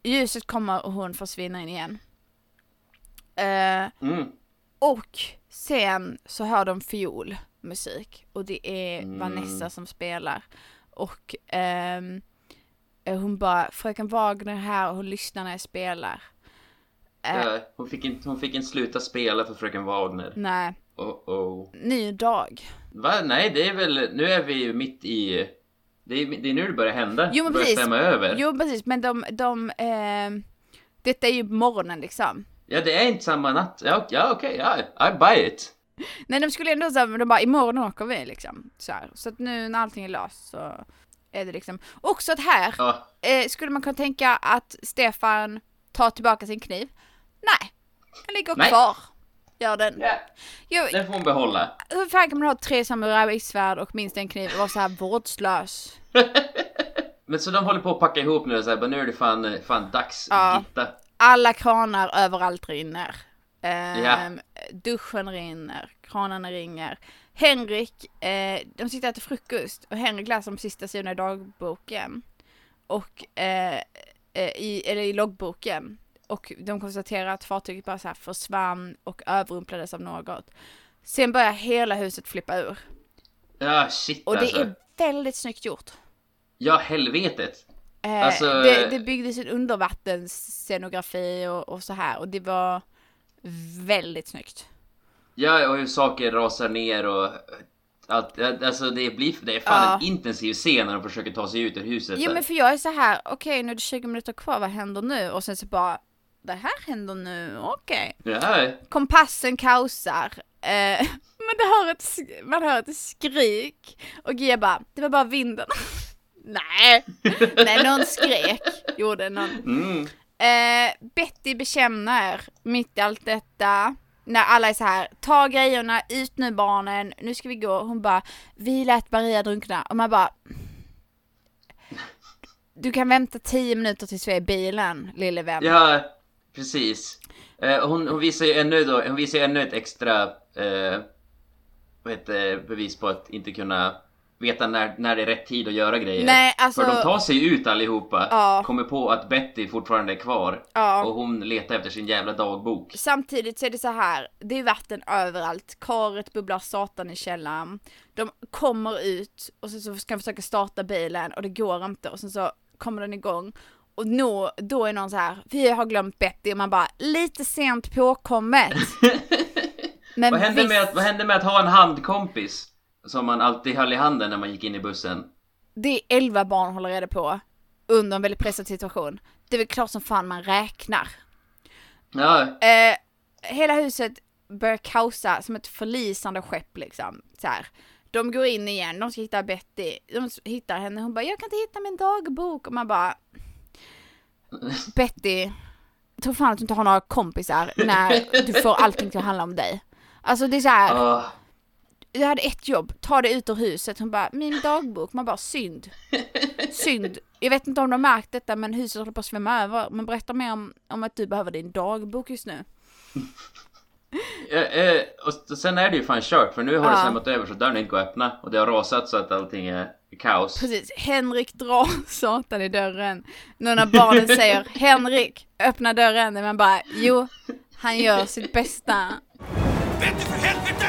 Speaker 1: ljuset kommer och hon försvinner in igen. Eh,
Speaker 2: Mm.
Speaker 1: och sen så hör de fiolmusik och det är
Speaker 2: Mm.
Speaker 1: Vanessa som spelar. Och eh, hon bara, fröken Wagner är här och hon lyssnar när jag spelar. Eh,
Speaker 2: Ja, hon, fick inte, hon fick inte sluta spela för fröken Wagner.
Speaker 1: Nej,
Speaker 2: Oh, oh.
Speaker 1: ny dag.
Speaker 2: Va? Nej, det är väl... Nu är vi ju mitt i... Det är, det är nu det börjar hända.
Speaker 1: Jo men
Speaker 2: det börjar
Speaker 1: precis.
Speaker 2: stämma över.
Speaker 1: Jo precis, men de, de ehm, detta är ju morgonen liksom.
Speaker 2: Ja, det är inte samma natt. Ja, ja okej, ja, I buy it.
Speaker 1: Nej de skulle ändå säga, de bara imorgon åker vi liksom. Så, här. så att nu när allting är löst så är det liksom. Också att här
Speaker 2: Ja.
Speaker 1: eh, skulle man kunna tänka att Stefan tar tillbaka sin kniv. Nej, den ligger
Speaker 2: Nej.
Speaker 1: kvar. Gör den. Jo,
Speaker 2: Den får hon behålla.
Speaker 1: hur fan kan man ha tre samurajsvärd och minst en kniv och vara så här vårdslös?
Speaker 2: Men så de håller på att packa ihop nu och så här, nu är det fan, fan dags
Speaker 1: Ja.
Speaker 2: gitta.
Speaker 1: Alla kranar överallt rinner. Ehm,
Speaker 2: Ja.
Speaker 1: Duschen rinner, kranarna ringer. Henrik, eh, de sitter och äter frukost och Henrik läser de sista sidorna i dagboken. Och, eh, eh, i, eller i loggboken. Och de konstaterar att fartyget bara så här försvann och överrumplades av något. Sen börjar hela huset flippa ur.
Speaker 2: Ja, shit
Speaker 1: Och det
Speaker 2: alltså.
Speaker 1: är väldigt snyggt gjort.
Speaker 2: Ja, helvetet.
Speaker 1: Eh,
Speaker 2: Alltså-
Speaker 1: det, det byggdes en undervattensscenografi och, och så här och det var väldigt snyggt.
Speaker 2: Ja, och hur saker rasar ner och allt. Alltså det blir, det är fan
Speaker 1: Ja.
Speaker 2: en intensiv scen när de försöker ta sig ut ur huset.
Speaker 1: Jo
Speaker 2: där.
Speaker 1: men för jag är så här, okej nu är det 20 minuter kvar, vad händer nu? Och sen så bara, det här händer nu, okej.
Speaker 2: Ja,
Speaker 1: Kompassen kaosar. Eh, men det hör ett, man hör ett skrik. Och Gia bara, det var bara vinden. Nej, nej någon skrek, gjorde någon.
Speaker 2: mm.
Speaker 1: Eh, Betty bekänner mitt i allt detta. När alla är så här, ta grejerna, ut nu barnen, nu ska vi gå. Hon bara, vi lät Maria drunkna. Och man bara, du kan vänta tio minuter tills vi är i bilen, lille vän.
Speaker 2: ja precis. Eh, hon, hon visar ju ännu då, hon visar ännu ett extra eh, vad heter, bevis på att inte kunna veta när, när det är rätt tid att göra grejer.
Speaker 1: Nej, alltså-
Speaker 2: För de tar sig ut allihopa,
Speaker 1: Ja.
Speaker 2: kommer på att Betty fortfarande är kvar
Speaker 1: Ja.
Speaker 2: och hon letar efter sin jävla dagbok.
Speaker 1: Samtidigt så är det så här, det är vatten överallt, karet bubblar satan i källaren. De kommer ut och sen så ska de försöka starta bilen och det går inte och sen så kommer den igång. Och nå, då är någon så här, vi har glömt Betty och man bara, lite sent påkommet. Men
Speaker 2: vad, hände
Speaker 1: visst,
Speaker 2: med att, vad hände med att ha en handkompis? Som man alltid höll i handen när man gick in i bussen.
Speaker 1: det är 11 barn håller reda på under en väldigt pressad situation. Det är väl klart som fan man räknar.
Speaker 2: Ja,
Speaker 1: Eh, hela huset börjar kaosa som ett förlisande skepp liksom. Så här. De går in igen, de ska hitta Betty, de hittar henne, hon bara jag kan inte hitta min dagbok och man bara Betty, tror fan att du inte har några kompisar när du får allting till att handla om dig. Alltså det är så här.
Speaker 2: ah,
Speaker 1: jag hade ett jobb, ta det ut ur huset. Hon bara, min dagbok. Man bara, synd. Synd. Jag vet inte om de har märkt detta men huset håller på att svämma över. Men berätta mer om, om att du behöver din dagbok just nu.
Speaker 2: eh, eh, och sen är det ju fan kört för nu har det
Speaker 1: Ja.
Speaker 2: svämmat över så dörren inte går att öppna och det har rasat så att allting är kaos.
Speaker 1: Precis, Henrik drar satan i dörren. Någon av barnen säger, Henrik, öppna dörren. Men man bara, jo, han gör sitt bästa.
Speaker 12: Betty för helvete!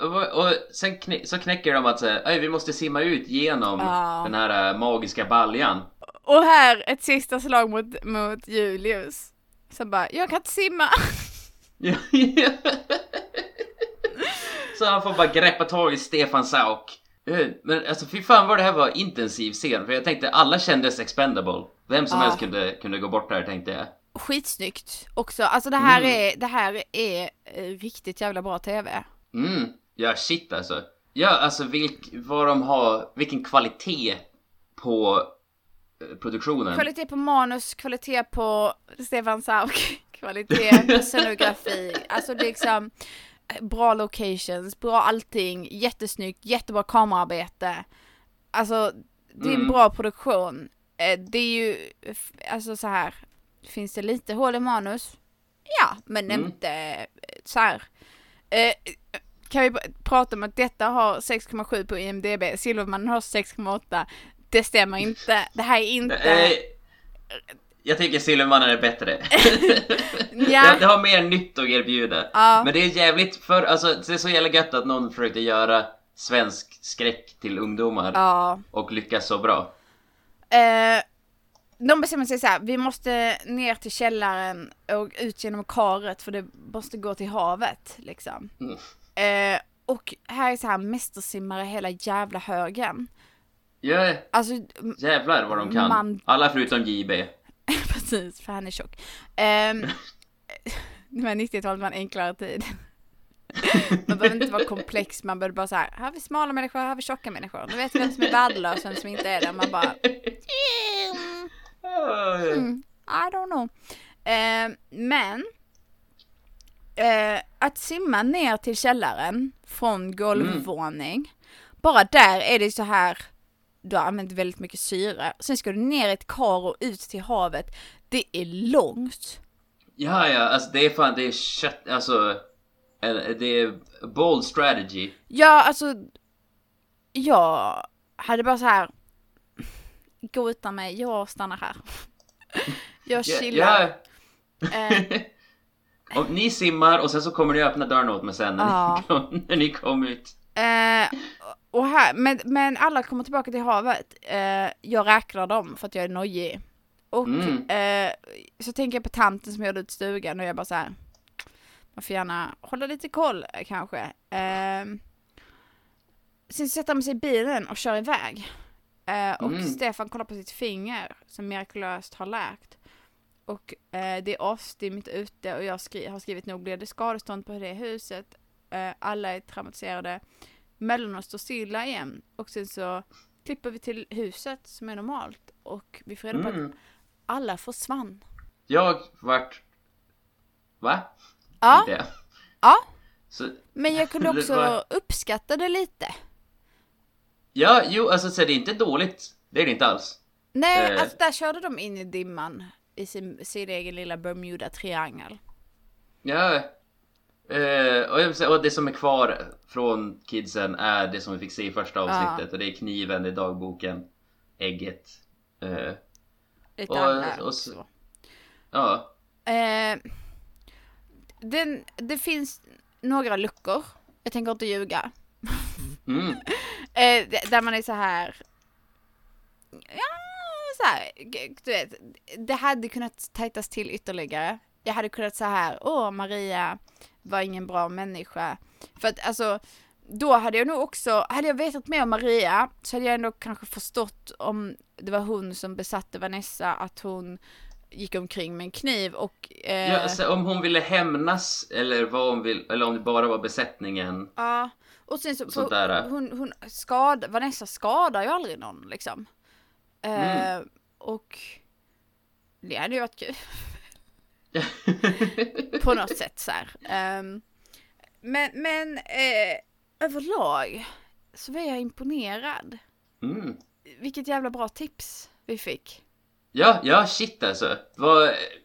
Speaker 2: Och, och sen knä, så knäcker de att säga, "Oj, vi måste simma ut genom
Speaker 1: Ja.
Speaker 2: den här eh, magiska baljan.
Speaker 1: Och här ett sista slag mot, mot Julius. Så bara, jag kan inte simma.
Speaker 2: så han får bara greppa tag i Stefan Sauk. Eh, Men alltså fy fan vad det här var intensiv scen för jag tänkte alla kändes expendable. Vem som
Speaker 1: Ja.
Speaker 2: helst kunde, kunde gå bort där tänkte jag.
Speaker 1: Skitsnyggt också. Alltså det här
Speaker 2: Mm.
Speaker 1: är, det här är eh, riktigt jävla bra TV.
Speaker 2: Mm, ja shit alltså. Ja alltså vilk, vad de har, vilken kvalitet på produktionen.
Speaker 1: Kvalitet på manus, kvalitet på Stefan Sauk, kvalitet på scenografi, alltså liksom eh, bra locations, bra allting, jättesnyggt, jättebra kamerarbete. Alltså det är en
Speaker 2: Mm.
Speaker 1: bra produktion. Eh, Det är ju, alltså så här, finns det lite hål i manus? Ja, men
Speaker 2: Mm.
Speaker 1: inte eh, så här. Eh, Kan vi pr- prata om att detta har 6,7 på IMDB, Silvermannen har 6,8. Det stämmer inte. Det här är inte...
Speaker 2: Eh, jag tycker Silvermannen är bättre.
Speaker 1: Ja.
Speaker 2: det, det har mer nytt att erbjuda.
Speaker 1: Ja.
Speaker 2: Men det är jävligt för, alltså det är så jävla gött att någon försökte göra svensk skräck till ungdomar.
Speaker 1: Ja.
Speaker 2: Och lyckas så bra.
Speaker 1: Eh, de bestämmer sig så här, vi måste ner till källaren och ut genom karet för det måste gå till havet liksom.
Speaker 2: Mm.
Speaker 1: Eh, och här är så här mästersimmare hela jävla högen.
Speaker 2: Ja,
Speaker 1: Alltså,
Speaker 2: jävlar vad de kan.
Speaker 1: Man-
Speaker 2: Alla förutom JB.
Speaker 1: precis, för han är tjock. Det var 90-talet var en enklare tid. Man behöver inte vara komplex, man behöver bara så här, här har vi smala människor, här har vi tjocka människor. Nu vet vi vem som är värdelös och vem som inte är det. Man bara, mm, I don't know. Eh, men, eh, att simma ner till källaren från golvvåning, bara där är det så här, du har använt väldigt mycket syre. Sen ska du ner i ett kar och ut till havet. Det är långt.
Speaker 2: Ja, ja, alltså det är fan, det är kött, alltså. Det är bold strategy.
Speaker 1: Ja, alltså, jag hade bara så här, gå utan mig, jag stannar här. Jag
Speaker 2: Ja,
Speaker 1: chillar. Eh,
Speaker 2: Och ni simmar och sen så kommer ni öppna dörren åt mig sen när,
Speaker 1: Ja.
Speaker 2: ni, kom, när ni kom ut.
Speaker 1: Eh, och här, men, men alla kommer tillbaka till havet. Eh, jag räknar dem för att jag är nojig. Och
Speaker 2: Mm.
Speaker 1: eh, så tänker jag på tanten som gjorde ut stugan och jag bara så här. Man får gärna hålla lite koll eh, kanske. Eh, sen sätter man sig i bilen och kör iväg. Eh, och
Speaker 2: Mm.
Speaker 1: Stefan kollar på sitt finger som mirakulöst har läkt. Och eh, det är asdimmigt ute och jag skri- har skrivit nog blir det skadestånd på det huset. Eh, alla är traumatiserade. Mellorna står stilla igen och sen så klipper vi till huset som är normalt och vi får reda på
Speaker 2: Mm.
Speaker 1: att alla försvann.
Speaker 2: Jag vart... Va?
Speaker 1: Ja. Ja,
Speaker 2: Så,
Speaker 1: men jag kunde också uppskatta det lite.
Speaker 2: ja, jo, alltså så det är inte dåligt. Det är det inte alls.
Speaker 1: Nej,
Speaker 2: Eh.
Speaker 1: alltså där körde de in i dimman i sin, sin egen lilla Bermuda-triangel.
Speaker 2: Ja. Eh, och, säga, och det som är kvar från kidsen är det som vi fick se i första avsnittet. Och det är kniven, det är dagboken, ägget. Eh, och,
Speaker 1: annat
Speaker 2: och, så, ja.
Speaker 1: Eh, den, det finns några luckor. Jag tänker inte ljuga.
Speaker 2: Mm.
Speaker 1: Eh, där man är så här. Ja, så här. Du vet, det hade kunnat tajtas till ytterligare. Jag hade kunnat så här. Åh, Maria var ingen bra människa. För att alltså. Då hade jag nog också, hade jag vetat mer om Maria så hade jag ändå kanske förstått om det var hon som besatte Vanessa, att hon gick omkring med en kniv och... Eh,
Speaker 2: ja alltså, om hon ville hämnas eller vad hon vill, eller om det bara var besättningen.
Speaker 1: Ja, och sen så, hon, hon skad, Vanessa skadar ju aldrig någon liksom. Eh,
Speaker 2: Mm.
Speaker 1: och det hade ju varit kul. På något sätt så här. Ehm, men men eh, överlag så var jag imponerad.
Speaker 2: Mm.
Speaker 1: Vilket jävla bra tips vi fick.
Speaker 2: Ja, ja shit alltså.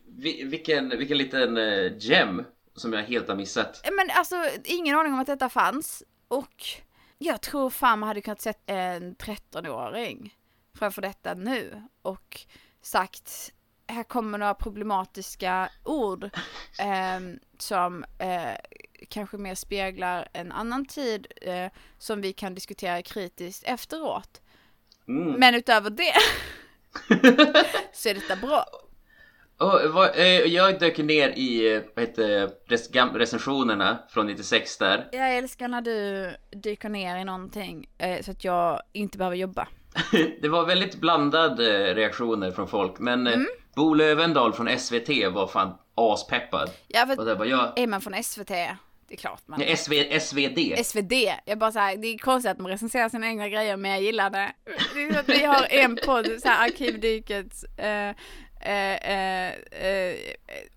Speaker 2: Vi, vilken, vilken liten eh, gem som jag helt har missat.
Speaker 1: Eh, Men alltså ingen aning om att detta fanns. Och jag tror fan man hade kunnat sett en 13-åring framför detta nu och sagt här kommer några problematiska ord ehm, som eh, kanske mer speglar en annan tid eh, som vi kan diskutera kritiskt efteråt.
Speaker 2: Mm.
Speaker 1: Men utöver det så är detta bra.
Speaker 2: Och, vad, eh, jag dök ner i eh, vad heter, recensionerna från 96 där.
Speaker 1: Jag älskar när du dyker ner i någonting eh, så att jag inte behöver jobba.
Speaker 2: Det var väldigt blandade reaktioner från folk men
Speaker 1: Mm.
Speaker 2: eh, Bo Lövendal från SVT var fan aspeppad.
Speaker 1: Ja, för
Speaker 2: Och var jag...
Speaker 1: är man från SVT, Det är klart man...
Speaker 2: Nej, SV, SVD.
Speaker 1: SvD. Jag bara så här, det är konstigt att de recenserar sina egna grejer men jag gillar det. Det är att vi har en podd, så här Arkivdykets eh, eh, eh, eh,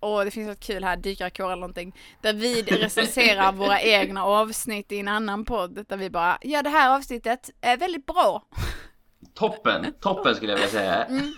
Speaker 1: och det finns något kul här, dykarkår eller någonting, där vi recenserar våra egna avsnitt i en annan podd, där vi bara, ja det här avsnittet är väldigt bra.
Speaker 2: Toppen, toppen skulle jag vilja säga.
Speaker 1: Mm.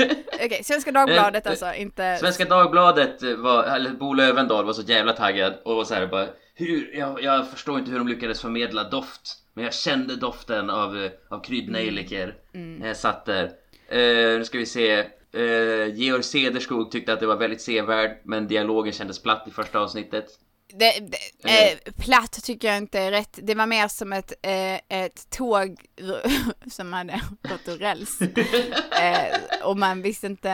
Speaker 1: Okej, Svenska Dagbladet alltså, inte...
Speaker 2: Svenska Dagbladet var, eller Bo Lövendahl var så jävla taggad och var så här bara hur, jag, jag förstår inte hur de lyckades förmedla doft men jag kände doften av, eh, av kryddnejlikor
Speaker 1: Mm.
Speaker 2: när jag satt där. Eh, nu ska vi se. Eh, Georg Cederskog tyckte att det var väldigt sevärd men dialogen kändes platt i första avsnittet.
Speaker 1: Det, det, eh, platt tycker jag inte är rätt. Det var mer som ett, eh, ett tåg som hade gått ur räls. eh, och man visste inte...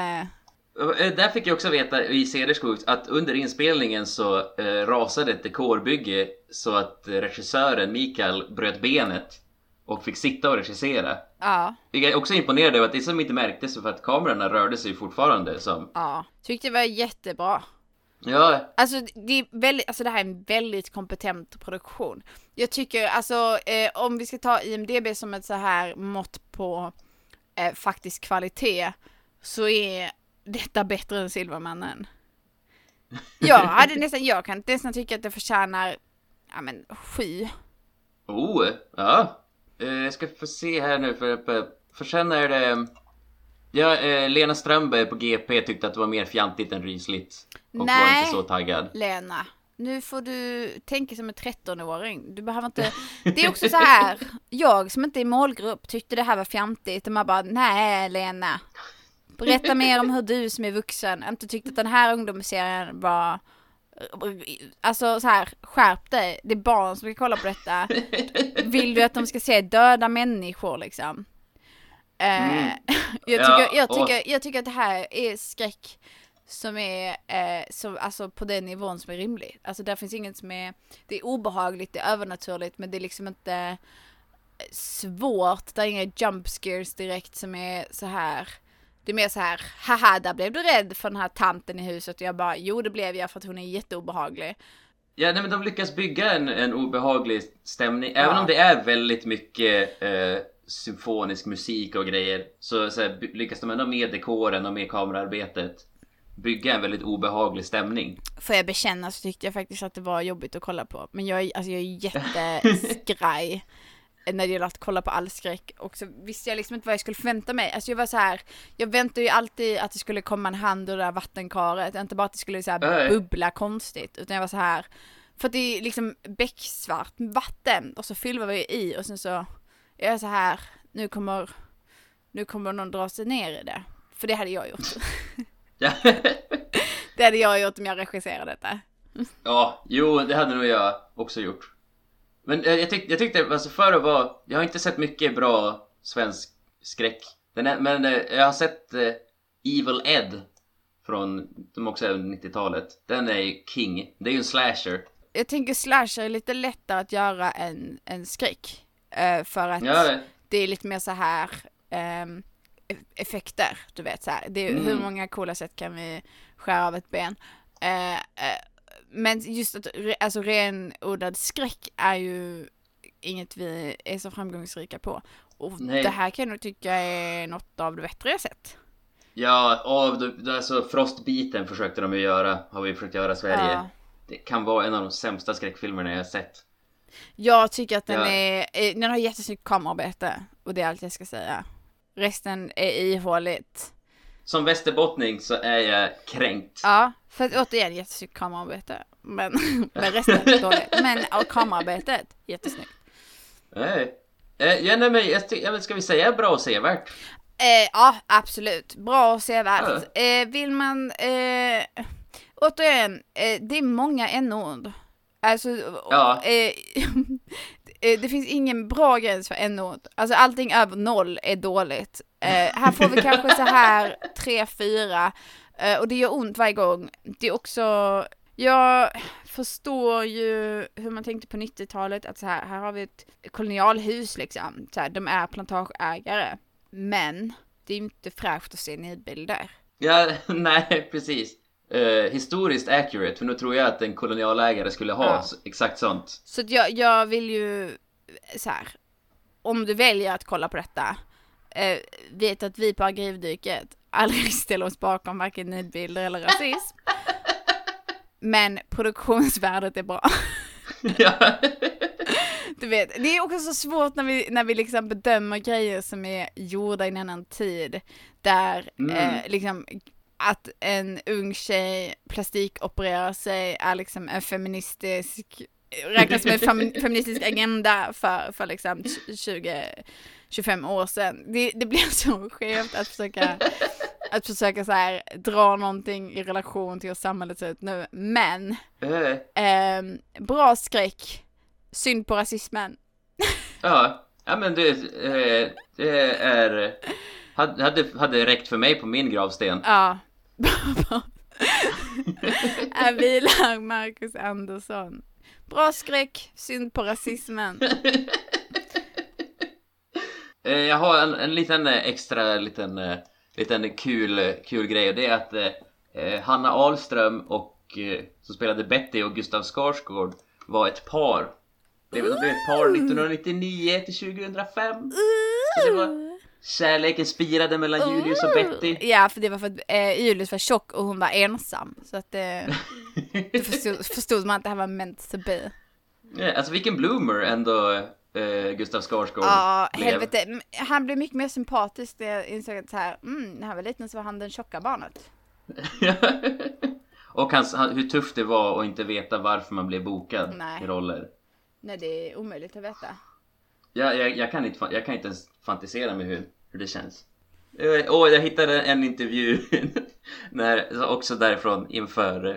Speaker 2: Eh, Där fick jag också veta i Cederskog att under inspelningen så eh, rasade ett dekorbygge så att regissören Mikael bröt benet och fick sitta och regissera.
Speaker 1: Ja,
Speaker 2: Jag är också imponerad över att det som inte märktes för att kamerorna rörde sig fortfarande som...
Speaker 1: ja. Tyckte det var jättebra.
Speaker 2: Ja,
Speaker 1: Alltså det är väldigt, alltså det här är en väldigt kompetent produktion. Jag tycker alltså eh, om vi ska ta IMDB som ett så här mått på eh, faktisk kvalitet så är detta bättre än Silvermannen. Jag hade nästan, jag kan nästan tycka att det förtjänar, ja men sju.
Speaker 2: oh, ja. Eh, Jag ska få se här nu för, för, för sen är det... Ja, eh, Lena Strömberg på GP tyckte att det var mer fjantigt än rysligt. Och var
Speaker 1: Nej.
Speaker 2: inte så taggad.
Speaker 1: Lena, nu får du tänka som en 13-åring. Du behöver inte... Det är också så här, jag som inte är målgrupp tyckte det här var fjantigt och man bara, nej Lena. Berätta mer om hur du som är vuxen inte tyckte att den här ungdomsserien var... Alltså så här, skärp dig. Det är barn som ska kolla på detta. Vill du att de ska se döda människor liksom? Eh,
Speaker 2: Mm.
Speaker 1: jag,
Speaker 2: Ja,
Speaker 1: tycker, jag,
Speaker 2: och-
Speaker 1: tycker, jag tycker att det här är skräck som är eh, så, alltså på den nivån som är rimlig. Alltså där finns inget som är, det är obehagligt, det är övernaturligt men det är liksom inte eh, svårt. Det är inga jump scares direkt som är så här. Det är mer så här, haha där blev du rädd för den här tanten i huset och jag bara, jo det blev jag för att hon är jätteobehaglig.
Speaker 2: Ja, nej, men de lyckas bygga en, en obehaglig stämning. Även
Speaker 1: Ja.
Speaker 2: om det är väldigt mycket eh, symfonisk musik och grejer så, så här, lyckas de ändå med dekoren och med kamerarbetet bygga en väldigt obehaglig stämning.
Speaker 1: Får jag bekänna så tyckte jag faktiskt att det var jobbigt att kolla på. Men jag, är- alltså jag är jätteskraj när det gäller att kolla på all skräck. Och så visste jag liksom inte vad jag skulle förvänta mig. Alltså jag var så här, jag väntade ju alltid att det skulle komma en hand ur det där vattenkaret. Inte bara att det skulle så här bubbla konstigt. Utan jag var så här, för att det är liksom becksvart vatten och så fyller vi i och sen så är jag så här, nu kommer, nu kommer någon dra sig ner i det. För det hade jag gjort. Det hade jag gjort om jag regisserade detta.
Speaker 2: ja jo, det hade nog jag också gjort. Men eh, jag, tyck, jag tyckte, alltså för att vara, jag har inte sett mycket bra svensk skräck. Är, men eh, jag har sett eh, Evil Ed från, som också är 90-talet. Den är king. Det är ju en slasher.
Speaker 1: jag tänker slasher är lite lättare att göra än, än skräck. Eh, för att
Speaker 2: Ja,
Speaker 1: det är lite mer så här ehm, e- effekter, du vet så här. Det är,
Speaker 2: Mm.
Speaker 1: Hur många coola sätt kan vi skära av ett ben? Eh, eh, men just att re, alltså renodlad skräck är ju inget vi är så framgångsrika på. Och
Speaker 2: Nej.
Speaker 1: det här kan jag nog tycka är något av det bättre jag sett.
Speaker 2: Ja, det- alltså Frostbiten försökte de ju göra, har vi försökt göra i Sverige.
Speaker 1: Ja.
Speaker 2: Det kan vara en av de sämsta skräckfilmerna jag har sett.
Speaker 1: Jag tycker att den
Speaker 2: Ja.
Speaker 1: är, eh, den har jättesnyggt kamerarbete och det är allt jag ska säga. Resten är ihåligt.
Speaker 2: Som västerbottning så är jag kränkt.
Speaker 1: Ja, för att återigen jättesnyggt kamerarbete. Men, men resten är dåligt. Men och kamerarbetet, jättesnyggt.
Speaker 2: Nej. Eh, ja, nej, men jag ty- ja, men ska vi säga bra och sevärt?
Speaker 1: Eh, ja, absolut. Bra och sevärt.
Speaker 2: Ja.
Speaker 1: Eh, vill man, eh, återigen, eh, det är många n-ord. Alltså,
Speaker 2: Ja.
Speaker 1: eh, det finns ingen bra gräns för n-ord. Alltså allting över noll är dåligt. Eh, här får vi kanske så här tre, fyra. Eh, och det gör ont varje gång. Det är också, jag förstår ju hur man tänkte på 90-talet, att så här, här har vi ett kolonialhus liksom. Så här, de är plantageägare. Men det är ju inte fräscht att se nidbilder.
Speaker 2: Ja, nej, precis. Eh, historiskt accurate för nu tror jag att en kolonialägare skulle ha
Speaker 1: Ja.
Speaker 2: exakt sånt.
Speaker 1: Så jag, jag vill ju så här. Om du väljer att kolla på detta. Eh, vet att vi på Agrivdyket aldrig ställer oss bakom varken nidbilder eller rasism. Men produktionsvärdet är bra. Du vet, det är också så svårt när vi, när vi liksom bedömer grejer som är gjorda i en annan tid. Där
Speaker 13: Mm.
Speaker 1: eh, liksom att en ung tjej plastikopererar sig är liksom en feministisk, räknas som en fem, feministisk agenda för, för liksom 20-25 år sedan. Det, det blir så skevt att försöka, att försöka så här, dra någonting i relation till hur samhället ser ut nu. Men
Speaker 2: Eh,
Speaker 1: Ehm, bra skräck. Synd på rasismen.
Speaker 2: ja, ja men det, eh, det är... Hade, hade räckt för mig på min gravsten.
Speaker 1: Ja. Här vilar Marcus Andersson. Bra skräck, synd på rasismen.
Speaker 2: Eh, Jag har en, en liten eh, extra liten, eh, liten kul, kul grej och det är att eh, Hanna Ahlström och eh, som spelade Betty och Gustav Skarsgård var ett par. Det de blev ett par 1999 till 2005. Så det var kärleken spirade mellan Julius och Betty.
Speaker 1: Ja, för det var för att eh, Julius var tjock och hon var ensam. Så att eh, då förstod, förstod man att det här var meant to be.
Speaker 2: Ja, alltså vilken bloomer ändå eh, Gustav Skarsgård
Speaker 1: Ja,
Speaker 2: blev.
Speaker 1: helvete. Han blev mycket mer sympatisk när jag insåg att så här, mm, när han var liten så var han den tjocka barnet.
Speaker 2: Och hans, han, hur tufft det var att inte veta varför man blev bokad
Speaker 1: Nej.
Speaker 2: i roller.
Speaker 1: Nej, det är omöjligt att veta.
Speaker 2: Jag, jag, jag, kan inte, jag kan inte ens fantisera mig hur, hur det känns. Eh, Och jag hittade en intervju när, också därifrån inför eh,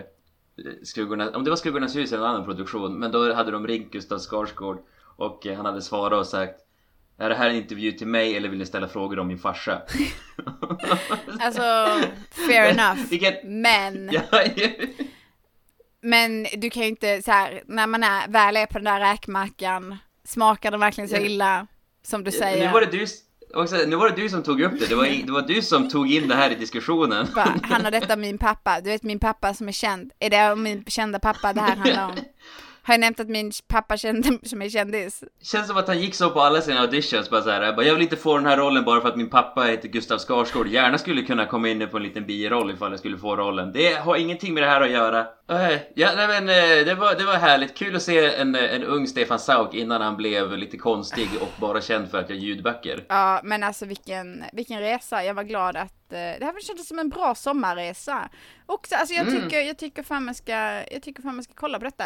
Speaker 2: Skuggorna, om det var Skuggornas hus eller en annan produktion, men då hade de ringt Gustav Skarsgård och eh, han hade svarat och sagt Är det här en intervju till mig eller vill ni ställa frågor om min farsa?
Speaker 1: Alltså, fair enough.
Speaker 2: Vilket-
Speaker 1: Men, men du kan ju inte så här, när man är, väl är på den där räkmackan, smakar den verkligen så illa? Som du säger.
Speaker 2: Nu var det du, också, nu var det du som tog upp det, det var, det var du som tog in det här i diskussionen.
Speaker 1: Bara, han har detta min pappa, du vet min pappa som är känd. Är det om min kända pappa det här handlar om? Har jag nämnt att min pappa kände, som är kändis?
Speaker 2: Känns som att han gick så på alla sina auditions bara så här, jag, jag vill inte få den här rollen bara för att min pappa heter Gustav Skarsgård Gärna skulle kunna komma in på en liten biroll ifall jag skulle få rollen Det har ingenting med det här att göra Ja, nej men eh, det var, det var härligt, kul att se en, eh, en ung Stefan Sauk innan han blev lite konstig och bara känd för att göra ljudböcker
Speaker 1: Ja, men alltså vilken, vilken resa. Jag var glad att, eh, det här kändes som en bra sommarresa. Också, alltså jag
Speaker 2: Mm.
Speaker 1: tycker, jag tycker fan man ska, jag tycker fan man ska kolla på detta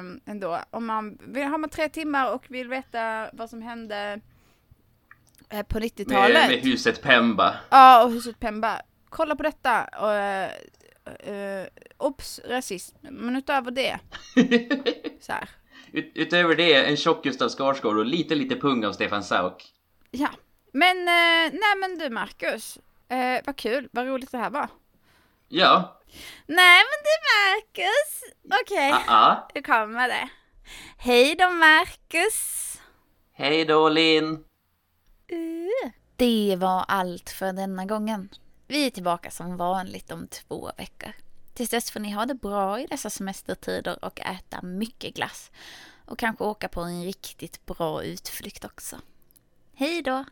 Speaker 1: um, ändå. Om man, har man tre timmar och vill veta vad som hände på 90-talet.
Speaker 2: med, med huset Pemba
Speaker 1: Ja, och huset Pemba. Kolla på detta. Och, eh, Obs, rasism. Men utöver det. så här.
Speaker 2: Ut, Utöver det, en tjock Gustav Skarsgård och lite lite pung av Stefan Sauk
Speaker 1: Ja. Men, eh, nej men du Marcus. Eh, vad kul, vad roligt det här var.
Speaker 2: Ja,
Speaker 1: Nej men du Marcus. Okej,
Speaker 2: ah, ah.
Speaker 1: nu kommer det. Hej då Marcus.
Speaker 2: Hej då Linn
Speaker 14: Det var allt för denna gången. Vi är tillbaka som vanligt om två veckor. Tills dess får ni ha det bra i dessa semestertider och äta mycket glass. Och kanske åka på en riktigt bra utflykt också. Hej då!